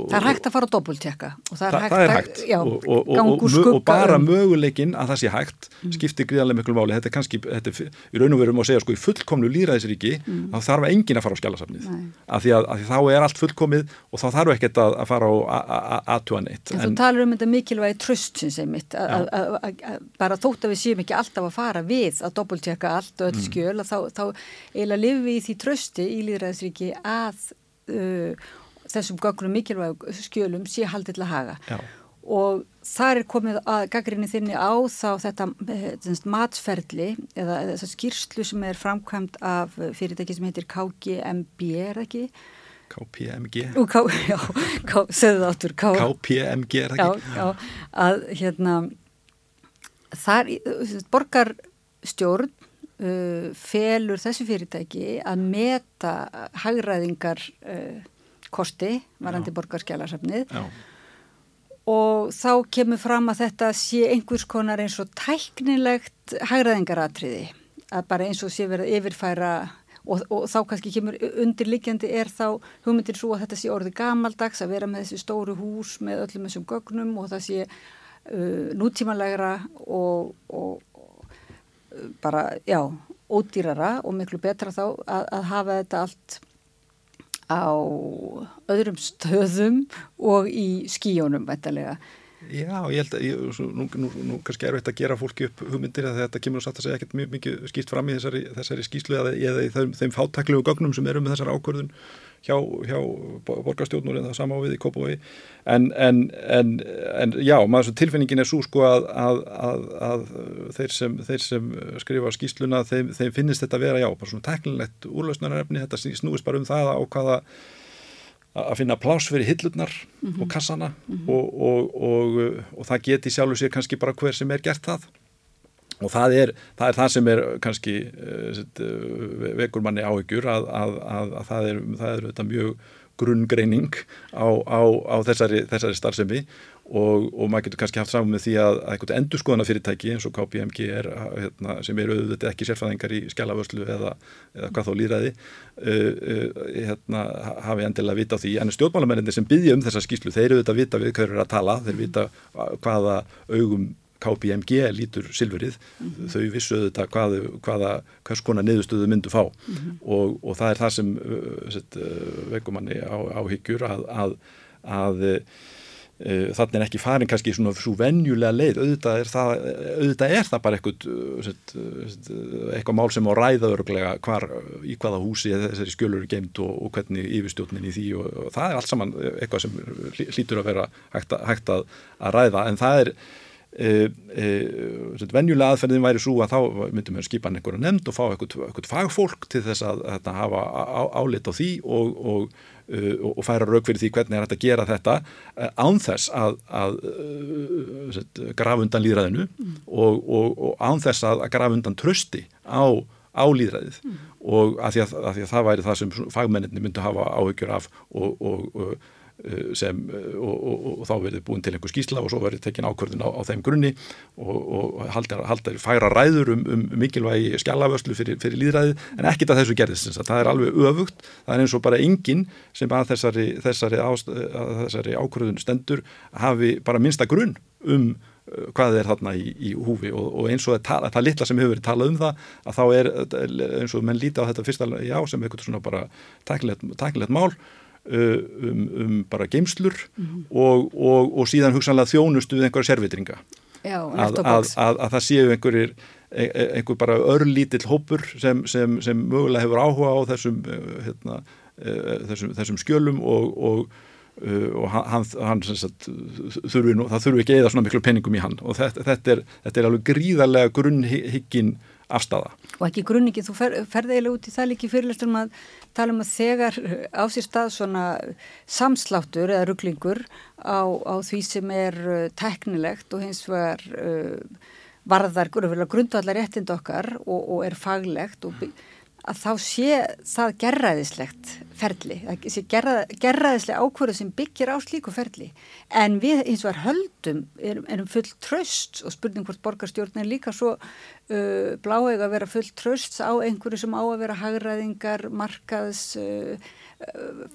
og það er hægt að fara að dobbultjekka og það er hægt, það er hægt. Já, og, og bara um. möguleikin að það sé hægt mm. skiptir gríðarlega miklu máli þetta er kannski, þetta er í raun og verum að segja sko í fullkomlu líðræðisríki mm. þá þarf engin að fara á skjálasafnið af því, af því þá er allt fullkomið og þá þarf ekki að, að fara á aðtúa neitt en, þú talar um þetta mikilvægi tröst sem mitt bara þótt að við séum ekki alltaf að fara við að dobbultjekka allt og öll mm. skjöl mm. þá, þá lifum við í því trösti í líðræðisríki að uh, þessum gögnum mikilvæg skjölum sé haldið til að haga Já. og þar er komið að gaggrinni þinni á þá þetta uh, matsferli eða þessa skýrslu sem er framkvæmt af fyrirtæki sem heitir KGMB er ekki? KPMG K, Já, segðu það áttur KPMG er ekki? Já, já, að hérna þar, borgarstjórn uh, felur þessu fyrirtæki að meta hagræðingar uh, kosti varandi borgarskjálarsafnið og þá kemur fram að þetta sé einhvers konar eins og tæknilegt hagræðingaratriði að bara eins og sé verið yfirfæra og, og þá kannski kemur undirlikjandi er þá hugmyndir svo að þetta sé orði gamaldags að vera með þessi stóru hús með öllum þessum gögnum og það sé uh, nútímanlegra og, og bara, já, ódýrara og miklu betra þá að, að hafa þetta allt á öðrum stöðum og í skíjónum vettalega. Já, ég held að ég, nú, nú, nú kannski er þetta að gera fólki upp hugmyndir að þetta kemur að satt að segja ekkert mjög mikið skýrt fram í þessari, þessari skýslu eða í þeim, þeim fátaklegu gögnum sem eru með þessar ákvörðun hjá, hjá borgarstjórnur en það sama á við í Kópavogi en, en, en, en já, maður tilfinningin er svo sko að, að, að, að þeir, sem, þeir sem skrifa skýsluna, þeim, þeim finnist þetta að vera já, bara svona teknilegt úrlausnarefni þetta snúist bara um það á hvaða að finna plás fyrir hillurnar mm -hmm. og kassana mm -hmm. og, og, og, og það geti sjálfur sér kannski bara hver sem er gert það og það er það, er það sem er kannski uh, vekur manni áhyggjur að, að, að, að það er, það er mjög grunngreining á, á, á þessari, þessari starfsemi. Og, og maður getur kannski haft saman með því að, að einhvern endurskoðana fyrirtæki eins og KPMG er, hérna, sem eru auðvitað ekki sérfæðingar í skjálaförslu eða, eða hvað þó líraði uh, uh, hérna, hafi endilega vita á því. En stjórnmálamenninni sem byggja um þessa skýslu þeir eru auðvitað að vita við hverju er að tala þeir vita hvaða augum KPMG lítur silfurið mm -hmm. þau vissu auðvitað hvað, hvaða hvers konar niðurstöðu myndu fá mm -hmm. og, og það er það sem veikumanni áhyggjur að, að, að þannig er ekki farin kannski svona svo venjulega leið, auðvitað er það, auðvitað er það bara eitthvað, eitthvað mál sem á ræða örglega hvar, í hvaða húsi þessari skjölur er geimt og, og hvernig yfirstjórnin í því og, og það er allt saman eitthvað sem hlýtur að vera hægt hægt að, að ræða en það er e, e, venjulega aðferðin væri svo að þá myndum við skipa einhverja nefnd og fá eitthvað fagfólk til þess að, að hafa álit á því og, og Uh, og færa rauk fyrir því hvernig er hægt að gera þetta uh, ánþess að, að uh, graf undan líðræðinu mm. og, og, og ánþess að, að graf undan trösti á, á líðræðið mm. og að því að, að því að það væri það sem fagmenninni myndi hafa áhyggjur af og, og sem, eh, og, og, og þá verður búin til einhver skísla og svo verður tekin ákvörðin á, á þeim grunni og, og haldar, haldar færa ræður um, um mikilvægi skjálaförslu fyrir, fyrir líðræði en ekkit að þessu gerðist það er alveg öfugt, það er eins og bara enginn sem að þessari, þessari, ást, að þessari ákvörðun stendur hafi bara minsta grunn um eh, hvað er þarna í, í húfi. Og, og eins og það, það litla sem hefur verið talað um það að þá er eins og menn líti á þetta fyrsta já sem eitthvað svona bara tæknilegt mál um, um bara geimslur mm -hmm. og, og, og síðan hugsanlega þjónustu við einhverja servitringa að, að, að, að það séu einhverjir e, e, einhver bara örlítill hópur sem, sem, sem mögulega hefur áhuga á þessum, uh, hérna, uh, þessum, þessum skjölum og, og og hann, hann sagt, þurfi nú, það þurfi ekki eða svona miklu penningum í hann og þetta, þetta, er, þetta er alveg gríðarlega grunnhyggin afstafa. Og ekki grunningi, þú fer, ferði eiginlega út í það líki fyrirlestum að tala um að þegar á sér stað svona samsláttur eða rugglingur á, á því sem er uh, teknilegt og hins vegar uh, varðar grundvallar réttind okkar og, og er faglegt og að þá sé það gerraðislegt ferli, það sé gerraðislega ákvörðu sem byggir á slíku ferli. En við eins og er höldum erum, erum full tröst og spurning hvort borgarstjórn er líka svo uh, bláeg að vera full tröst á einhverju sem á að vera hagraðingar, markaðs uh,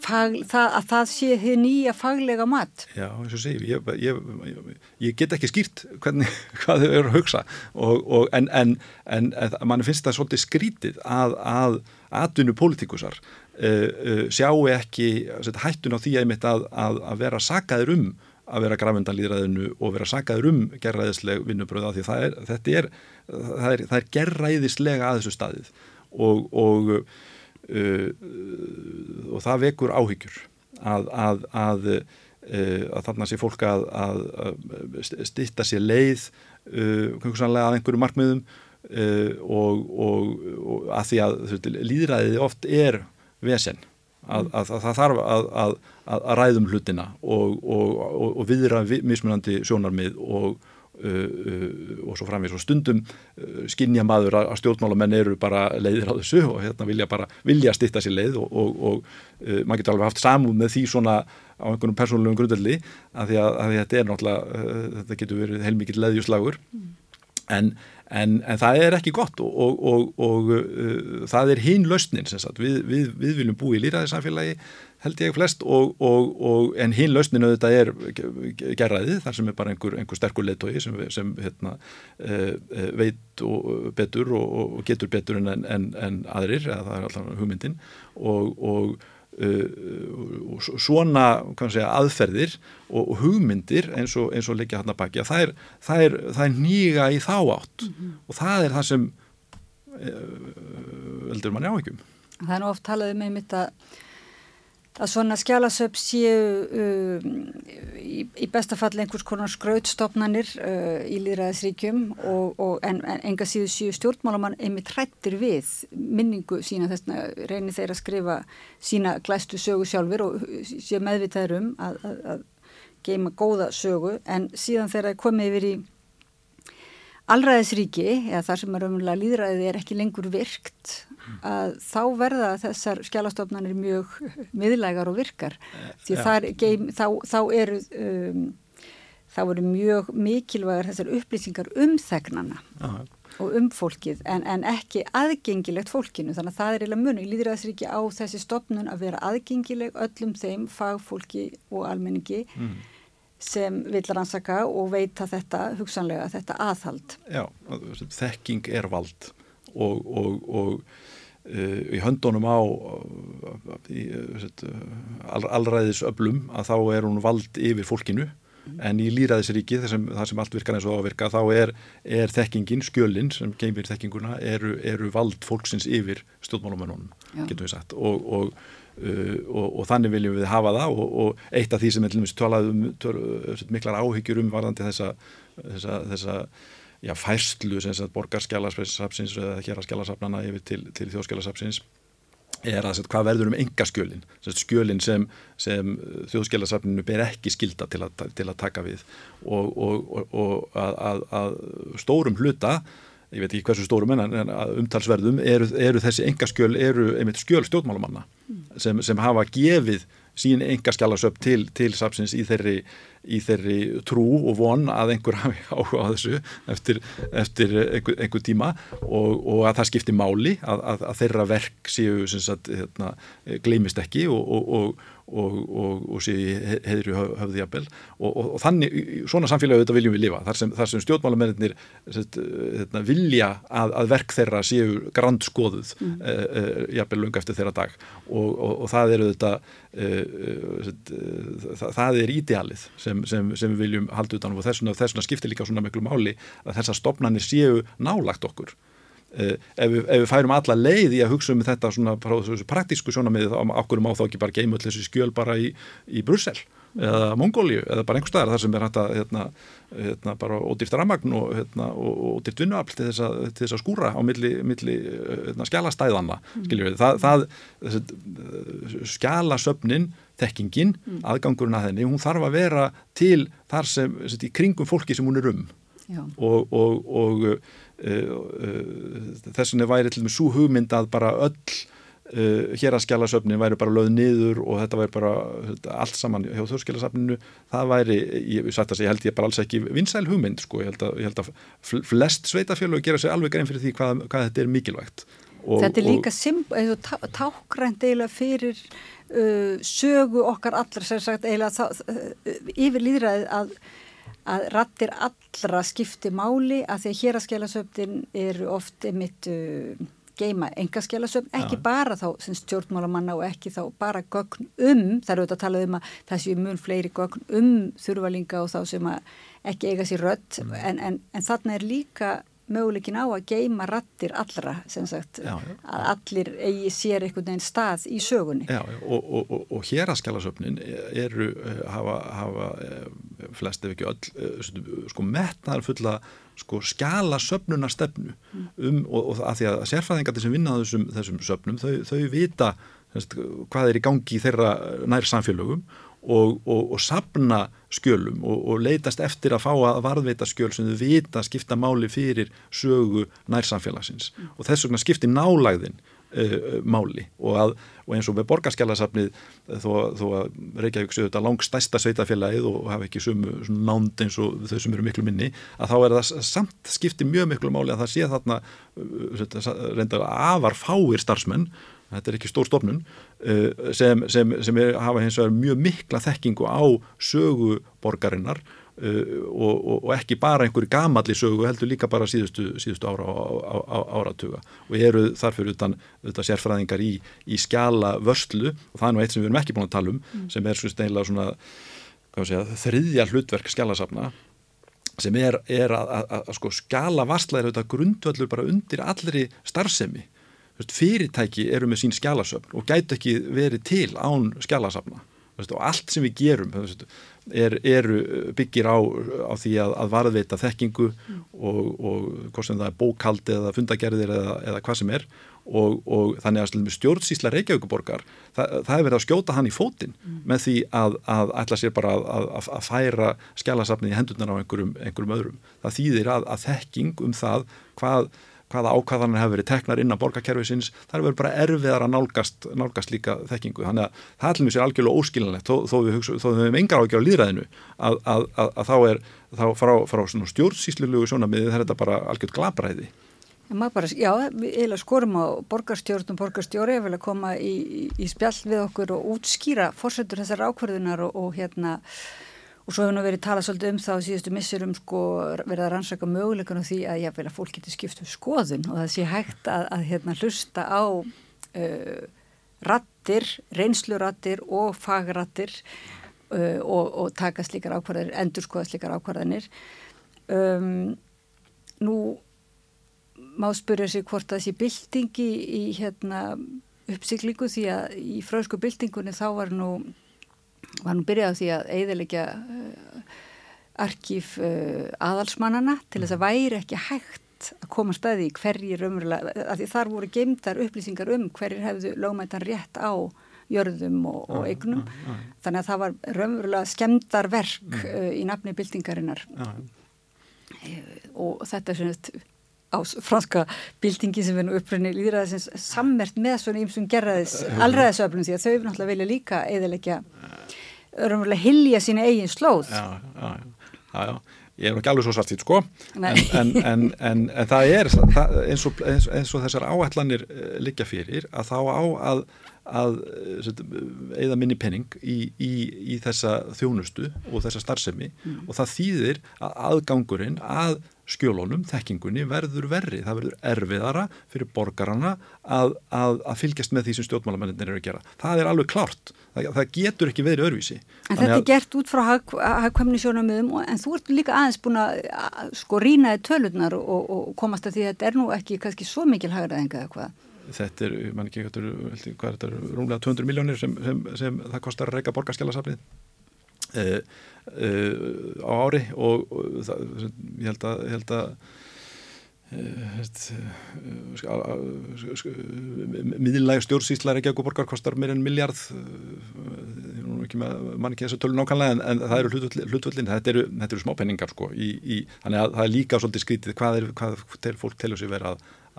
fag, það, að það sé þið nýja faglega mat. Já, eins og segjum, ég, ég, ég get ekki skýrt hvernig, hvað þau eru að hugsa. Og, og, en, en, en, mann finnst það svolítið skrítið að, að atvinnu pólitíkusar uh, uh, sjáu ekki set, hættun á því að, að, að vera sagaður um að vera grafundan líðræðinu og vera sagaður um gerræðisleg vinnubröða því það er, er, það er, það er gerræðislega að þessu staðið. Og, og Uh, og það vekur áhyggjur að, að, að, uh, að þarna sé fólk að stitta sér leið uh, að einhverju markmiðum og, og, og að því að líðræðið oft er vesen að það þarf að ræðum hlutina og, og viðra mismunandi sjónarmið og Uh, uh, og svo framvís og stundum uh, skinnja maður að, stjórnmálamenn eru bara leiðir á þessu og hérna vilja bara vilja stitta sér leið og, og, og uh, maður getur alveg haft samúð með því svona á einhvernum persónulegum grundvelli að því að, að þetta er náttúrulega uh, þetta getur verið heilmikið leðjuslagur mm. en, en, en það er ekki gott og, og uh, það er hinn lausnin við, við, við viljum búi í líraði samfélagi held ég flest og, og, og, en hinn lausninu þetta er gerraðið þar sem er bara einhver, einhver sterkur leittói sem, sem hérna, e, veit betur og getur betur en, en, en aðrir, eða það er alltaf hugmyndin. Og Uh, svona segja, aðferðir og, og hugmyndir eins og, eins og leikja hann að baki það er, það, er, það er nýga í þá átt. Mm -hmm. og það er það sem veldur manni áhyggjum. Það er nú oft talað um einmitt að að svona skjálasöp séu uh, í, í bestafall einhvers konar skrautstofnanir uh, í líðræðisríkjum og, og en, en enga síðu séu stjórnmálamann einmitt hrættir við minningu sína þess að reynir þeir að skrifa sína glæstu sögu sjálfur og séu meðvitaður um að, að, að geima góða sögu. En síðan þegar það komið yfir í allræðisríki, eða þar sem er umlega líðræðið er ekki lengur virkt, að þá verða þessar skjálastofnanir mjög miðlægar og virkar. Því þar, geim, þá, þá eru um, þá eru mjög mikilvægar þessar upplýsingar um þegnana Aha. og um fólkið en, en ekki aðgengilegt fólkinu. Þannig að það er eiginlega munu í líðræðisríki á þessi stofnun að vera aðgengileg öllum þeim fagfólki og almenningi mm sem vil rannsaka og veita þetta hugsanlega, þetta aðhald. Já, þekking er vald og, og, og í höndunum á í, uh, allræðisöblum að þá er hún vald yfir fólkinu. Mm. en í líraðisríki þar sem, sem allt virkar eins og ávirka þá er, er þekkingin, skjölinn sem geymir þekkinguna eru, eru vald fólksins yfir stjórnmálumennunum, getur við sagt. Og, og Uh, og, og þannig viljum við hafa það. Og, og eitt af því sem er til dæmis talaðum miklar áhyggjur um varðandi þessa, þessa, þessa já, sagt borgarskjálasapsins eða hér að skjálasapnana yfir til, til þjóðskjálasapsins er að hvað verður um enga skjölin skjölin sem, sem þjóðskjálasapninu ber ekki skilda til að, til að taka við og, og að, að, að stórum hluta ég veit ekki hversu stórum en, en umtalsverðum eru, eru þessi engaskjöl eru einmitt skjöl stjórnmálumanna mm. sem, sem hafa gefið sín engaskjálasöp til, til sapsins í þeirri, í þeirri trú og von að einhver hafi áhuga á þessu eftir, eftir einhver, einhver tíma. Og, og að það skipti máli að, að, að þeirra verk séu sagt, hérna, gleimist ekki og, og og, og, og sé heðri höfði jafnvel. Og, og þannig, svona samfélagi auðvitað viljum við lifa þar sem, sem stjórnmálamennir hérna, vilja að, að verk þeirra séu grandskoðuð mm. e, e, jafnvel lunga eftir þeirra dag. Og það er auðvitað e, það, það er ídealið sem, sem, sem við viljum halda utan og þessuna, þessuna skiptir líka svona miklu máli að þessar stopnarnir séu nálagt okkur ef, við, ef við færum alla leið í að hugsa um þetta svona praktísku sjónamiði þá okkur má þá ekki bara geima allir þessi skjöl bara í, í Brussel eða Mongóliu eða bara einhver staðar þar sem er hægt að hérna, hérna, bara ódýrt ramagn og, hérna, og ódýrt vinnuafl til þess, að, til þess að skúra á milli, milli hérna, skjálastæðana mm. það, það skjálasöfnin þekkingin, mm. aðgangurinn að henni hún þarf að vera til þar sem, sem í kringum fólki sem hún er um Já. og, og, og Eh, eh, þessinni væri til og með svo hugmynd að bara öll uh, hér að skjálasöfnin væri bara löð niður og þetta væri bara þetta, allt saman hjá þjóðskjálasöfninu það væri, ég, ég, ég held ég bara alls ekki vinsæl hugmynd sko, ég held að, ég held að flest sveitafjölu gera sér alveg grein fyrir því hvað, hvað þetta er mikilvægt. Og, Þetta er líka tá, tákrænt eiginlega fyrir uh, sögu okkar allra sem sagt eiginlega uh, yfir líðræðið að að rattir allra skipti máli að því að hér að skelasöfnin eru oft mitt uh, geima engaskjálasöfn, ekki ja. bara þá sem stjórnmálamanna og ekki þá bara gögn um, það eru auðvitað að tala um að það séu mun fleiri gögn um þurvalinga og þá sem að ekki eiga sér rött mm. en, en, en þarna er líka möguleikin á að geima rattir allra sem sagt já, já. að allir eigi sér einhvern veginn stað í sögunni Já, og, og, og, og hér að skjálasöfnin eru eh, hafa, hafa eh, flest ef ekki öll eh, sko metnar fulla sko skjálasöfnuna stefnu mm. um, og að því að sérfæðingarnir sem vinna þessum, þessum söfnum þau, þau vita hvað er í gangi í þeirra nær samfélögum og, og, og sapna skjölum og, og leitast eftir að fá að varðveita skjöl sem þau vita skipta máli fyrir sögu nærsamfélagsins mm. og þess vegna skiptir nálægðin uh, máli að, og eins og með borgarskjálasafnið þó, þó að Reykjavík séu þetta langt stæsta sveitafélagið og hafa ekki sumu nánd eins og þau sem eru miklu minni að þá er það samt skiptir mjög miklu máli að það sé þarna uh, reyndar afar fáir starfsmenn þetta er ekki stór stofnun sem, sem, sem er, hafa hins vegar mjög mikla þekkingu á sögu borgarinnar uh, og, og, og ekki bara einhverju gamalli sögu heldur líka bara síðustu, síðustu ára á, áratuga og eru þarfur utan, utan sérfræðingar í, í skjala vörslu og það er nú eitt sem við erum ekki búin að tala um mm. sem er svona, svona segja, þriðja hlutverk skjalasafna sem er, er að, að, að, að sko skjala varsla er auðvitað grundvöldur bara undir allri starfsemi fyrirtæki eru með sín skjálasöfn og gætu ekki verið til án skjálasafna og allt sem við gerum er, er byggir á, á því að, að varðveita þekkingu og, og hvort sem það er bókaldi eða fundagerðir eða, eða hvað sem er og, og þannig að stjórnsísla Reykjavíkuborgar það, það er verið að skjóta hann í fótinn mm. með því að, að ætla sér bara að, að færa skjálasafnið í hendurnar á einhverjum, einhverjum öðrum. Það þýðir að þekking um það hvað hvaða ákvæðanir hefur verið teknar inn á borgarkerfisins, það er verið bara erfiðar að nálgast, nálgast líka þekkingu. Þannig að það er allir mjög sér algjörlega óskilinlegt þó, þó við höfum engar ágjör á líðræðinu að, að, að, að þá er þá frá, frá stjórnsýslulugu sjónamiði það er þetta bara algjört glabræði Bara, já, við skorum á borgarstjórn og borgarstjóri að vilja koma í, í, í spjall við okkur og útskýra fórsetur þessar ákverðunar og, og hérna og svo hefur nú verið talað svolítið um það á síðustu missurum sko verið að rannsaka möguleikunum því að ég vil að fólk getur skipt um skoðun og það sé hægt að, að hérna hlusta á uh, rattir, reynslurattir og fagrattir uh, og, og taka slíkar ákvarðanir, endur skoða slíkar ákvarðanir. Um, nú má spyrja sig hvort það sé byltingi í hérna uppsiklingu því að í frösku byltingunni þá var nú var nú byrjað á því að eiðilegja uh, arkíf uh, aðalsmannana til þess að væri ekki hægt að koma staði í hverjir umröðlega, af því þar voru geimtar upplýsingar um hverjir hefðu lögmættan rétt á jörðum og, og eignum, þannig að það var raunverulega skemdar verk uh, í nafni byltingarinnar. Og þetta er svona á franska bildingi sem er nú uppröðinni líðræðisins sammert með svona ímsum gerraðis allræðisöflum því að þau náttúrulega vilja líka eðilegja örumverulega hilja sína eigin slóð. Já, já, já, já. Ég er ekki alveg svo svartýtt sko. En, en, en, en það er það, eins, og, eins, eins og þessar áætlanir uh, liggja fyrir að þá á að að eða minni penning í, í, í þessa þjónustu og þessa starfsemi. Mm. og það þýðir að aðgangurinn að skjólónum, þekkingunni verður verri, það verður erfiðara fyrir borgarana að, að, að fylgjast með því sem stjórnmálamennir eru að gera. Það er alveg klart, það, það getur ekki verið örvísi. En þetta er gert út frá hagkvæmni sjónamöðum en þú ert líka aðeins búin að sko rínaði tölurnar og, og komast að því að þetta er nú ekki kannski svo mikil hagraðinga eða hvað? Þetta er, mann ekki, hvað er þetta, rúmlega 200 miljónir sem, sem, sem það kostar að reyka borgarskjálasaflið. Uh, uh, á ári og, og það, ég held að, held að miðinlega stjórnsýslar ekki að borgar kostar meir en miljard mann ekki þessu tölun ákvæmlega en, en það eru hlutvöldin þetta eru, eru smápenningar sko í, í, þannig að það er líka svolítið skrítið hvað er, hvað tel, fólk telur sér verið að,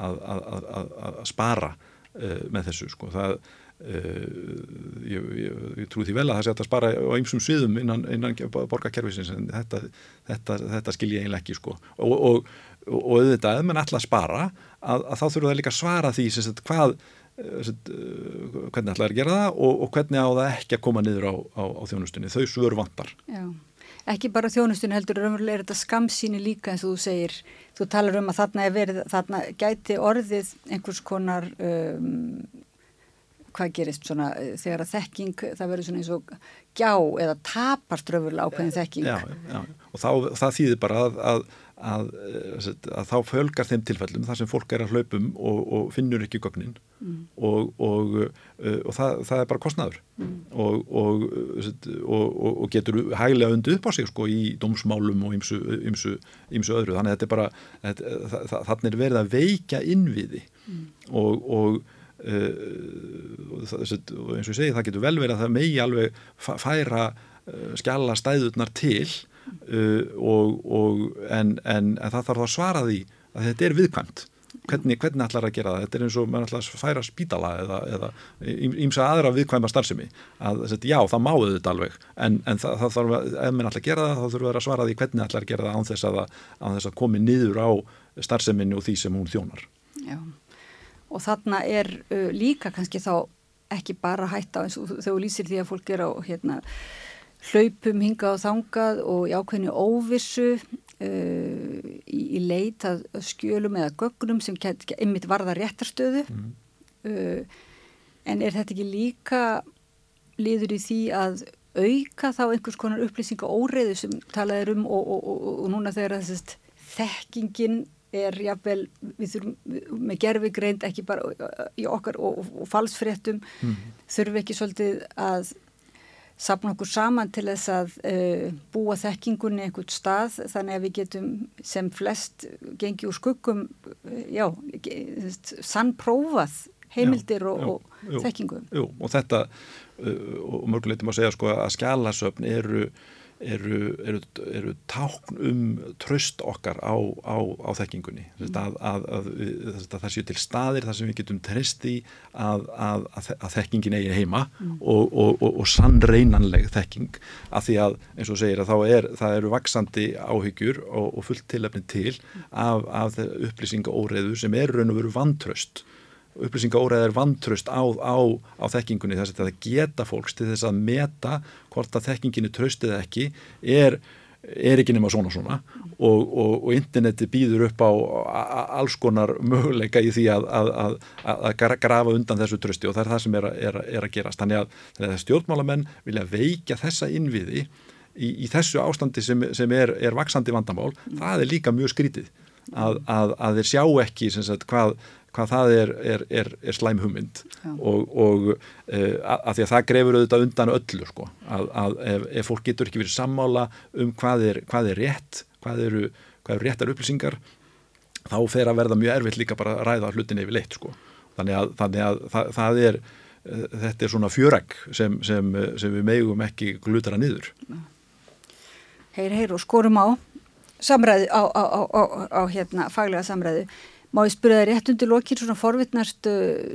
að, að, að spara uh, með þessu sko það Uh, ég, ég, ég trú því vel að það sé að spara á ymsum sviðum innan, innan borgarkerfisins en þetta, þetta, þetta skil ég eiginlega ekki sko. Og, og, og auðvitað, ef mann ætla að spara að, að þá þurfum það líka að svara því sem, hvað, sem, uh, hvernig ætla að gera það og, og hvernig á það ekki að koma niður á, á, á þjónustunni, þau svör vantar. Já, ekki bara þjónustunni heldur raunverulega er þetta skamsíni líka eins og þú segir, þú talar um að þarna, verið, þarna gæti orðið einhvers konar um, hvað gerist svona eh, þegar að þekking það verður svona eins og gjá eða tapast röfurlega ákveðin þekking já, já. og þá, það þýðir bara að, að, að, að þá fölgar þeim tilfellum þar sem fólk er að hlaupum og, og finnur ekki gögnin mm. og, og, uh, og það, það er bara kostnaður mm. og getur hægilega undir upp á sig sko í dómsmálum og ymsu öðru þannig að þetta er bara þannig er verið að veika innviði mm. og og eins og ég segi það getur vel verið að það megi alveg færa uh, skjalla stæðurnar til uh, og, og en, en, en það þarf að svara því að þetta er viðkvæmt. Hvernig, hvernig ætlar að gera það, þetta er eins og mann ætlar að færa spítala eða, ímsa aðra viðkvæma starfsemi. Að já það máðu þetta alveg en, en það, það þarf að, ef mann ætlar að gera það þá þurfur að svara því hvernig ætlar að gera það án þess að, þess að komi niður á starfseminu og því sem hún þjónar. Já og þarna er uh, líka kannski þá ekki bara hætta eins og þú lýsir því að fólk er á hérna, hlaupum hingað og þangað og í ákveðinu óvissu uh, í, í leit að skjölum eða gögnum sem einmitt varða réttarstöðu mm. uh, en er þetta ekki líka liður í því að auka þá einhvers konar upplýsinga óreiðu sem talaður um og, og, og, og núna þegar þessist þekkingin er jáfnvel, við þurfum með gerfi greint ekki bara í okkar og, og, og falsfréttum mm. þurfum ekki svolítið að sapna okkur saman til þess að uh, búa þekkingunni einhvern stað þannig að við getum sem flest gengi úr skuggum uh, já, sannprófað heimildir já, og, já, og jú, þekkingu. Jú, og þetta uh, og mörguleitum að segja sko að skjálasöfn eru eru, eru, eru tákn um tröst okkar á, á, á þekkingunni mm. að, að, að, að það séu til staðir þar sem við getum treyst í að þekkingin eigi heima mm. og, og, og, og sannreinanleg þekking af því að eins og segir að þá er, það eru vaksandi áhyggjur og fullt tilöfni til af, af upplýsinga óreðu sem er raun og veru vantröst upplýsingaóræð er vantröst á, á, á þekkingunni þess að það geta fólks til þess að meta hvort að þekkinginu tröstið ekki er, er ekki nema svona svona og, og, og interneti býður upp á alls konar möguleika í því að, að, að, að grafa undan þessu trösti og það er það sem er, er, er að gerast. Þannig að, þannig að stjórnmálamenn vilja veikja þessa innviði í, í þessu ástandi sem, sem er vaksandi vandamál, það er líka mjög skrítið að þeir sjá ekki sagt, hvað hvað það er, er, er, er slæm hugmynd Já. og, og uh, að því að það grefur auðvitað undan öllu sko, að, að ef, ef fólk getur ekki verið sammála um hvað er, hvað er rétt, hvað eru, hvað eru réttar upplýsingar, þá fer að verða mjög erfitt líka bara að ræða hlutin yfir leitt sko. Þannig að, þannig að það, það er, uh, þetta er svona fjöregg sem, sem, sem við megum ekki glutara niður. Heyr, heyr og skorum á samræðu, á, á, á, á hérna faglega samræðu Má ég spyrja það rétt undir lokir svona forvittnast,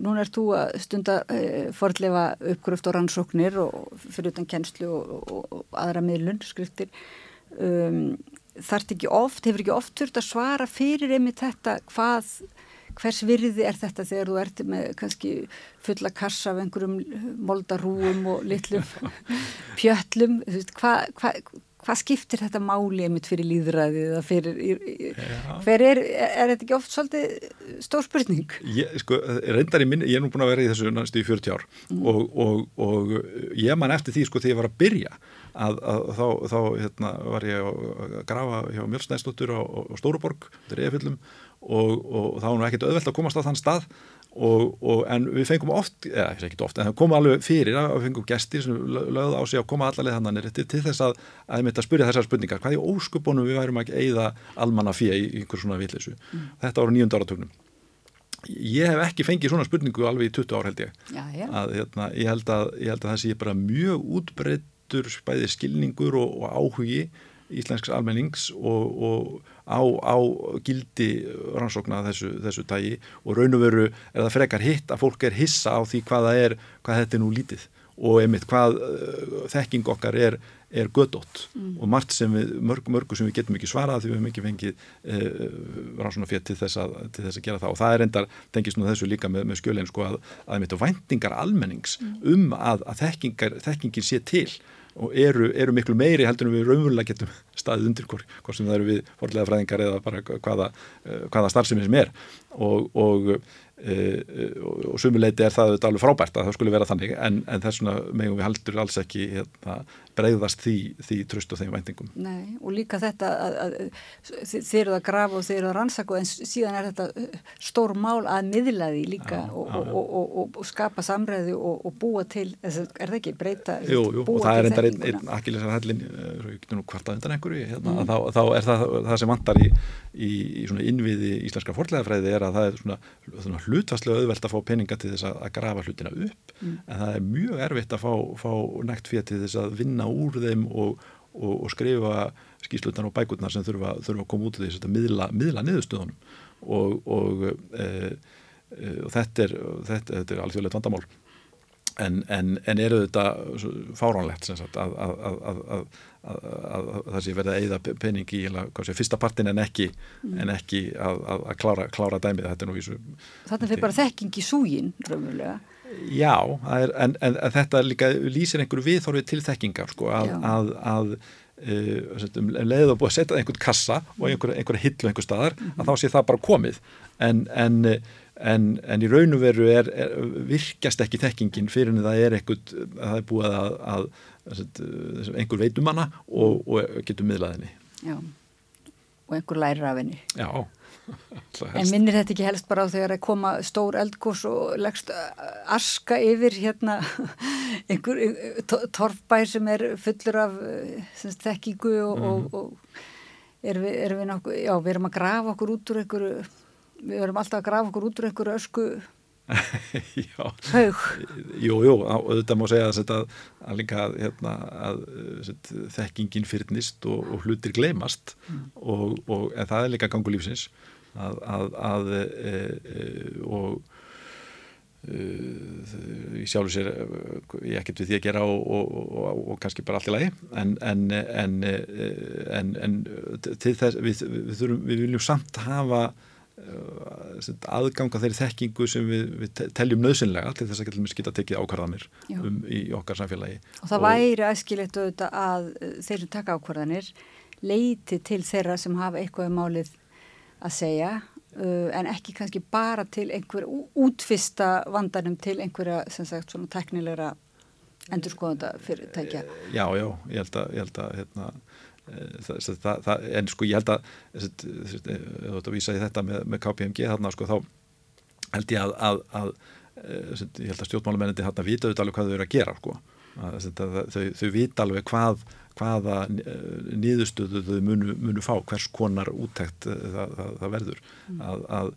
núna er þú að stunda uh, forðlefa uppgröft og rannsóknir og fyrir utan kennslu og, og, og aðra miðlun, skriftir. Um, þarf ekki oft, hefur ekki oft þurft að svara fyrir einmitt þetta hvað, hvers virði er þetta þegar þú ert með kannski fulla kassa af einhverjum moldarúum og litlum pjöllum, hvað hva, hvað skiptir þetta máli einmitt fyrir líðræðið eða fyrir, hver er, er þetta ekki oft svolítið stór spurning? Ég, sko, reyndar í minni, ég er nú búin að vera í þessu næstu í 40 ár mm. og, og, og ég man eftir því sko þegar ég var að byrja að, að þá, þá hérna, var ég að grafa hjá Mjölsnæsdóttur á, á Stóruborg, þetta er eðfyllum og, og þá var nú ekkert öðvelt að komast á þann stað Og, og, en við fengum oft, eða ekki oft, en það kom alveg fyrir að við fengum gestir sem lögðu á sig að koma allarlega þannig til, til þess að, að ég mitt að spyrja þessar spurningar, hvað í óskupunum við værum ekki eigða almanna fyrir í einhver svona vitleysu. Mm. Þetta ára nýjönda áratögnum. Ég hef ekki fengið svona spurningu alveg í 20 ár held ég. Já, já. Að, hérna, ég, held að, ég held að það sé bara mjög útbreyttur bæði skilningur og, og áhugi íslensks almennings og, og á, á gildi rannsókna þessu, þessu tægi og raun og veru er það frekar hitt að fólk er hissa á því hvaða er, hvað þetta er nú lítið og einmitt hvað uh, þekking okkar er, er gödótt mm. og margt sem við, mörg, mörgu sem við getum ekki svarað því við hefum ekki fengið uh, rannsóknar fyrir til til þess að gera það og það er endar, tengist nú þessu líka með, með skjölein sko að, að einmitt væntingar almennings mm. um að, að þekkingin sé til og eru, eru miklu meiri heldur en við raunverulega getum staðið undir hvort, sem það eru við forlega fræðingar eða bara hvaða, eh, hvaða starfsemi sem er. Og, og Uh, og sumuleiti er það alveg frábært að það skulle vera þannig en, en þess vegna megum við haldur alls ekki hérna, breyðast því, því tröst og þeim væntingum. Nei og líka þetta að, að, að þið eru að grafa og þið eru að rannsaka en síðan er þetta uh, stór mál að miðla því líka já, og, já, já. Og, og, og skapa samræði og búa til, er það ekki breyta? Jú, jú og það er endar einn ein, akkilisar hellin, hvort að undan einhverju hérna, mm. þá, þá er það það sem vantar í, í, í innviði íslenska forlegaðfræði er að það er svona, svona hlutvarslega auðvelt að fá peninga til þess að grafa hlutina upp mm. en það er mjög erfitt að fá, fá nægt fyrir til þess að vinna úr þeim og, og, og skrifa skýslutan og bækurnar sem þurfa, þurfa að koma út af að miðla, miðla niðurstöðunum. Og, og e, e, þetta er, er alþjóðilegt vandamál. En, en, en eru þetta fáránlegt sagt, að, að, að, að það sé verið að eigða pening í sé, fyrsta partin en ekki, mm. en ekki að klára, klára dæmið. Þetta nú vísu Þetta fyrir bara þekking í súgin raunverulega Já, er, en, en þetta líka lýsir einhverju viðþorfið til þekkingar sko, að Uh, um leiðið að búið að setja einhvern kassa og einhverja einhver hillu einhver staðar mm -hmm. að þá sé það bara komið en, en en, en í raun og veru er, er, virkast ekki þekkingin fyrir en það er eitthvað, það er búið að, að, að einhver veitum hana og, og getur miðlaðinni. Já, og einhver lærir af henni. Já, En minnir þetta ekki helst bara á þegar að koma stór eldkurs og leggst aska yfir hérna einhver torfbær sem er fullur af semst, þekkingu og, mm. og, og erum við, erum við nokkuð, já við erum að grafa okkur út úr einhverju, við erum alltaf að grafa okkur út úr einhverju ösku haug. Jú, jú, auðvitað má segja að, að, að líka hérna, að set, þekkingin fyrnist og, og hlutir gleymast mm. og, og það er líka gangu lífsins að, að, að e, e, og e, ég sjálfur sér ég ekkert við því að gera og, og, og kannski bara allt í lagi. En, en, en, en til þess við, við, þurfum, við viljum samt hafa aðganga þeirri þekkingu sem við, við teljum nöðsynlega til þess að geta tekið ákvarðanir um, í okkar samfélagi. Og það og væri aðskilegt auðvitað að þeir sem taka ákvarðanir leiti til þeirra sem hafa eitthvað um málið að segja uh, en ekki kannski bara til einhver útfista vandanum til einhverja sem sagt svona teknilegra endurskoðanda fyrirtækja. Já, já, ég held að, ég held að hérna, eh, það, það, það, en sko ég held að þú ætti að vísa í þetta með, með KPMG þarna sko þá held ég að, að, að eh, ég held að stjórnmálamenninni þarna vita auðvitað alveg hvað þau eru að gera sko þau, þau vita alveg hvað hvaða eh, nýðustöðu þau munu, munu fá, hvers konar úttækt eh, það, það, það verður mm. að, að,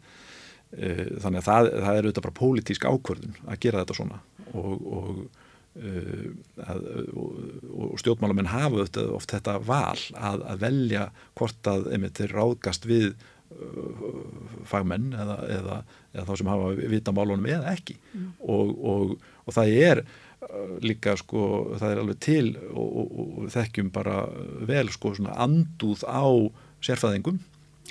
e, þannig að það, það er auðvitað bara pólitísk ákvörðun að gera þetta svona og, og, e, að, og, og stjórnmálamenn hafa auðvitað oft þetta val að, að velja hvort að þeir ráðgast við fagmenn eða, eða, eða þá sem hafa vita málunum eða ekki mm. og það er líka sko það er alveg til og, og, og þekkjum bara vel sko svona anduð á sérfæðingum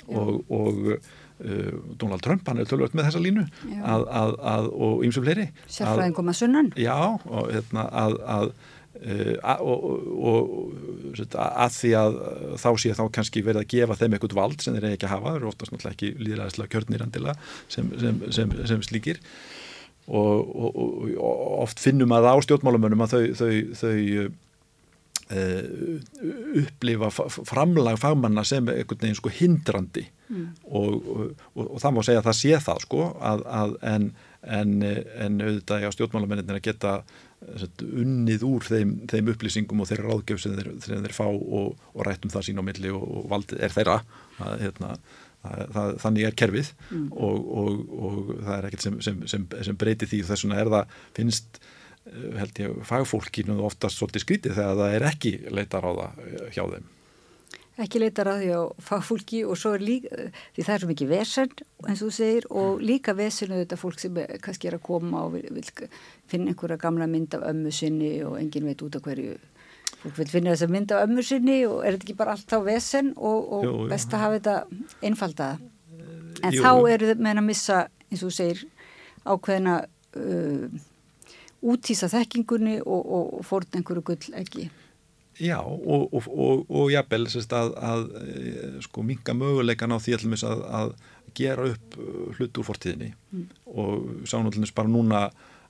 og, og uh, Donald Trump hann er tölvöld með þessa línu að, að, að, og ymsum fleiri. Sérfæðingum að sunnan. Já og hérna að og, og að því að þá sé þá kannski verið að gefa þeim eitthvað vald sem þeir ekki að hafa, þeir eru oftast náttúrulega ekki líðræðislega kjörnir andila sem, sem, sem, sem slíkir og, og, og oft finnum að á stjórnmálamönnum að þau, þau, þau uh, upplifa framlag fagmanna sem einhvern veginn sko hindrandi mm. og, og það má segja að það sé það sko að, að en, en, en auðvitað á stjórnmálamenninir að geta Sett, unnið úr þeim, þeim upplýsingum og þeirra ráðgjöf sem þeir, þeir fá og, og rættum það sín á milli og, og valdið er þeirra að, hérna, það, þannig er kerfið mm. og, og, og það er ekkert sem, sem, sem, sem breytir því þess vegna er það finnst eh, held ég fagfólkinu oftast svolítið skrítið þegar það er ekki leitar á það eh, hjá þeim ekki leitar að því á fagfólki og svo er líka, því það er svo mikið vesen eins og þú segir og líka vesenu þetta fólk sem kannski er að koma og vil, vil finna einhverja gamla mynd af ömmu sinni og engin veit út af hverju vil finna þess að mynda ömmu sinni og er þetta ekki bara allt á vesen og, og jú. best að hafa þetta einfaldaða en jú. þá eru þau meðan að missa eins og þú segir ákveðina uh, útísa þekkingunni og, og, og fórn einhverju gull ekki Já og jafnvel að, að eh, sko minga möguleikan á því að, að gera upp uh, hlut úr fortíðinni mm. og sánullinist bara núna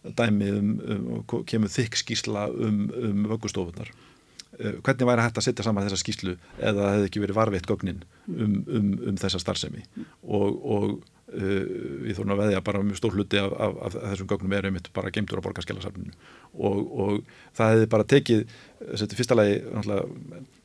dæmi um, um kemur þykk skísla um, um vöggustofunar hvernig væri hægt að setja saman þessa skýslu eða það hefði ekki verið varveitt gögnin um, um, um þessa starfsemi? Og, og uh, við þurfum að veðja bara mjög stór hluti af, af, af þessum gögnum er einmitt bara geimtur á borgarskjálasafninu og, og það hefði bara tekið þetta fyrsta lagi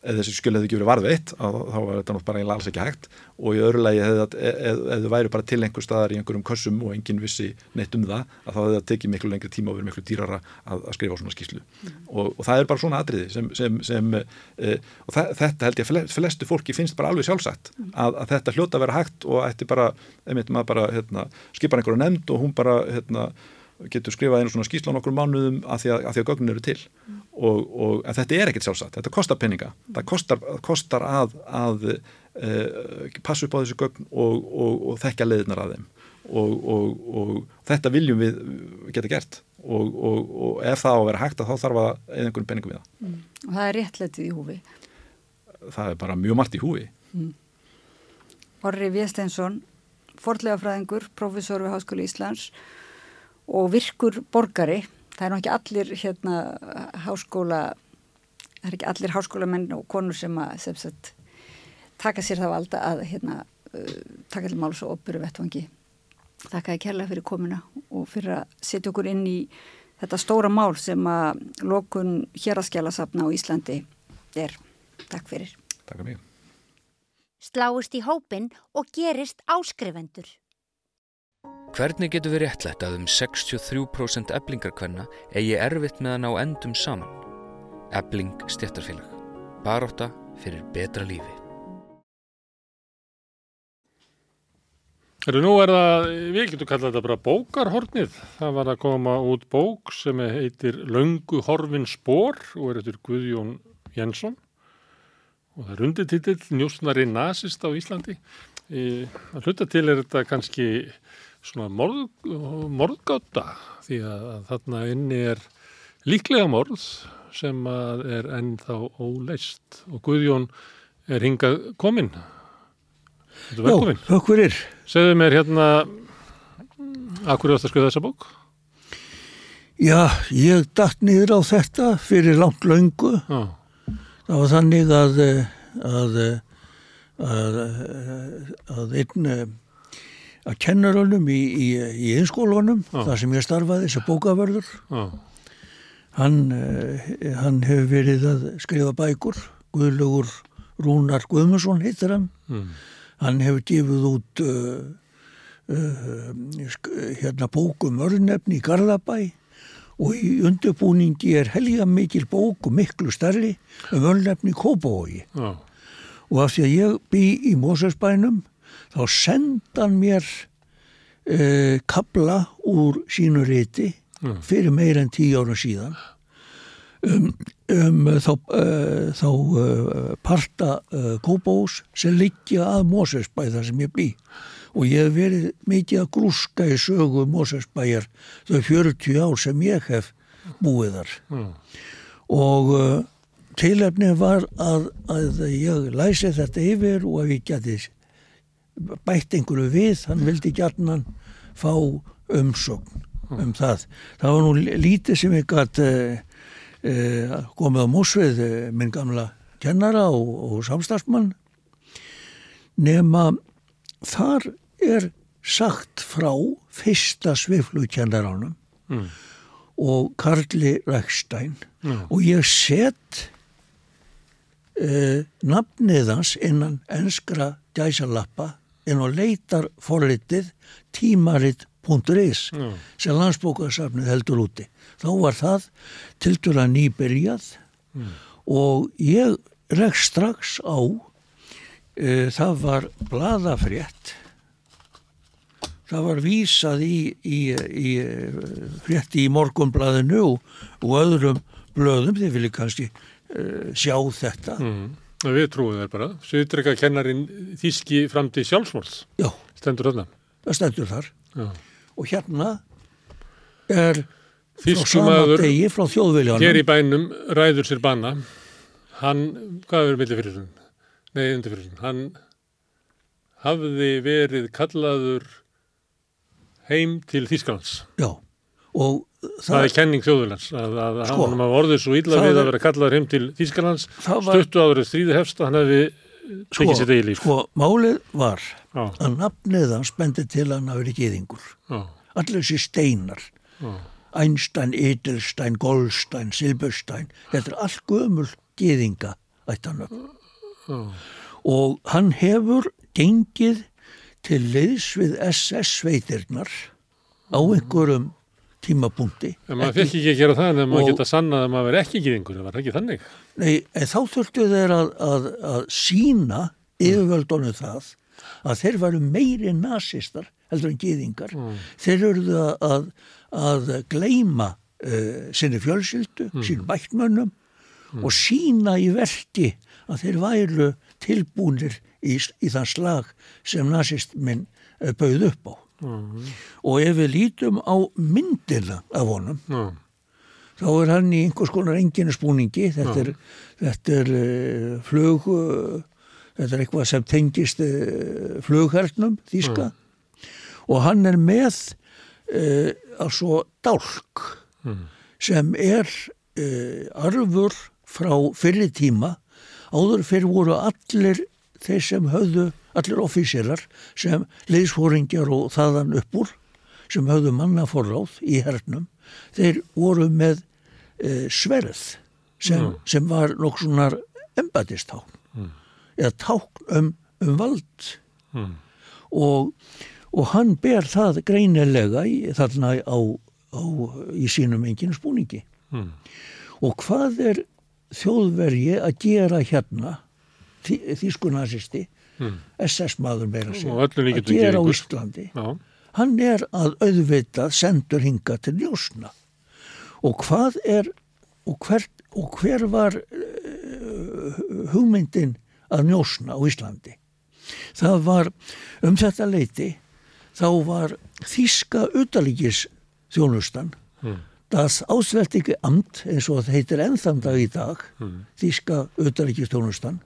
eða þessi skjöl hefði ekki verið varðveitt þá var þetta náttúrulega bara alls ekki hægt og í öðru lagi hefði það væri bara til einhver staðar í einhverjum kössum og enginn vissi neitt um það að þá hefði það tekið miklu lengri tíma og verið miklu dýrara að, að skrifa á svona skýslu mm. og, og það er bara svona atriði sem, sem, sem e, og það, þetta held ég að flestu fólki finnst bara alveg sjálfsagt mm. að, að þetta hljóta að vera hægt og ætti bara, einmitt maður bara hérna, skipar einhverju nefnd og hún bara hérna, getur skrifað einu svona skýsla á nokkur mánuðum að því að, að, að gögnin eru til mm. og, og þetta er ekkert sjálfsagt, þetta kostar peninga mm. það kostar, kostar að, að e, passa upp á þessu gögn og, og, og þekkja leiðinar að þeim og þetta viljum við geta gert og ef það á að vera hægt þá þarf að eða einhvern peningum við það mm. og það er réttletið í húfi það er bara mjög margt í húfi mm. Orri Viesteinsson forlega fræðingur, professor við Háskóli Íslands og virkur borgari það er náttúrulega ekki allir hérna háskóla það er ekki allir háskólamenn og konur sem að sem sagt, taka sér það valda að hérna, uh, taka til máls og opuru vettvangi. Þakka ég kærlega fyrir komuna og fyrir að setja okkur inn í þetta stóra mál sem að lokun hér að skjala sapna á Íslandi er. Takk fyrir. Takk fyrir mig. Sláist í hópin og gerist áskrifendur. Hvernig getur við réttlætt að um 63% eblingarkvenna eigi erfitt með að ná endum saman? Ebling stjættarfélag. Baróta fyrir betra lífi. Eru nú er það, við getum kallað þetta bara bókarhornið. Það var að koma út bók sem heitir Löngu horfin spór og er eftir Guðjón Jensson og það er undirtitill Njósnari nazist á Íslandi. Í, að hluta til er þetta kannski svona morð, morðgáta því að, að þarna inni er líklega morð sem er ennþá óleist og Guðjón er hingað kominn. Þetta er velkominn. Já, takk fyrir. Segðu mér hérna, akkur er þetta að skrifa þessa bók? Já, ég dætt niður á þetta fyrir langt laungu. Já. Það var þannig að, að, að, að einn að kennarunum í, í, í einskólunum, þar sem ég starfaði, þessi bókavörður, hann, hann hefur verið að skrifa bækur, Guðlugur Rúnar Guðmusson hittir hann, mm. Hann hefur gefið út uh, uh, hérna bókum örnefni í Garðabæ og í undirbúningi er helga mikil bóku miklu starri um örnefni í Kópavogi. Já. Og af því að ég bý í Mósersbænum þá sendan mér uh, kabla úr sínu riti fyrir meir en tíu ára síðan. Um, um þá, uh, þá uh, parta Kópós sem liggja að Mósesbæ þar sem ég bý. Og ég hef verið mikið að grúska í sögu Mósesbæjar þau 40 ár sem ég hef búið þar. Mm. og tilefni var að, að ég læsi þetta yfir og að ég geti bætt einhverju við, hann vildi gætnan fá umsókn um það. Það var nú lítið sem ég gæti Eh, komið á músvið eh, minn gamla kennara og, og samstagsmann nema þar er sagt frá fyrsta sviflukennaranum mm. og Karli Rækstein mm. og ég set eh, nafniðans innan enskra gæsalappa en og leitar forritið tímaritt.is mm. sem landsbókarsafnið heldur úti þá var það til dæla nýbyrjað mm. og ég rekk strax á uh, það var bladafrétt það var vísað í, í, í frétti í morgunbladinu og, öðrum blöðum, þið viljið kannski uh, sjá þetta mm. Við trúum þér bara, Suðdrega kennarin Þíski fram til sjálfsmórð Já, stendur öðna Það stendur þar. Já. og hérna er Þískumæður hér í bænum ræður sér banna hann, hvað er millir fyrir hún? Nei, undir fyrir hún hann hafði verið kallaður heim til Þísklands Já, og það, er kenning þjóðviljans að, að sko, hann var orðið svo ílla við að vera kallaður heim til Þísklands stuttu áður stríði hefst hann hefði tekið sér degi líf. Sko, málið var Já. að nafnið hans bendi til að hann hafi verið geðingur allir þessi steinar. Já. Einstein, Edelstein, Goldstein, Silberstein þetta er allt gömul geðinga ættanöfn oh. og hann hefur gengið til leiðs við SS-sveitirnar á einhverjum tímapunkti En maður fekk ekki að gera það en maður geta sannað að maður er ekki geðingur, það var ekki þannig Nei, en þá þurftu þeir að, að, að sína yfirvöldunum það að þeir varu meiri nazistar heldur en geðingar mm. þeir eruðu að, að gleima uh, sinni fjölsyldu, mm. sínum bættmönnum mm. og sína í verki að þeir væru tilbúinir í, í þann slag sem nazistminn uh, bauð upp á mm. og ef við lítum á myndina af honum mm. þá er hann í einhvers konar enginespúningi þetta er, þetta er uh, flug þetta er eitthvað sem tengist flughernum þýska og hann er með uh, svo dálk mm. sem er uh, arfur frá fyrir tíma áður fyrir voru allir þeir sem höfðu, allir ofísirar sem leiðsfóringjar og þaðan upp úr sem höfðu mannaforráð í hernum, þeir voru með e, sverð sem, mm. sem var nokk svona embætistákn mm. eða tákn um, um vald mm. og, og hann ber það greinilega í, þarna á, á, í sínum enginn spúningi mm. og hvað er þjóðvergi að gera hérna þýskunarsisti mm. SS maður meira sig að gera á Íslandi Já. hann er að auðvitað sendur hinga til njósna og hvað er og, hver, og hver var uh, hugmyndin að njósna á Íslandi það var um þetta leiti þá var þíska utalíkis þjónustan mm. das ásvertiki amt eins og það heitir ennþandag í dag mm. þíska utalíkis þjónustan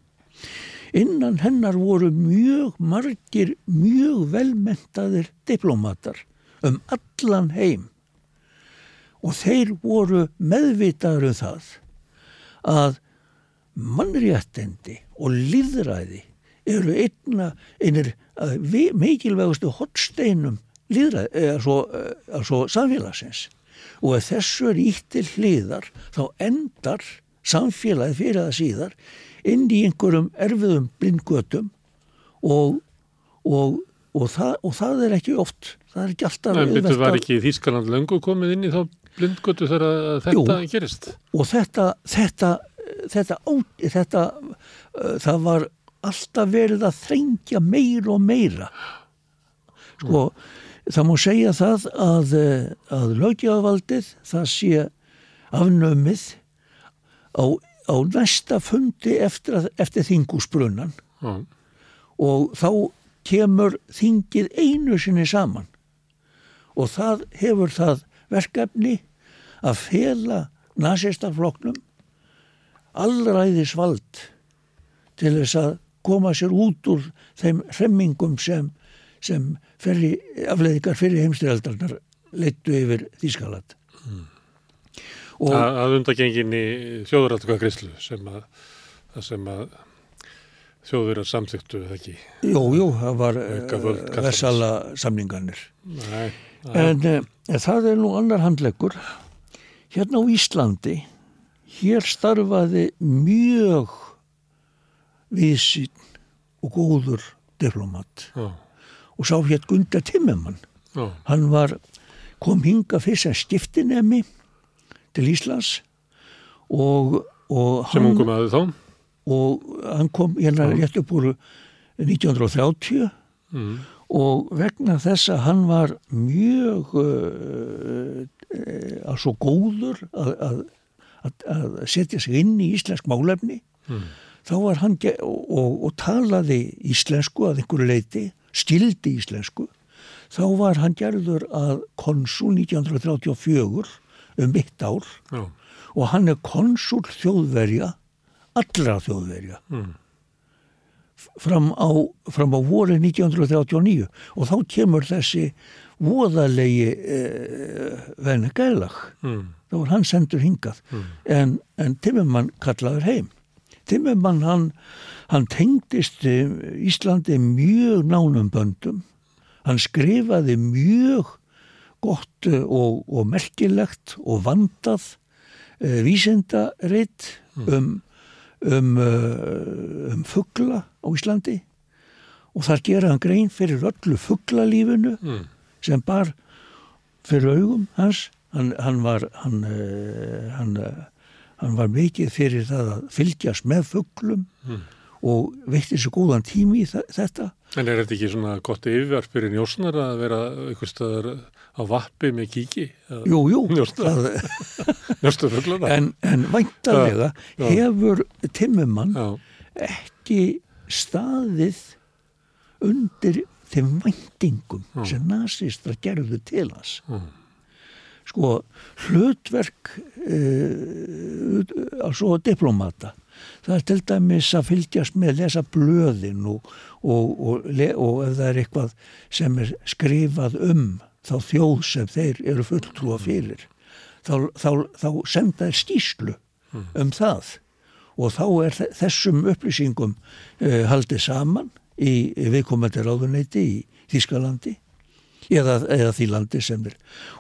innan hennar voru mjög margir mjög velmentaðir diplomatar um allan heim. Og þeir voru meðvitaður um það að mannréttendi og líðræði eru einna einir mikilvægustu hotsteinum líðræði, eða svo, svo samfélagsins. Og ef þessu er ítt til hliðar þá endar samfélagið fyrir það síðar inn í einhverjum erfiðum blindgötum og, og, og, það, og það er ekki oft það er ekki alltaf Nei, betur var ekki Þískaland löngu komið inn í þá blindgötu þegar þetta Jú, gerist og þetta þetta, þetta, þetta, þetta uh, það var alltaf verið að þrengja meir og meira sko mm. það má segja það að, uh, að lögjáðavaldið það sé afnömið á, á næsta fundi eftir, eftir þingúsbrunnan mm. og þá kemur þingið einu sinni saman og það hefur það verkefni að fela nazistafloknum allræðisvald til þess að koma sér út úr þeim hremmingum sem, sem ferri, afleðingar fyrir heimstyrjaldarnar leittu yfir Þískaland. Mm. Að, að undagenginni þjóðuraldaka gríslu sem að, sem að að samþyktu eða ekki? Jú, jú, það var þessala samningarnir. Nei. En, eh, það er nú annar handleggur. Hérna á Íslandi, hér starfaði mjög vísin og góður diplomat Já. og sá hér Gunda Timmermann. Já. Hann var, kom hinga fyrst að skiptinemi til Íslands og, og Sem ungum aðeins þá? Og hann kom hérna rétt upp úr 1930 mm og vegna þess að hann var mjög uh, uh, svo góður að, að, að, að setja sig inn í íslensk málefni mm. þá var hann og, og, og talaði íslensku að einhverju leiti, stildi íslensku þá var hann gerður að konsul 1934 um mitt ár. Já. og hann er konsul þjóðverja allra þjóðverja. Mm fram á, fram á voru 1939 og þá kemur þessi voðalegi eh, venni gælag mm. þá var hann sendur hingað. Mm. en, en Timmermann kallaður heim. Timmermann hann, hann tengdist Íslandi mjög nánum böndum. Hann skrifaði mjög gott og, og merkilegt og vandað eh, vísindaritt mm. um um, uh, um fuggla á Íslandi og þar gera hann grein fyrir öllu fugglalífinu mm. sem bar fyrir augum hans hann, hann var hann, uh, hann, uh, hann var mikið fyrir það að fylgjast með fugglum mm. og veitti svo góðan tími í þetta En er þetta ekki svona gott yfirvarp fyrir njósnar að vera eitthvað staðar á vappi með kíki? Jú, jú. Njóstar fugglana. En, en væntalega ja, hefur Timmumann ekki staðið undir þeim væntingum já. sem nazistra gerðu til hans. Já. Sko, hlutverk uh, altså diplomata það er til dæmis að fylgjast með lesa blöðin og, og, og, og ef það er eitthvað sem er skrifað um þá þjóð sem þeir eru fulltrúa fyrir þá, þá, þá senda þeir skýslu mm. um það og þá er þessum upplýsingum uh, haldið saman í, viðkomandi ráðuneyti í Þískalandi eða, eða því landi sem er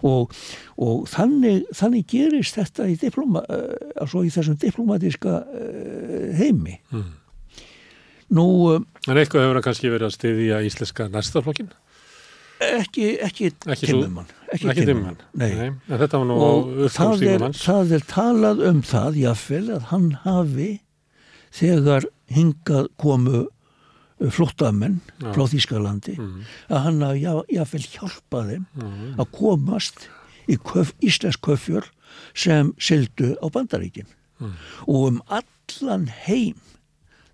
og, og þannig, þannig gerist þetta í, diploma, uh, í þessum diplomatíska uh, heimi mm. Nú, en eitthvað hefur það kannski verið að stiðja íslenska næstaflokkin? Ekki, ekki, ekki timmumann ekki, ekki var nú það er, það er talað um það jáfnvel að hann hafi þegar hingað komu flottamenn ja. frá Þískalandi mm. að hann að jáfnvel hjálpa þeim mm. að komast í köf, Íslands köfjör sem syldu á bandaríkin mm. og um allan heim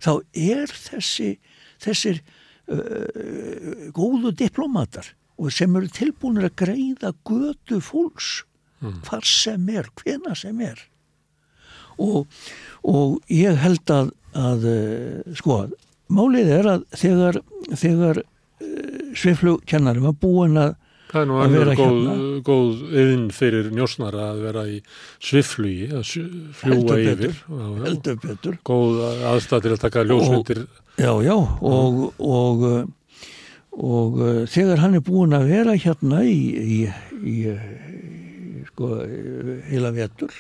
þá er þessi þessir uh, góðu diplomatar og sem eru tilbúinir að greiða götu fólks hvar sem er, hvena sem er og, og ég held að, að uh, sko Málið er að þegar, þegar uh, sveiflugkennari var búin að Það er nú alveg góð, hérna, góð yðin fyrir njósnara að vera í sviflugi, að fljúa yfir. Heldur betur. Góð aðstæð til að taka ljósmyndir. Já, já, og, og, og, og þegar hann er búin að vera hérna í, í, í, sko, heila vetur,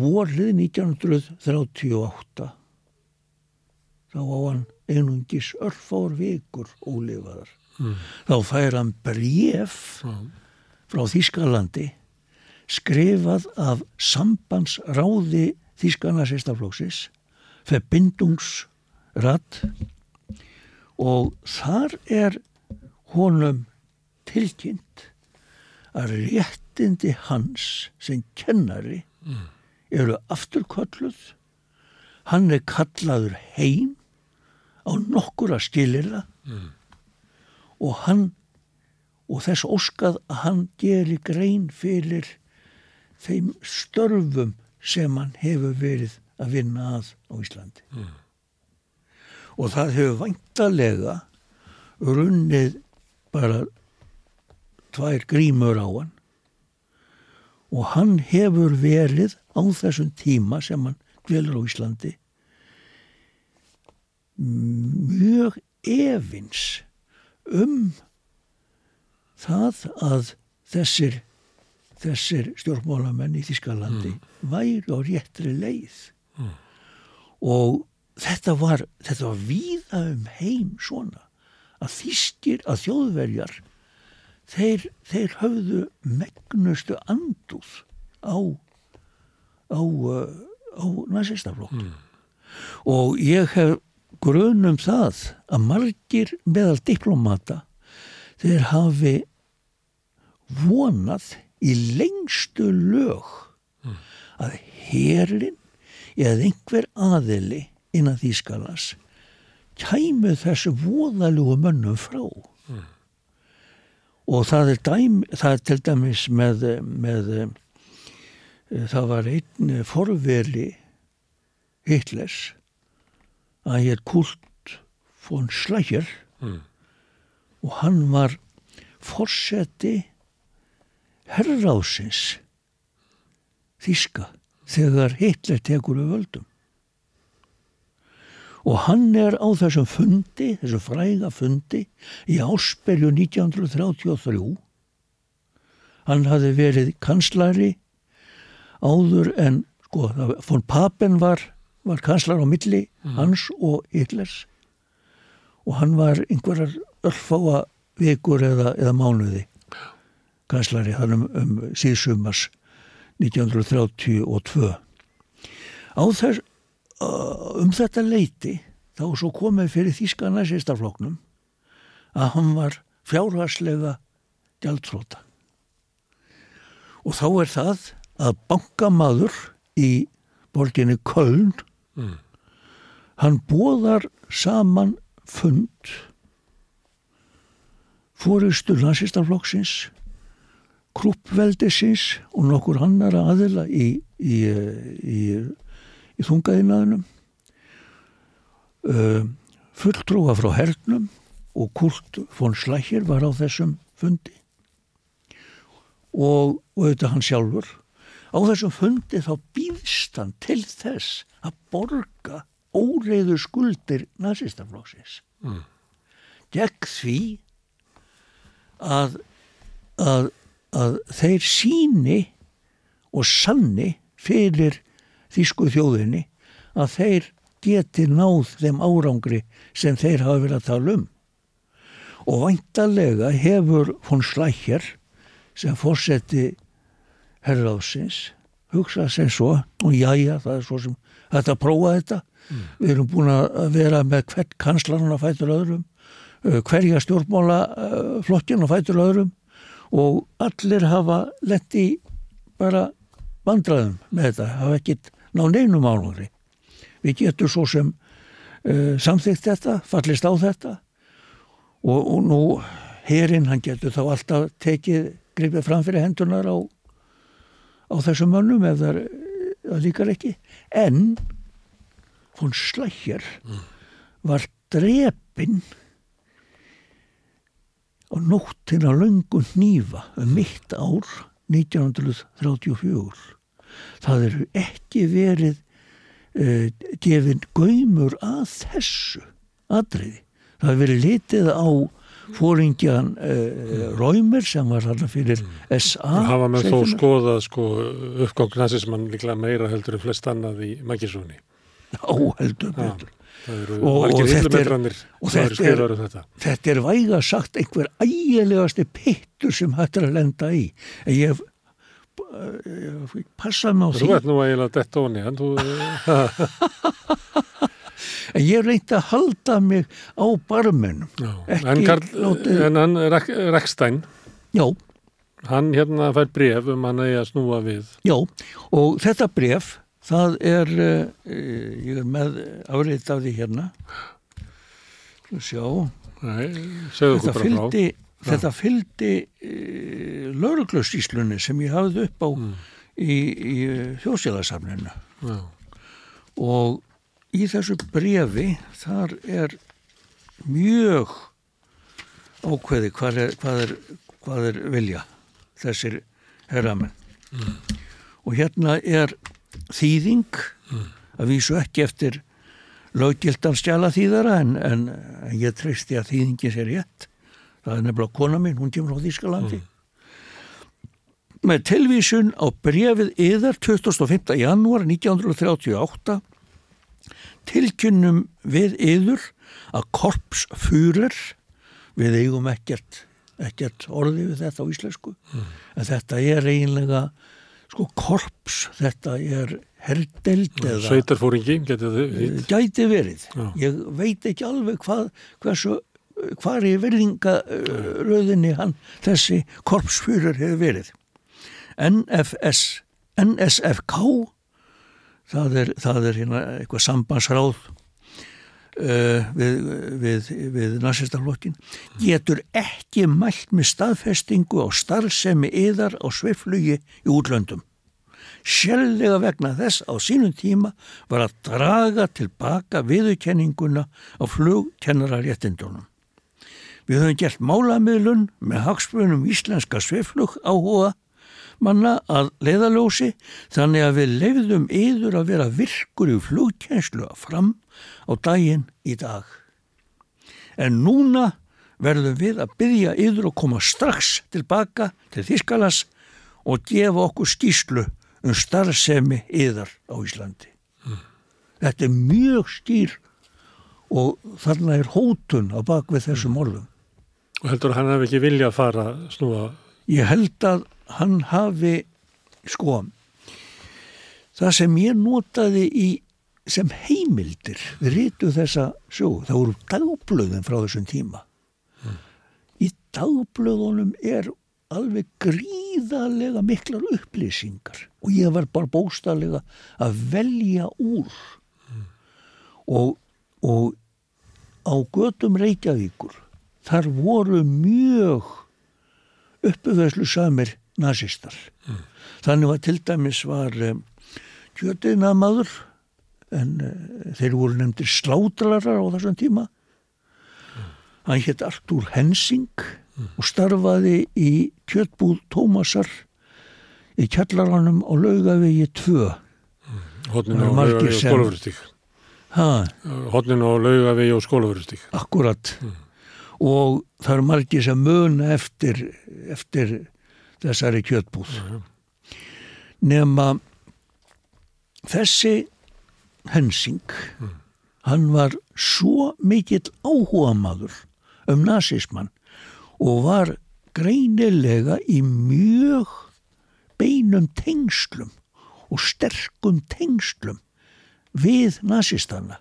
vorlið 1938, þá á hann einungis örfár vikur ólifaðar. Mm. Þá fær hann bref mm. frá Þískalandi skrifað af sambandsráði Þískana sérstaflóksis verbindungsratt og þar er honum tilkynnt að réttindi hans sem kennari mm. eru afturkolluð hann er kallaður heim á nokkura skilirða mm. og hann og þess óskað að hann geri grein fyrir þeim störfum sem hann hefur verið að vinna að á Íslandi mm. Og það hefur vantarlega runnið bara tvær grímur á hann og hann hefur verið á þessum tíma sem hann dvelur á Íslandi mjög efins um það að þessir, þessir stjórnmálamenn í Þískalandi mm. væri á réttri leið mm. og þetta var, þetta var víða um heim svona að þýskir, að þjóðverjar þeir, þeir höfðu megnustu anduð á á, á næsistaflokk mm. og ég hef grunum það að margir meðal diplomata þeir hafi vonað í lengstu lög mm. að herin eða einhver aðili innan Þýskalas kæmu þessu voðalugu mönnum frá mm. og það er, dæm, það er til dæmis með, með það var einn forveri Hitlers að er Kult von Schleicher mm. og hann var fórseti herrásins Þíska þegar Hitler tekur við völdum og hann er á þessum fundi, þessum fræga fundi í áspelju 1933 hann hafi verið kanslari áður en sko, von Papen var var kanslar á milli mm. hans og Hitlers. Og hann var einhverjar örfáa vikur eða, eða mánuði kanslari hann um, um síðsumars 1932 á þess um þetta leiti þá svo komið fyrir Þíska næsistafloknum að hann var fjárhagslega gjaldfróta og þá er það að bankamaður í borginni Köln Mm. Hann bóðar saman fund fórustu landsistaflokksins, kruppveldisins og nokkur annara aðila í, í, í, í þungaðinaðinum, uh, fulltrúa frá hernum og Kurt von Schleicher var á þessum fundi og, og auðvitað hann sjálfur. Á þessum fundi þá býð neistan til þess að borga óreiður skuldir nazistaflóksins mm. gegn því að, að, að þeir síni og sanni fyrir þýsku þjóðinni að þeir geti náð þeim árangri sem þeir hafa verið að tala um. Og væntalega hefur von Slækjar sem fórseti herraðsins hugsað sem svo og jájá það er svo sem þetta prófa þetta. Mm. Við erum búin að vera með hvert kanslarinn að fætur öðrum, hverja stjórnmála uh, flokkin að fætur öðrum og allir hafa lett í bara vandraðum með þetta, hafa ekkit ná neinum álungri við getum svo sem uh, samþygt þetta, fallist á þetta og, og nú hérinn hann getur þá alltaf tekið gripið fram fyrir hendunar á, á þessum mönnum ef það, það líkar ekki. En hún slækjar mm. var drepinn á nóttina löngun nýfa um mitt ár 1934 það eru ekki verið uh, gefin gaumur að þessu atriði. Það hefur verið litið á fóringjan uh, eh, Ræmer sem var þarna fyrir SA. Það hafa með þó skoðað sko, uppgókn nazismann líklega meira heldur en flest annað í Magisóni. Já, heldur betur. Og, og, þetta er, og þetta, er, um þetta. þetta er væga sagt einhver ægilegasti pittur sem hættir að lenda í. En ég hef passa mig á því. Þú ert nú eiginlega dett óni en þú En ég reyndi að halda mig á barmenum En, en hann Rekstein Já. Hann hérna fær bref um hann eigi að snúa við. Já og þetta bref það er uh, ég er með afriðt af því hérna. Sjá. Nei, Þetta fylgdi þetta fylgdi e, lauruglustíslunni sem ég hafði upp á mm. í, í þjóðsíðarsafninu ja. og í þessu brefi þar er mjög ákveði hvað er, hvað er, hvað er vilja þessir herramenn mm. og hérna er þýðing mm. að vísu ekki eftir löggildan stjala þýðara en, en, en ég treysti að þýðingi sér rétt það er nefnilega kona mín, hún kemur á Þískalandi mm. með telvísun á brefið yðar 25. janúar 1938 tilkynnum við yður að korpsfúrer við eigum ekkert ekkert orði við þetta á íslensku mm. en þetta er eiginlega sko korps, þetta er herdeld eða Sveitarfóringi, getið þið? Gæti verið, Já. ég veit ekki alveg hvað, hversu hvar í verðingaröðinni hann þessi korpsfjörur hefur verið NFS NSFK það er, það er hérna eitthvað sambandsráð uh, við, við, við nazistaflokkin getur ekki mælt með staðfestingu á starfsemi yðar á sveiflugi í útlöndum Sjálflega vegna þess á sínum tíma var að draga tilbaka viðurkenninguna á flugkennararéttindunum. Við höfum gert málamiðlun með hagspunum íslenska sveiflug áhuga manna að leiðalósi þannig að við leiðum yður að vera virkur í flugtjenslu fram á daginn í dag. En núna verðum við að byggja yður að koma strax tilbaka til Þískalas og gefa okkur skýslu um starfsemi yðar á Íslandi. Mm. Þetta er mjög skýr og þarna er hótun á bakvið þessum orðum. Og heldur að hann hefði ekki vilja að fara snúa? Ég held að hann hafi, sko, það sem ég notaði í, sem heimildir við rítu þessa sjó, það voru dagblöðin frá þessum tíma. Mm. Í dagblöðunum er alveg gríðarlega miklar upplýsingar og ég var bara bóstarlega að velja úr mm. og, og á gödum Reykjavíkur þar voru mjög uppöðslu samir nazistar. Mm. Þannig var til dæmis var um, kjötiðnaðmaður en uh, þeir voru nefndir slátrarar á þessum tíma. Mm. Hann hétt Artúr Hensing mm. og starfaði í kjötbúð Tómasar í kjallaranum á laugavegi 2. Hodnin og laugavegi og skólafurustík. Hodnin og laugavegi og skólafurustík. Akkurat. Og það eru margir sem muna eftir, eftir þessari kjötbúð. Mm. Nefna þessi hensing, mm. hann var svo mikill áhuga maður um nazismann og var greinilega í mjög beinum tengslum og sterkum tengslum við nazistana.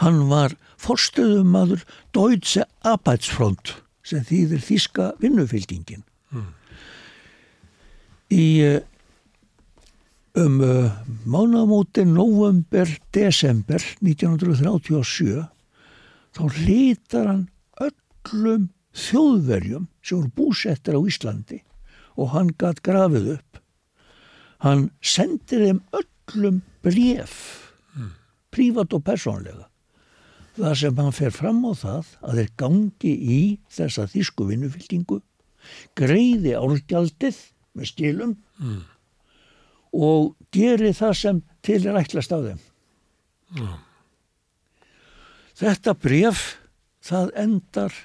Hann var forstuðumadur Deutsche Arbeitsfront sem þýðir þíska vinnufylgingin. Mm. Í eh, um uh, mánamótin november-desember 1937 þá lítar hann öllum þjóðverjum sem voru búsettir á Íslandi og hann gætt grafið upp. Hann sendir þeim öllum bref, mm. prívat og persónlega. Það sem hann fer fram á það að þeir gangi í þessa þísku vinnufyltingu, greiði álgjaldið með stílum mm og geri það sem til er ætlast á þeim. Mm. Þetta bref, það endar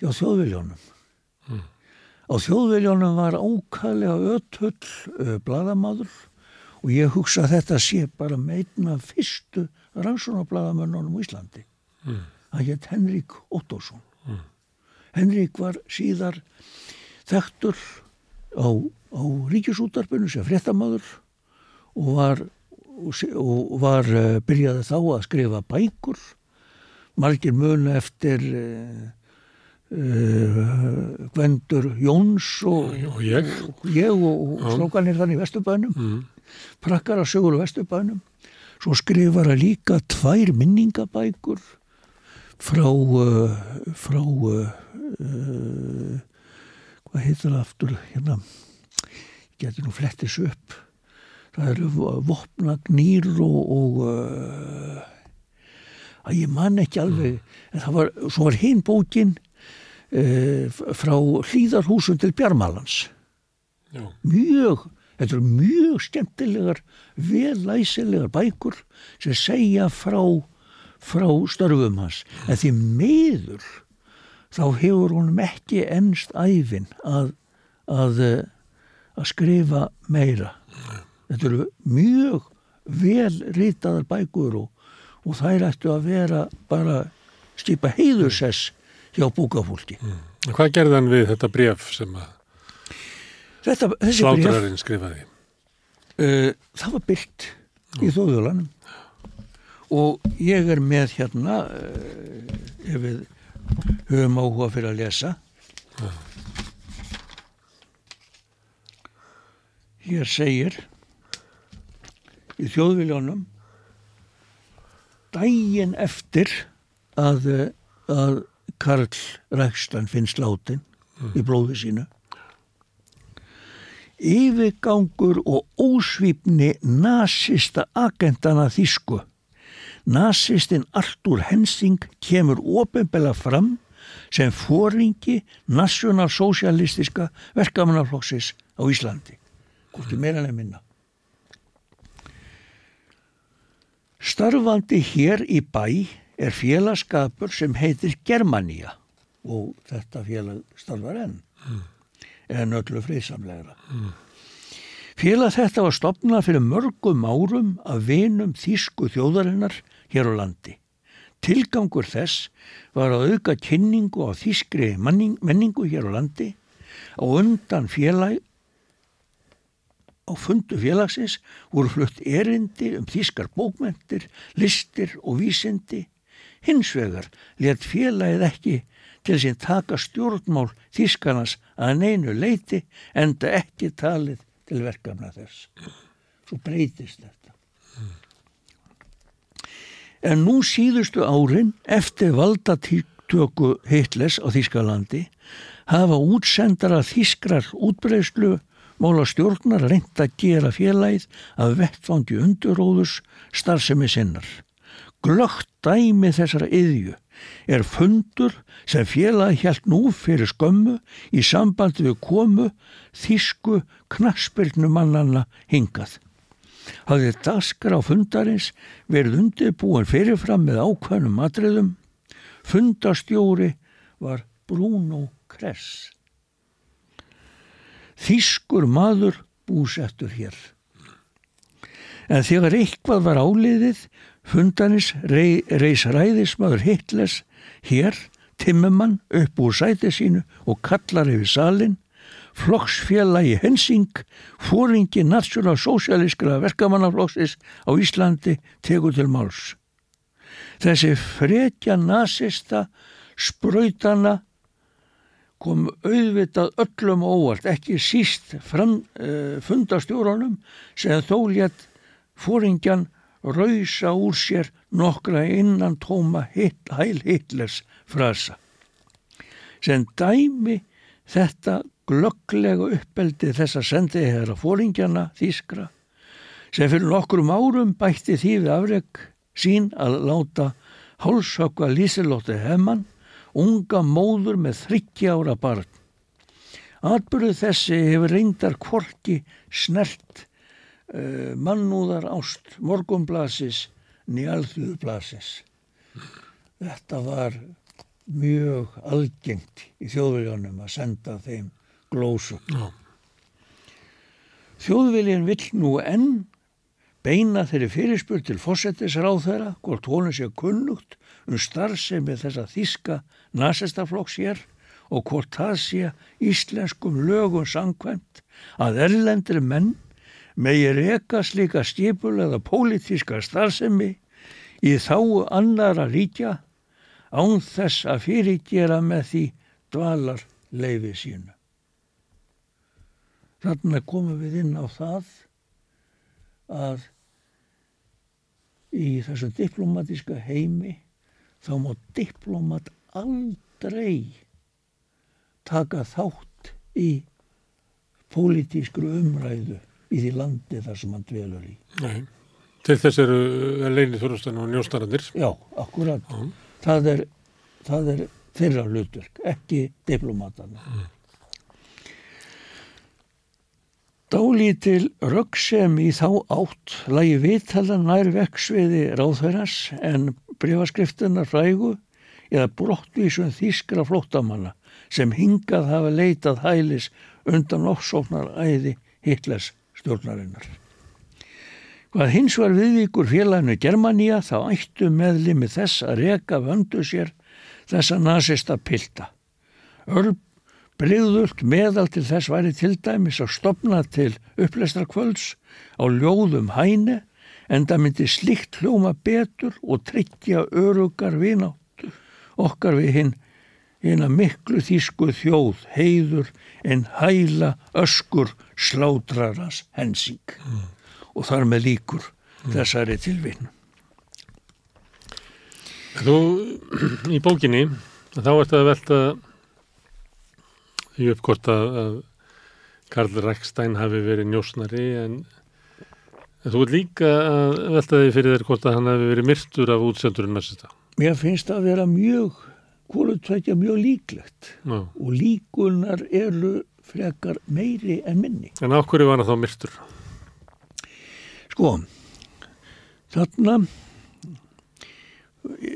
hjá þjóðviljónum. Mm. Á þjóðviljónum var ákæðlega ötull uh, bladamadur og ég hugsa að þetta sé bara meitna fyrstu rannsónabladamönnunum í Íslandi. Mm. Það hétt Henrik Ottosson. Henrik var síðar þektur á á ríkisútarpunum sem fréttamaður og var, og var uh, byrjaði þá að skrifa bækur margir muna eftir uh, uh, Gvendur Jóns og, og ég og, og, og slókanir þannig í Vesturbænum mm. prakkar að sögulu Vesturbænum svo skrifar að líka tvær minningabækur frá frá hvað heitir það aftur hérna? Getur nú flettis upp. Það eru vopnagnýr og, og uh, að ég man ekki alveg en það var, svo var hinn bókin uh, frá hlýðarhúsum til Bjarmalans. Já. mjög þetta eru mjög skemmtilegar velæsilegar bækur sem segja frá frá störfum hans. En því meður þá hefur honum ekki ennst æfin að að að skrifa meira. Þetta eru mjög vel ritaðar bækur og, og þær ættu að vera bara skipa heiðursess hjá búkafólki mm. Hvað gerði hann við þetta bref sem að slátrarinn skrifaði? Uh, það var mm. í þóðulanum og ég er með hérna uh, ef við höfum áhuga fyrir að lesa ja. Hér segir í þjóðviljónum dægin eftir að, að Karl Rækstan finnst látin mm. í blóðu sínu yfirgangur og ósvipni nazista agentana þísku nazistin Artur Hensing kemur ofinbela fram sem fóringi nasjonalsocialistiska verkamannafloksis á Íslandi hvorki meira minna. Starfandi hér í bæ er félagskapur sem heitir Germania og þetta félag starfar enn, mm. En öllu friðsamlegra. Mm. Félag þetta var stopnað fyrir mörgum árum af vinum þýsku þjóðarinnar hér á landi. Tilgangur þess var að auka kynningu á þýskri menningu hér á landi og undan félag Á fundu félagsins voru flutt erindi um þískar bókmentir, listir og vísindi. Hins vegar let félagið ekki til sín taka stjórnmál þískarnas að neinu leiti enda ekki talið til verkefna þess. Svo breytist þetta. En nú síðustu árin eftir valdatíktöku Hitlers á Þískalandi hafa útsendara þískrar útbreyslu Móla stjórnar reynd að gera félagið að vettfangi unduróðus starfsemi sinnar. Glögt dæmi þessara yðju er fundur sem félagi hjælt nú fyrir skömmu í sambandi við komu þísku knaspirnumannanna hingað. hafði daskar á fundarins verið undirbúin fyrirfram með ákvæmum matriðum. Fundastjóri var Bruno Kress. Þískur maður búsettur hér. En þegar eitthvað var áliðið, fundanis rey, reys ræðismadur Hitlers hér, timmumann upp úr sæti sínu og kallar yfir salin, flokksfélagi Hensing, fóringi nationalsocialískra verkamannafloksis á Íslandi tegur til máls. Þessi frekja nazista sprautana kom auðvitað öllum óvart, ekki síst fram, uh, fundastjórunum sem þó létt fóringjan rausa úr sér nokkra innan tóma hit, hæl hitlers frasa. Sem dæmi þetta glögglega uppeldi þessa sendið hér að fóringjana þýskra sem fyrir nokkrum árum bætti því við afreg sín að láta hálsökva Lísilótti Hemmann unga móður með þryggja ára barn. Atbyrðu þessi hefur reyndar kvorki snert mannúðar ást morgumblasis nýjalþjóðublasis. Þetta var mjög algengt í þjóðviljanum að senda þeim glósu. No. Þjóðviljin vill nú enn beina þeirri fyrirspur til fósettisráð þeirra hvort honum sé kunnugt um starfsemi þessa þíska nasistaflokks hér og hvort það sé íslenskum lögum sangkvæmt að erlendri menn megi reka slíka skipul eða pólitíska starfsemi í þáu annara ríkja án þess að fyrirgera með því dvalar leifi sínu. Þannig komum við inn á það að í þessum diplomatíska heimi þá má diplomat aldrei taka þátt í pólitískru umræðu í því landi þar sem hann dvelur í. Nei, til þess eru leinið þurfastan og njóstarandir. Já, akkurat. Já. Það, er, það er þeirra hlutverk, ekki diplomatana. Mm. Dálítil röggsem í þá átt lagi viðtalan nær veksviði ráðverðars en breyfaskriftunar frægu eða brottvísun þýskra flóttamanna sem hingað hafa leitað hælis undan ofsóknar æði Hitlers stjórnarinnar. Hvað hins var viðvíkur félaginu Germaníja þá ættu meðlimi þess að reka vöndu sér þessa nazista pilda. Örb Bryðult meðal til þess væri til dæmis að stopna til upplestrakvölds á ljóðum hæne en það myndi slikt hljóma betur og tryggja örugar vináttu okkar við hinn hinn að miklu þýsku þjóð heiður en hæla öskur slátrarans hensing mm. og þar með líkur mm. þessari tilvinn. Þú í bókinni þá ert að velta því uppkort að, Karl Rækstein hafi verið njósnari en, þú er líka að velta því fyrir þér hvort að hann hafi verið myrtur af útsendurinn. Mér finnst það að vera mjög, tveitja mjög líklegt Já. og líkunar eru frekar meiri en minni. En á hverju var hann þá myrtur? Sko, þarna,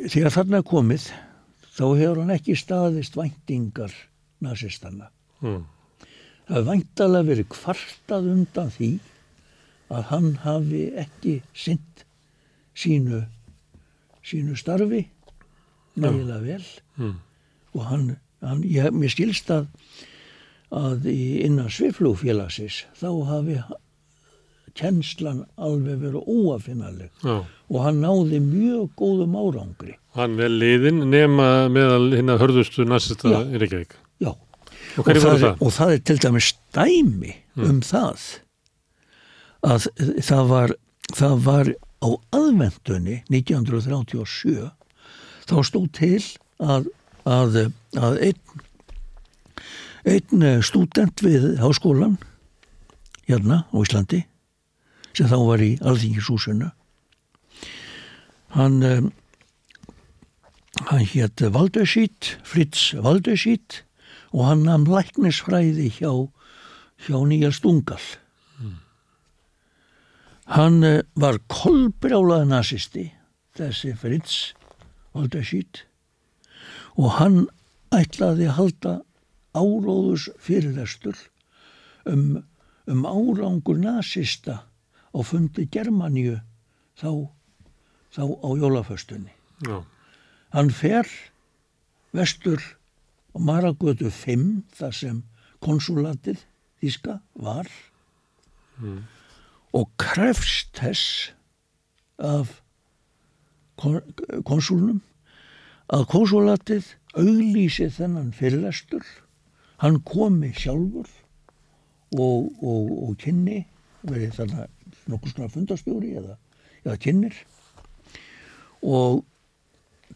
þegar þarna komið, þá hefur hann ekki staðist væntingar nazistanna. Mm. Það væntalega verið kvartað undan því að hann hafi ekki synd sínu, sínu starfi nægilega vel mm. og hann, hann ég, mér skilst að að innan sviflúfélagsins þá hafi kennslan alveg verið óafinnaleg Já. og hann náði mjög góðum árangri. Hann vel liðin nema meðal hinn að hörðustu næstista í Reykjavík. Já, og, og, það er, og það er til dæmis stæmi mm. um það að það var, það var á aðvendunni 1937 þá stóð til að, að, að einn, einn student við háskólan hérna á Íslandi sem þá var í Alþingishúsinu hann hann hétt Valdösít Fritz Valdösít og hann namn læknisfræði hjá, hjá Níels Dungal. Mm. hann eh, var kolbrjálaði nazisti þessi Fritz Olderschiet og hann ætlaði að halda áróðus fyrirlestur um, um árangur nazista á fundi Germaníu þá, þá á jólaföstunni. Já. Hann fer vestur á Maragötu 5 þar sem konsulatið Þíska var mm. og krefst þess af konsulnum að konsulatið auglýsi þennan fyrirlestur. Hann komi sjálfur og, og, og kynni verið þarna nokkur svona fundastjóri eða, eða kynnir. Og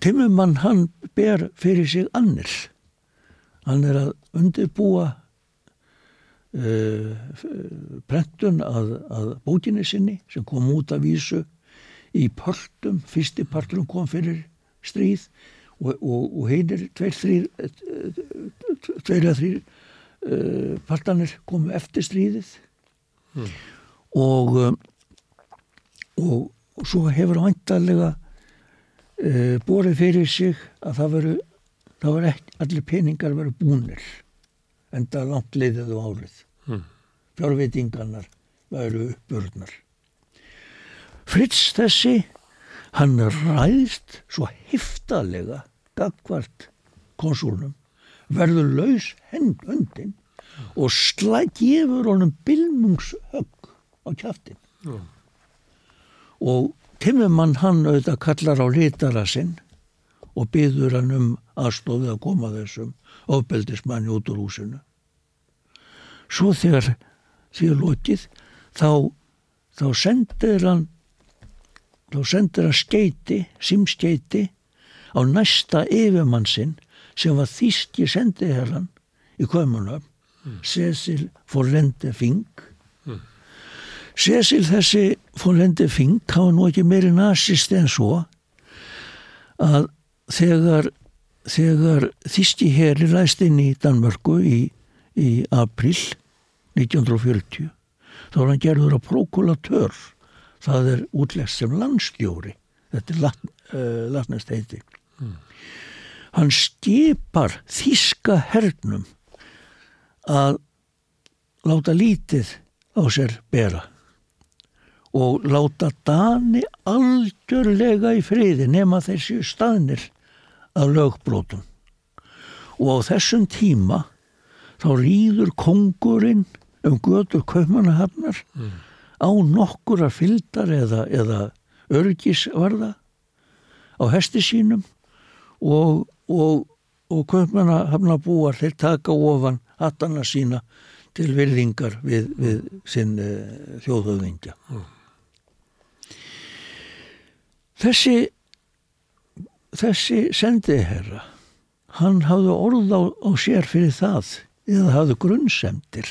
Timmumann hann ber fyrir sig annir. Hann er að undirbúa uh, prentun að, að bókinni sinni sem kom út af vísu í partum, fyrsti parturum kom fyrir stríð og, og, og heinir tveir, þrýr tveir eða þrýr uh, partanir komu eftir stríðið mm. og, um, og og svo hefur vantarlega uh, borðið fyrir sig að það veru það veru ekki, allir peningar veru búnir en það langt leiðið á árið mm. fjárveitingarnar veru uppbörnar Fritz þessi hann ræðist svo heftalega gagvart konsúlnum verður laus hend öndin og slæk gefur honum bilmungshögg á kjaftin mm. og Timmermann hann auðvitað kallar á litara sinn og byður hann um aðstofið að koma þessum ofbeldismanni út úr húsinu svo þegar því að lótið þá þá sendir hann þá sendir hann skeiti simskeiti á næsta yfirmann sinn sem var þýski sendiherran í Kvömmunöfn, mm. Cecil Forlende Fink. Mm. Cecil þessi Forlende Fink hafa nú ekki meiri nazist en svo að þegar, þegar þýski herri læst inn í Danmörku í, í april 1940 þá var hann gerður að prokulatör það er útlegst sem landstjóri. Þetta er latn, uh, latnest heiti mm hann skipar þíska hernum að láta lítið á sér bera og láta Dani algjörlega í friði nema þessi staðnir að lögbrótum og á þessum tíma þá rýður kongurinn um götur kaupmannahafnar mm. Á nokkura fyldar eða, eða örgisvarða á hesti sínum og og, og köpmanna hafna búar þeir taka ofan hattana sína til virðingar við, við sinn uh, eh, þjóðhauðingja. Mm. Þessi, þessi sendiherra, hann hafði orð á, á sér fyrir það eða hafði grunnsemdir.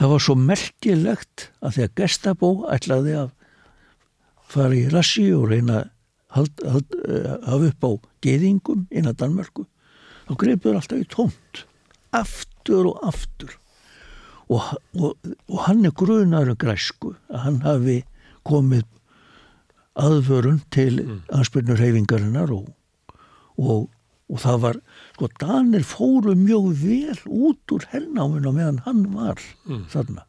Það var svo merkilegt að því að Gestapo ætlaði að fara í rassi og reyna að hafa upp á geðingum innan Danmörku þá greipur alltaf í tómt aftur og aftur og, og, og hann er grunar um græsku að hann hafi komið aðvörun til mm. anspyrnur reyfingarinnar og, og það var sko Danir fóru mjög vel út úr hernáminu meðan hann var mm. þarna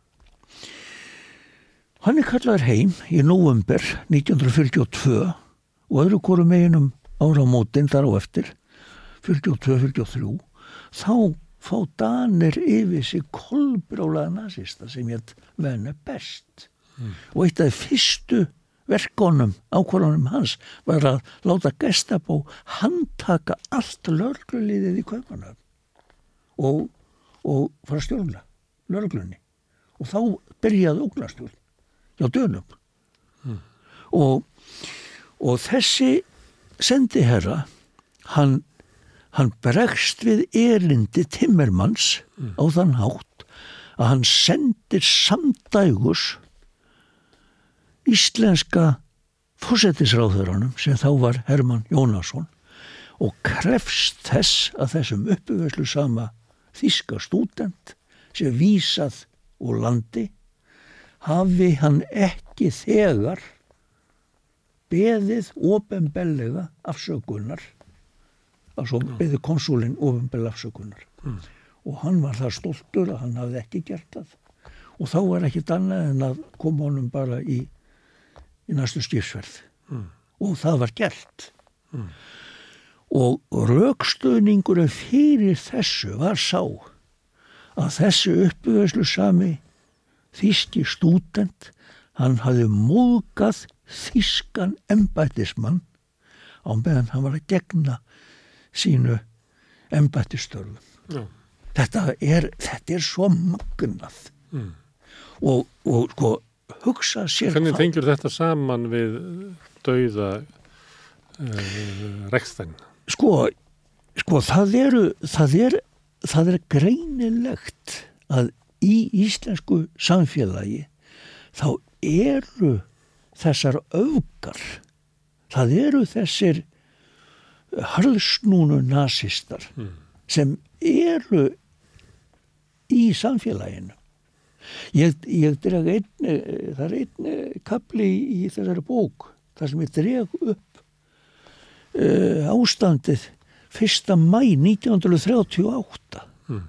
hann er kallar heim í november 1942 og öðru koru meginum áramótin þar á eftir 42-43 þá fá Danir yfir sig kolbrálaða nazista sem ég vena best mm. og eitt af fyrstu verkonum, ákvarðanum hans var að láta Gestapo handtaka allt lörgluliðið í kaupanöfn og, og fara að stjórna lörglunni og þá byrjaði ógnastjórn hjá dönum mm. og og þessi sendiherra hann, hann bregst við erindi Timmermans mm. á þann hátt að hann sendir samdægus íslenska fósettisráðurannum sem þá var Herman Jónasson og krefst þess að þessum uppöfuslu sama þíska stúdent sem vísað úr landi hafi hann ekki þegar beðið ofinbellega afsökunar og svo beðið konsulinn ofinbellega afsökunar. Mm. og hann var það stoltur að hann hafði ekki gert það. Og þá var ekki annað en að koma honum bara í, í næstu stýrsverð mm. og það var gert mm. og raukstöðningurum fyrir þessu var sá að þessu uppvöðslu sami þíski stúdent hann hafði móðgað þískan embættismann á meðan hann var að gegna sínu embættistörfum. Já. Þetta er, þetta er svo magnað mm. og, og sko hugsa sér Hvernig tengjur þetta saman við dauða uh, rekstæn? Sko, sko það eru það er, það er greinilegt að í íslensku samfélagi þá eru þessar augar það eru þessir harðsnúnu nazistar mm. sem eru í samfélaginu ég, ég dreg einn það er einn kapli í þessari bók þar sem ég dreg upp uh, ástandið 1. mæ 1938 mm.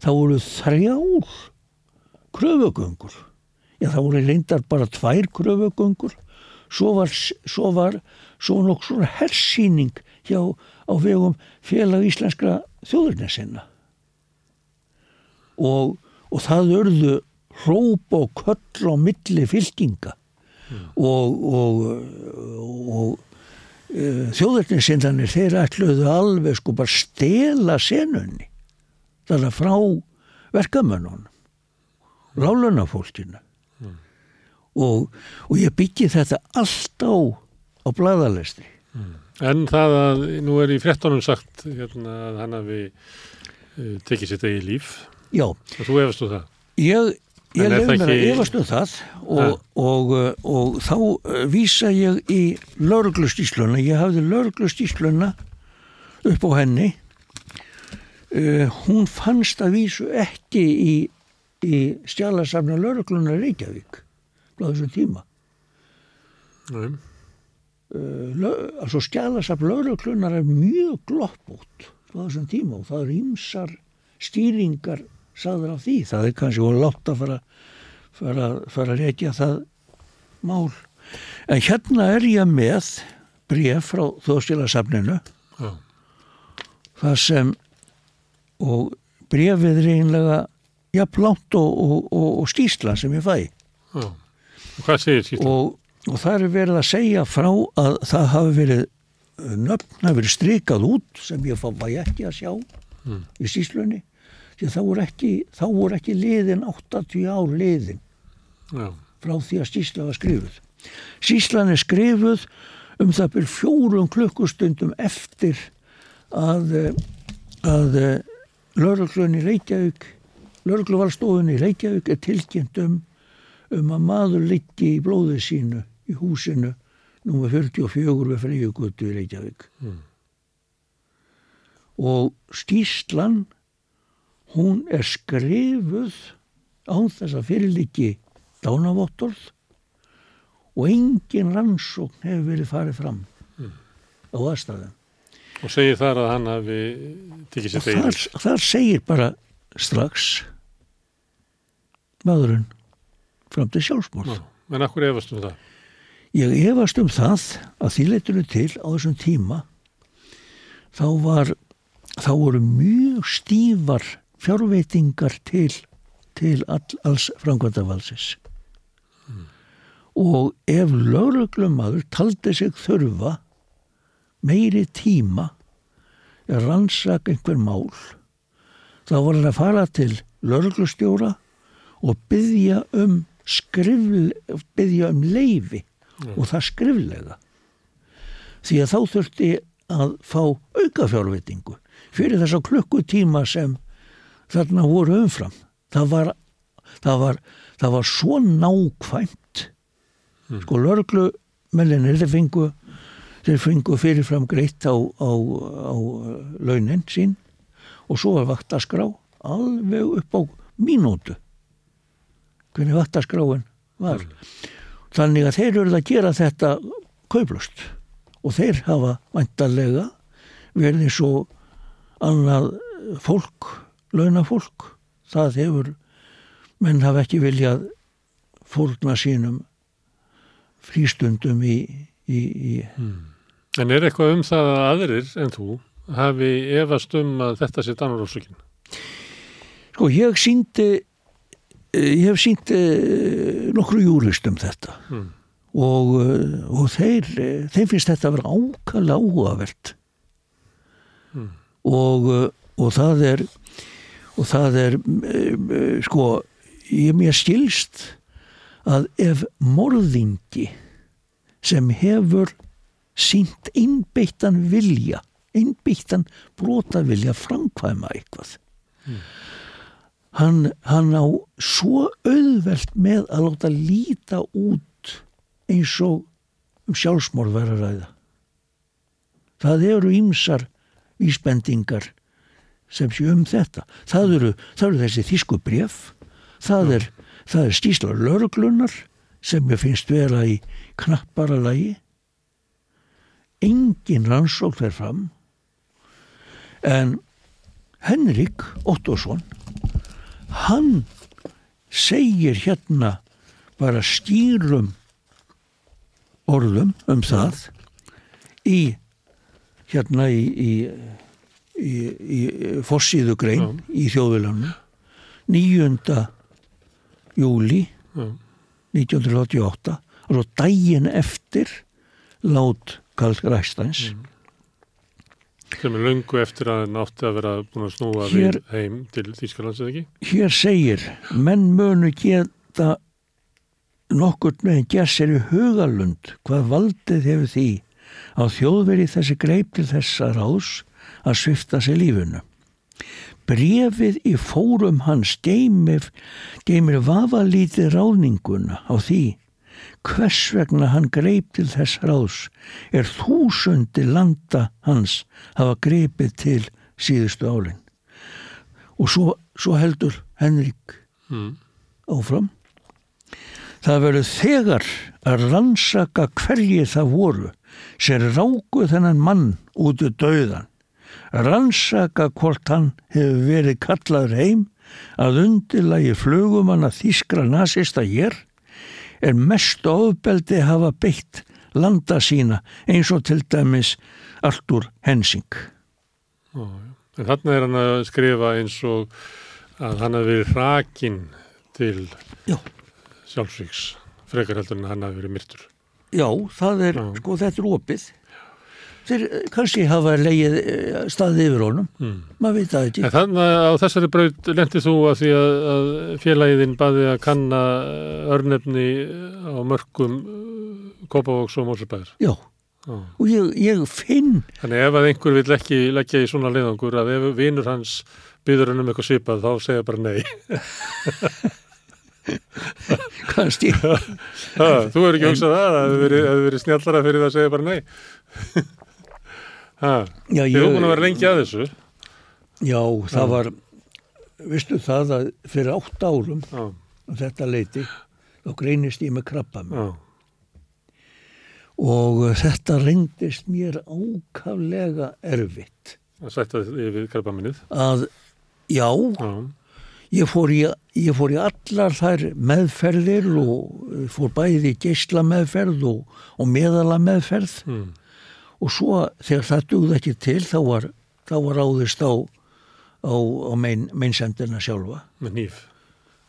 þá voru þrjár kröfugöngur já það voru reyndar bara tvær kröfugöngur svo var svo var svo nokk svona hersýning hjá á vegum félag íslenskra þjóðurnesinna og, og það örðu hróp og köll á milli fylkinga mm. og, og, og e, þjóðurnesindanir þeir ætluðu alveg sko bara stela senunni þar að frá verkamönnunum rálunafólkinu mm. og ég byggi þetta allt á á bladalestri mm. En það að nú er í frettunum sagt hérna, að hann hafi uh, tekið sitt eigi líf. Já. Þú efastu það? Ég, ég lefði mér að efastu það og, og, og, og þá uh, vísa ég í lauruglustísluna. Ég hafði lauruglustísluna upp á henni. Uh, hún fannst að vísu ekki í, í stjálasafna lauruglunar Reykjavík á þessum tíma. Nei. Uh, altså skjálasaf lauruglunar er mjög glopp út á þessum tíma og það er ímsar stýringar saður af því það er kannski og látt að fara, fara, fara að reykja það mál en hérna er ég með bref frá þóðstjálasafninu ja. það sem og brefið er einlega jafnlátt og, og, og, og skýsla sem ég fæ ja. hvað segir skýsla? og og það er verið að segja frá að það hafi verið nöfn hafi verið strikað út sem ég fá ekki að sjá mm. í síslunni því þá voru ekki, þá voru ekki liðin 80 ár liðin Já. frá því að sísla var skrifuð síslan er skrifuð um það byrj fjórum klukkustundum eftir að að lauruglunni Reykjavík laurugluvalstofunni Reykjavík er tilkynnt um um að maður liggi í blóðu sínu í húsinu nr. 44 við Freyjugötu í Reykjavík mm. og skýslan hún er skrifuð án þess að fyrirliki dánavottorð og engin rannsókn hefur verið farið fram mm. á aðstæðum og segir þar að hann hafi tikið sér þegar þar, þar segir bara strax maðurinn fram til sjálfsmórð en akkur efast um það? Ég efast um það að því leytinu til á þessum tíma þá var þá voru mjög stífar fjárveitingar til, til all, alls frangvæntavalsis mm. og ef lauruglumadur taldi sig þurfa meiri tíma að rannsaka einhver mál þá var hann að fara til lauruglustjóra og byggja um skrifl, byggja um leifi mm. og það skriflega því að þá þurfti að fá auka fjárvitingu fyrir þessa klukkutíma sem þarna voru umfram. Það var, það var, það var svo nákvæmt. Mm. sko lörglumellinir þeir fengu þeir fengu fyrirfram greitt á, á, á launin sín og svo var vaktaskrá alveg upp á mínútu. Hvernig vaktaskráin var. Mm þannig að þeir eru að gera þetta kauplust og þeir hafa vantarlega verið svo annað fólk, launafólk það hefur menn hafa ekki viljað fórna sínum frístundum í, í, í hmm. En er eitthvað um það að aðrir en þú hafi efast um að þetta sé dannarósökin? Sko ég síndi ég hef síndi eh, nokkru júrist um þetta hmm. og, eh, og þeir þeim finnst þetta að vera ákala áhugavert hmm. og, eh, og það er og það er sko ég mér skilst að ef morðingi sem hefur sínt einbeittan vilja einbeittan brotavilja framkvæma eitthvað mm. hann, hann á svo auðvelt með að láta líta út eins og um sjálfsmórð verður ræða það eru ýmsar vísbendingar sem sé um þetta. Það eru, það eru þessi þísku bref það er, er skýslar lörglunar sem ég finnst vera í knappara lagi. Engin rannsók fer fram. En Henrik Ottosson hann segir hérna bara skýrum orðum um það í hérna í, í, í, í fossíðu grein ja. í þjóðvilannu 9. júli ja. 1988 og dægin eftir lát Karl Ræstæns mm. sem er lungu eftir að hann átti að vera búin að snúa hér, við heim til Þýskalands eða ekki? Hér segir menn mönu geta nokkur með gerðsir í hugalund hvað valdið hefur því á þjóðveri þessi greip til þessa ráðs að svifta sér lífunu brefið í fórum hans geymir, geymir vafalítið ráðninguna á því hvers vegna hann greip til þess ráðs. Er þúsundi landa hans hafa greipið til síðustu álinn og svo, svo heldur Henrik mm. áfram. Það verður þegar að rannsaka hverji það voru sem ráku þennan mann út í dauðan rannsaka hvort hann hefur verið kallaður heim að undilagi flugumanna þískra nazista hér er mest ofbeldi hafa beitt landa sína eins og til dæmis Artur Hensing. Þarna er hann að skrifa eins og að hann hafi verið hrakinn til sjálfsvíks frekar heldur en hann hafi verið myrtur. Já, það er, Já. sko þetta er opið þeir eh, kannski hafa leið eh, staðið yfir honum, mm. maður veit það ekki. En þannig að á þessari braut lendið þú að því að, að félagin baði að kanna eh, örnefni á mörgum Kópavóks og Mórsabæður. Já, ah. og ég, ég finn... Þannig ef að einhver vil ekki leggja í svona leiðangur að ef vinur hans byður hann um eitthvað svipað þá segja bara nei. kannski. þú er ekki hugsað það að það hefur verið snjallara fyrir það að segja bara nei. Þið hefur búin að vera lengi að þessu. Já, það var vistu það að fyrir átt árum Já. þetta leiti þá greinist ég með krabba mér og þetta reyndist mér ákaflega erfitt. Að sætta þið við krabba minnið að já, já. Ég, fór í, ég fór í allar þær meðferðir og fór bæði geysla meðferð og, og meðala meðferð mm og svo þegar það dugði ekki til þá var, þá var áðist á, á, á mein, meinsendina sjálfa. Með nýf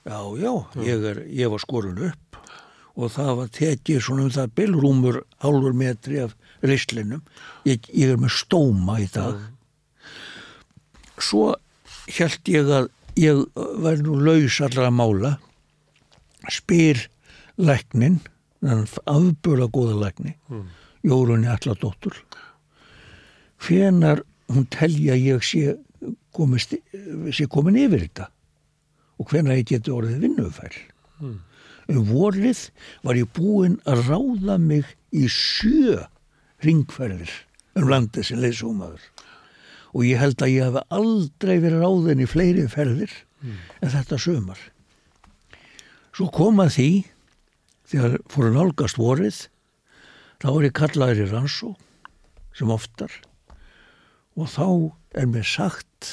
já, já, ég, er, ég var skorun upp. Og það var tekið svona um það bylrúmur hálfur metri af reyslinum ég, ég er með stóma í dag. Mm. svo held ég að ég var nú laus allra að mála. Spyr læknin afbúra góða lækni. Mm Jórunni Alladóttur hvenar hún telja ég sé, komist, sé komin yfir þetta? Og hvenar ég geti orðið vinnufæl mm. um vorlið var ég búinn að ráða mig í sjö ringferðir um landið sem leysúmaður og ég held að ég hef aldrei verið ráðin í fleiri ferðir mm. en þetta sömar svo koma því þegar fóru nálgast vorið þá er ég kallaður í rannsó sem oftar og þá er mér sagt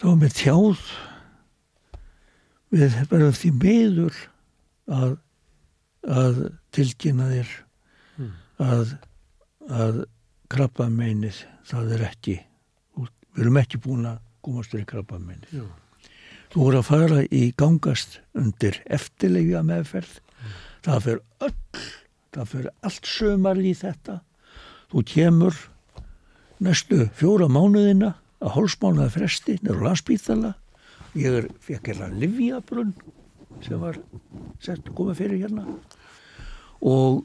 þá er mér tjáð við verðum því meður að, að tilkynna þér mm. að, að krabba meinið það er ekki við erum ekki búin að komast til krabba meinið þú voru að fara í gangast undir eftirleifja meðferð mm. Það fyrir öll það fyrir allt sömar í þetta þú kemur næstu fjóra mánuðina að hálsmánaða fresti nefnur landsbítala ég er, fekk hérna livjabrunn sem var sett komið fyrir hérna og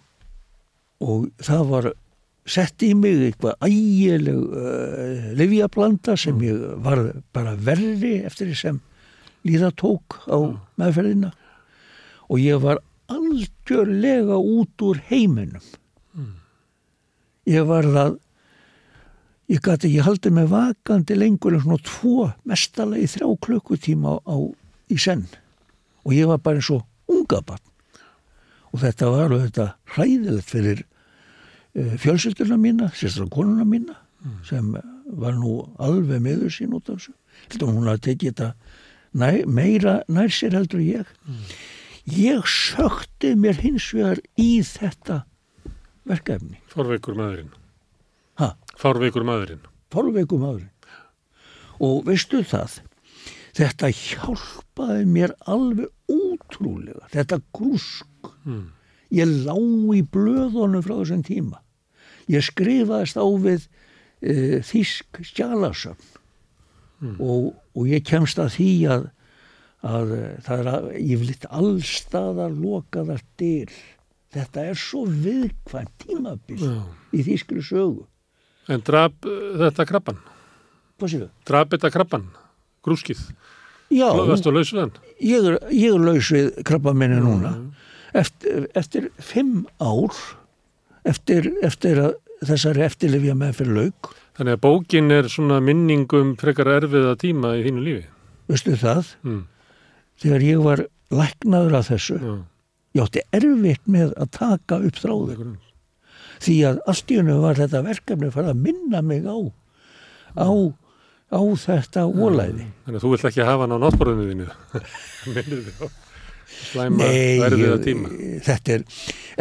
og það var sett í mig eitthvað ægileg uh, livjablanda sem mm. ég var bara verri eftir því sem líðatók á mm. meðferðina og ég var algjörlega út úr heiminum mm. ég var það ég gæti, ég haldi mig vakandi lengur en svona tvo mestala í þrjá klukkutíma á, á í senn og ég var bara eins og unga barn og þetta var alveg þetta hræðilegt fyrir uh, fjölsildurna mína, sérstaklega konuna mína mm. sem var nú alveg meður sín út af þessu hún hafði tekið þetta næ, meira nær sér heldur ég mm. Ég sökti mér hins vegar í þetta verkefni. Fórveikur maðurinn. Hæ? Fórveikur maðurinn. Fórveikur maðurinn. Og veistu það þetta hjálpaði mér alveg ótrúlega þetta grúsk. Mm. ég lá í blöðunum frá þessum tíma. Ég skrifaðist á við e, þísk stjálasöfn mm. og, og ég kemst að því að, að eh, það er yfirleitt allstaðar lokaðar dyr þetta er svo viðkvæmt tímabill Já. í þýskri sögu En draf þetta krabban? Hvað séu? Draf þetta krabban? Grúskið? Já, ég er, ég er laus við krabba minni núna eftir, eftir fimm ár eftir, eftir að þessari eftirlifja með fyrir lauk Þannig að bókin er svona minningum frekar erfiða tíma í þínu lífi. Vistu það? Mm. Þegar ég var læknaður af þessu, Já. ég átti erfitt með að taka upp þráðu. Því að hennu var þetta verkefni að fara að minna mig á, á, á þetta ólæði. Þannig að þú vilt ekki hafa hann á náttborðinu þínu. Minnir þið á slæma erfiða tíma. Nei, þetta er,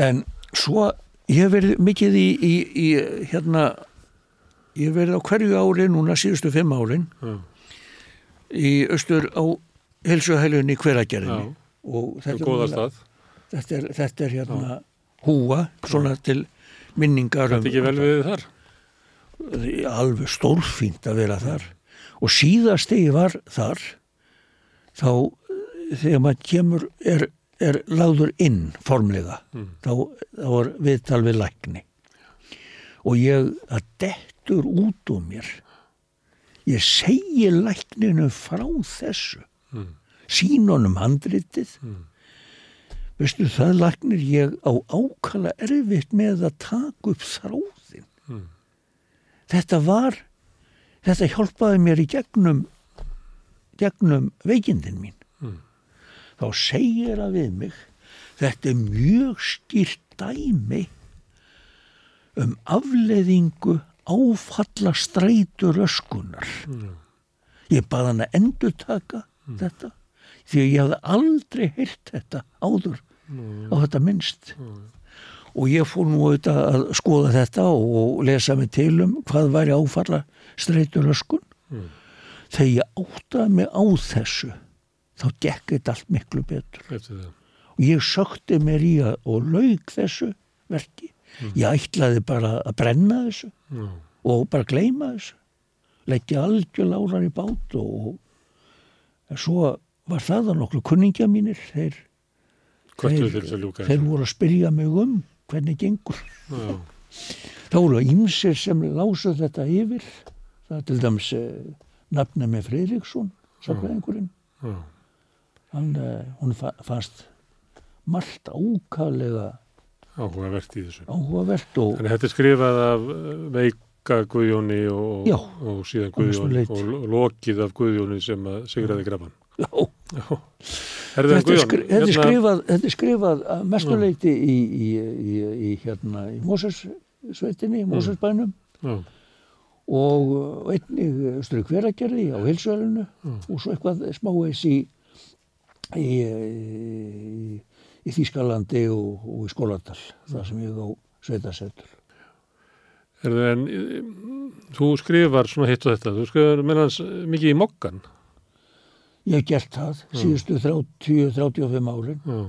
en svo ég hef verið mikið í, í, í hérna ég hef verið á hverju ári núna síðustu fimm árin Já. í austur á helsuhælunni hveragerðinni. Og þetta er, þetta er þetta er hérna Já. húa svona Já. til minningar Þetta er ekki vel við þar? Alveg stórfínt að vera þar. Og síðast þegar ég var þar þá þegar maður kemur er, er lagður inn formlega. Mm. þá, þá er viðtal við lækni. Og ég að dett dettur út úr mér. Ég segi lækninu frá þessu mm. sínunum handritið mm. veistu það læknir ég á ákala erfitt með að taka upp þráðin mm. þetta var þetta hjálpaði mér í gegnum gegnum veikindin mín mm. þá segir að við mig þetta er mjög skýrt dæmi um afleðingu áfalla streitur öskunar mm. ég baði hann að endur taka mm. þetta því að ég hafði aldrei heyrt þetta áður mm. á þetta minnst og ég fór nú auðvitað að skoða þetta og lesa mig til um hvað væri áfalla streitur öskun þegar ég áttaði mig á þessu þá gekk þetta allt miklu betur og ég sökti mér í að og laug þessu verki mm. ég ætlaði bara að brenna þessu mm. og bara gleima þessu leggja algjör lárar í bát og, og svo var það að nokklu kunningja mínir þeir, þeir, þeir voru að spyrja mig um hvernig gengur. Já. þá voru ímsir sem lásuð þetta yfir. Það er til dæms eh, nafna með Freiriksson sakveðingurinn hann eh, hún fannst margt ákvæðlega Áhugavert í þessu. Áhugavert og... Þannig að þetta er skrifað af eh, veika Guðjóni og, og síðan Guðjóni og lokið af Guðjóni sem sigraði grafan. Já. Já. Þetta er, skri, þetta, er hérna... skrifað, þetta er skrifað mestuleiti í, í, í, í hérna í Mósersveitinni, Mósersbænum og einnig strykveragerði á hilsuælunu og svo eitthvað smáveis í í Þýskalandi og, og í Skólandal, það sem ég á sveitasettur. Erðu en þú skrifar svona hitt og þetta, þú skrifar meðans mikið í mokkan? Ég hef gert það síðustu 30-35 árin. Já.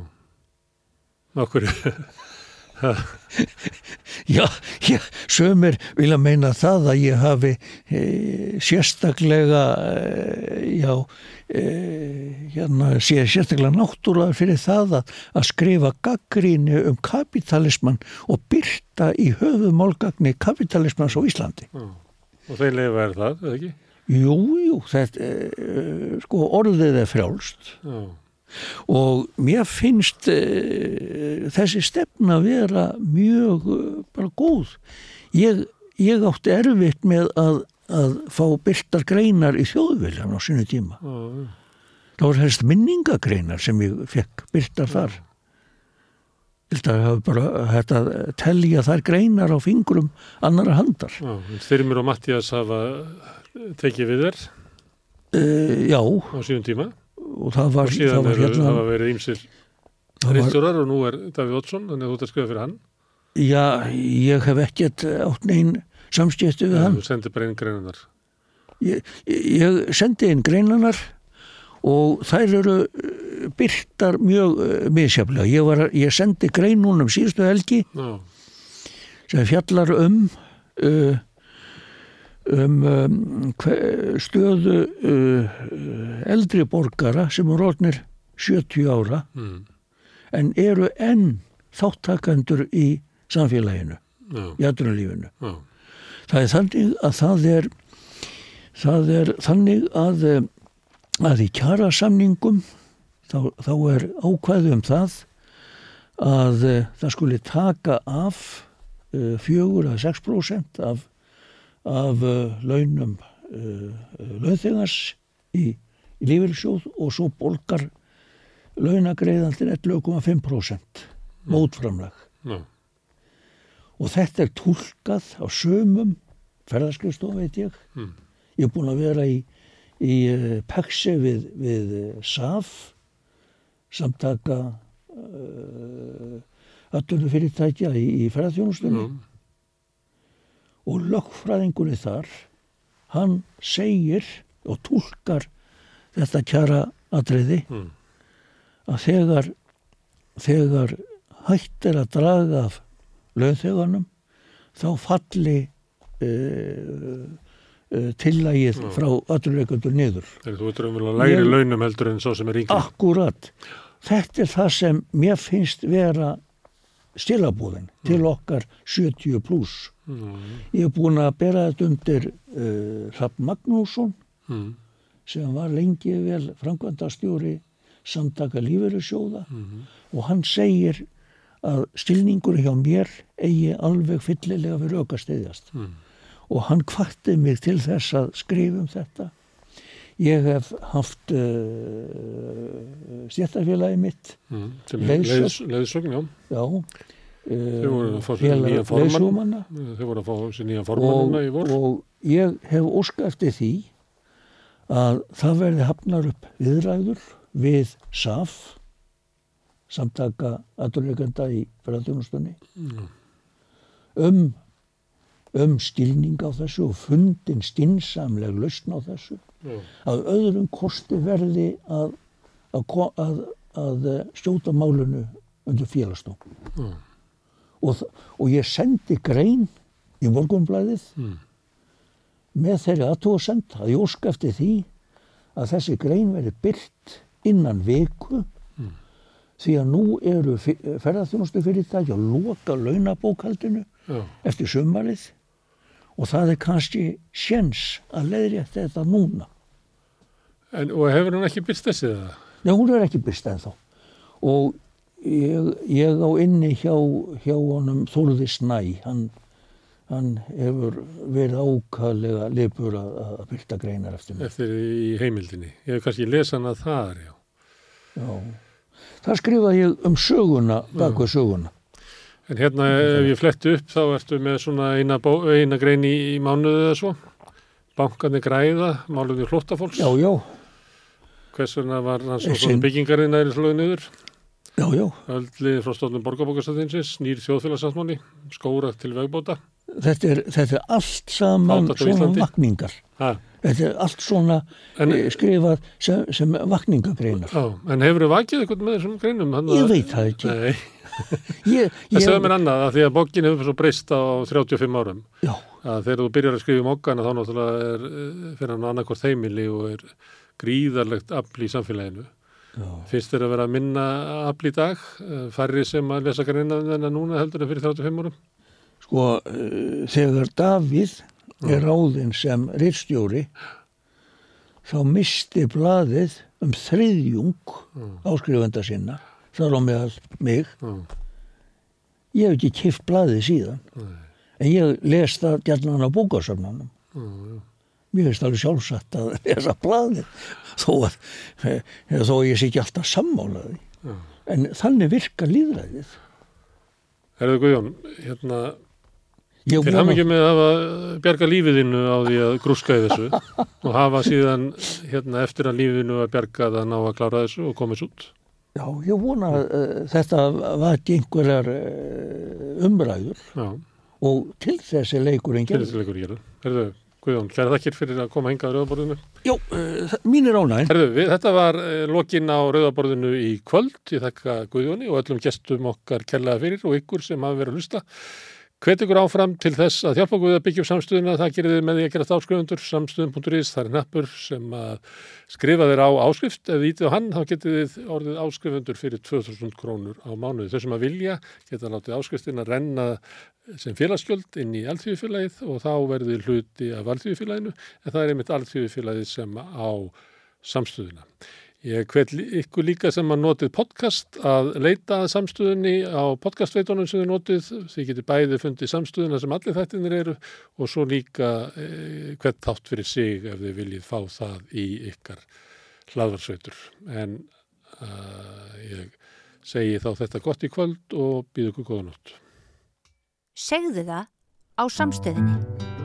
Nákvæmur. Já, já, sömur vilja meina það að ég hafi e, sérstaklega e, já e, hérna sé sérstaklega náttúrulega fyrir það að, að skrifa gaggríni um kapitalisman og byrta í höfumálgagni kapitalismans á Íslandi já. og þeir lefa er það, eða ekki? Jú, jú, þetta e, sko orðið er frjálst já og mér finnst uh, þessi stefna að vera mjög uh, bara góð. Ég, ég átti erfitt með að, að fá byrtar greinar í þjóðviljan á sinu tíma. Mm. það voru helst minningagreinar sem ég fekk byrtar þar. Þetta hafa bara þetta telja þær greinar á fingrum annara handar. Þyrmir og Mattias hafa tekið við þér uh, Já. á sínum tíma og það var, og síðan var hérna, hafa verið ímsir reyndstjórar og nú er Davíð Oddsson þannig að þú ert að skrifa fyrir hann. Já, ég hef ekkert átt neinn samstjæstu við ja, hann. Þú sendir bara einn greinanar ég, ég sendi einn greinanar og þær eru uh, byrtar mjög uh, misjaflega ég, var, ég sendi greinunum síðustu helgi Já. sem fjallar um uh, um, um stöðu uh, eldri borgara sem eru orðnir 70 ára mm. en eru enn þáttakandur í samfélaginu no. í aðrunalífinu það er þannig að það er það er þannig að að í kjara samningum þá, þá er ákvæðu um það að það skuli taka af uh, fjögur að 6% af af uh, launum uh, launþegars í, í lífeyrisjóð og svo bolgar launagreiðandir 11,5% mm. mótframlag mm. og þetta er tólkað á sömum ferðarskriðstof veit ég mm. ég er búin að vera í, í Pexi við, við SAF samtaka öllunum fyrirtækja í, í ferðarþjónustunni og lögfræðingunni þar hann segir og tólkar þetta kjara atriði mm. að þegar þegar hættir að draga af lögþeganum þá falli uh, uh, tillægið mm. frá aturleikundur niður. Þú veitur umvel að læri launum heldur en svo sem er yngri. Akkurat. Þetta er það sem mér finnst vera stilabúðin mm. til okkar 70 pluss Mm. Ég hef búin að bera þetta undir uh, Rapp Magnússon mm. sem var lengi vel framkvæmdastjóri samtaka lífeyrisjóða mm. og hann segir að stilningur hjá mér eigi alveg fyllilega fyrir aukasteyðjast mm. og hann kvartið mig til þess að skrifum þetta. Ég hef haft uh, stjættafélagi mitt mm. leiðsögn, já. já Þau voru að fá sér nýja formann. Þau voru að fá sér nýja formannuna í vor. Og ég hef óska eftir því að það verði hafnar upp viðræður við SAF samtaka aðurleikanda í ferðarþjónustunni mm. um um stilning á þessu og fundin stinsamleg lausn á þessu. Mm. að öðrum kosti verði að, að, að, að stjóta málunu undir félagstofn mm og, og ég sendi grein í morgunblæðið mm. með þeirri aðtóðsend að ég ósk eftir því að þessi grein veri byrt innan viku mm. því að nú eru ferðarþjónustu fyrirtæki að loka launabókaldinu Já. eftir sömarið og það er kannski sjens að leiðri eftir þetta núna. En, og hefur hún ekki byrst þessi það? Nei, hún er ekki byrst ennþá og ég, ég á inni hjá, hjá honum Þólði Snæ hann, hann hefur verið ákallega lifur að, að byrta greinar eftir mig Eftir í heimildinni, ég hef kannski lesað hana þar já. Já, það skrifaði ég um söguna, baka söguna. En hérna ef ég fletti upp þá ertu með svona eina, bó, eina grein í, í mánuðu eða svo. Bankarnir græða, máluði hlóttafólks. Já, já. Hvers vegna var hans og svona byggingarinn aðeins slögu niður? Já, já. Öldlið frá stofnum borgarbókastatinsins, nýr þjóðfélagsansmáni, skóra til vegbóta. Þetta er, þetta er allt saman svona vakningar. Ha? Þetta er allt svona en, eh, skrifað sem, sem vakningagreinar. Já, en hefur þið vakið eitthvað með þessum greinum? Ég veit það ekki. Nei. ég, það segður mér annað að því að bókin hefur svo breyst á 35 árum. Já. Að þegar þú byrjar að skrifa um okkana þá náttúrulega er eh, fyrir hann annarkort heimili og er gríðarlegt afl í samfélaginu. Já. Finnst þér að vera að minna afl í dag? Eh, færri sem að lesa greina en að núna heldur en fyrir 35 árum? Sko, þegar Davíð er ráðinn sem rittstjóri þá misti blaðið um þriðjung áskrifenda sinna þar á meðal mig mm. ég hef ekki kift blaðið síðan mm. en ég les það gætnan á bókarsöfnunum mér finnst alveg sjálfsagt að lesa blaðið þó að þó ég sé ekki alltaf sammálaði en þannig virka líðræðið Herðu Guðjón, hérna Þér hafði ekki með að hafa bjarga lífiðinu á því að grúska í þessu og hafa síðan hérna, eftir að lífinu að bjarga það ná að klára þessu og komast út. Já, ég vona að uh, þetta var ekki einhverjar uh, umræður Já. og til þessi leikurinn gerði. Til þessi leikurinn gerði. Herðu, Guðjón, hlæði þakkir fyrir að koma hengað á Rauðaborðinu. Jó, uh, mín er ánæginn. Herðu, við, þetta var lokin á Rauðaborðinu í kvöld. Ég þakka Guðjóni og öllum gestum okkar kellaða fyrir og ykkur sem hafa verið að hlusta. Hvet ykkur áfram til þess að hjálpa okkur að byggja upp samstöðuna, það gerir þið með því að gera áskrifundur, samstöðun.is, það er nappur sem að skrifa þér á áskrift, ef þið ítið á hann, þá getið þið orðið áskrifundur fyrir 2000 krónur á mánuði. Þau sem að vilja geta látið áskriftin að renna sem félagsgjöld inn í alltíðufélagið og þá verður hluti af alltíðufélaginu, en það er einmitt alltíðufélagið sem á samstöðuna. Ég hvet ykkur líka sem að notið podcast að leita samstöðunni á podcastveitunum sem þið notið. Þið getur bæði fundið samstöðuna sem allir þættinir eru og svo líka eh, hvert þátt fyrir sig ef þið viljið fá það í ykkar hlaðvarsveitur. En uh, ég segi þá þetta gott í kvöld og býðu ykkur góða nótt. Segðu það á samstöðunni.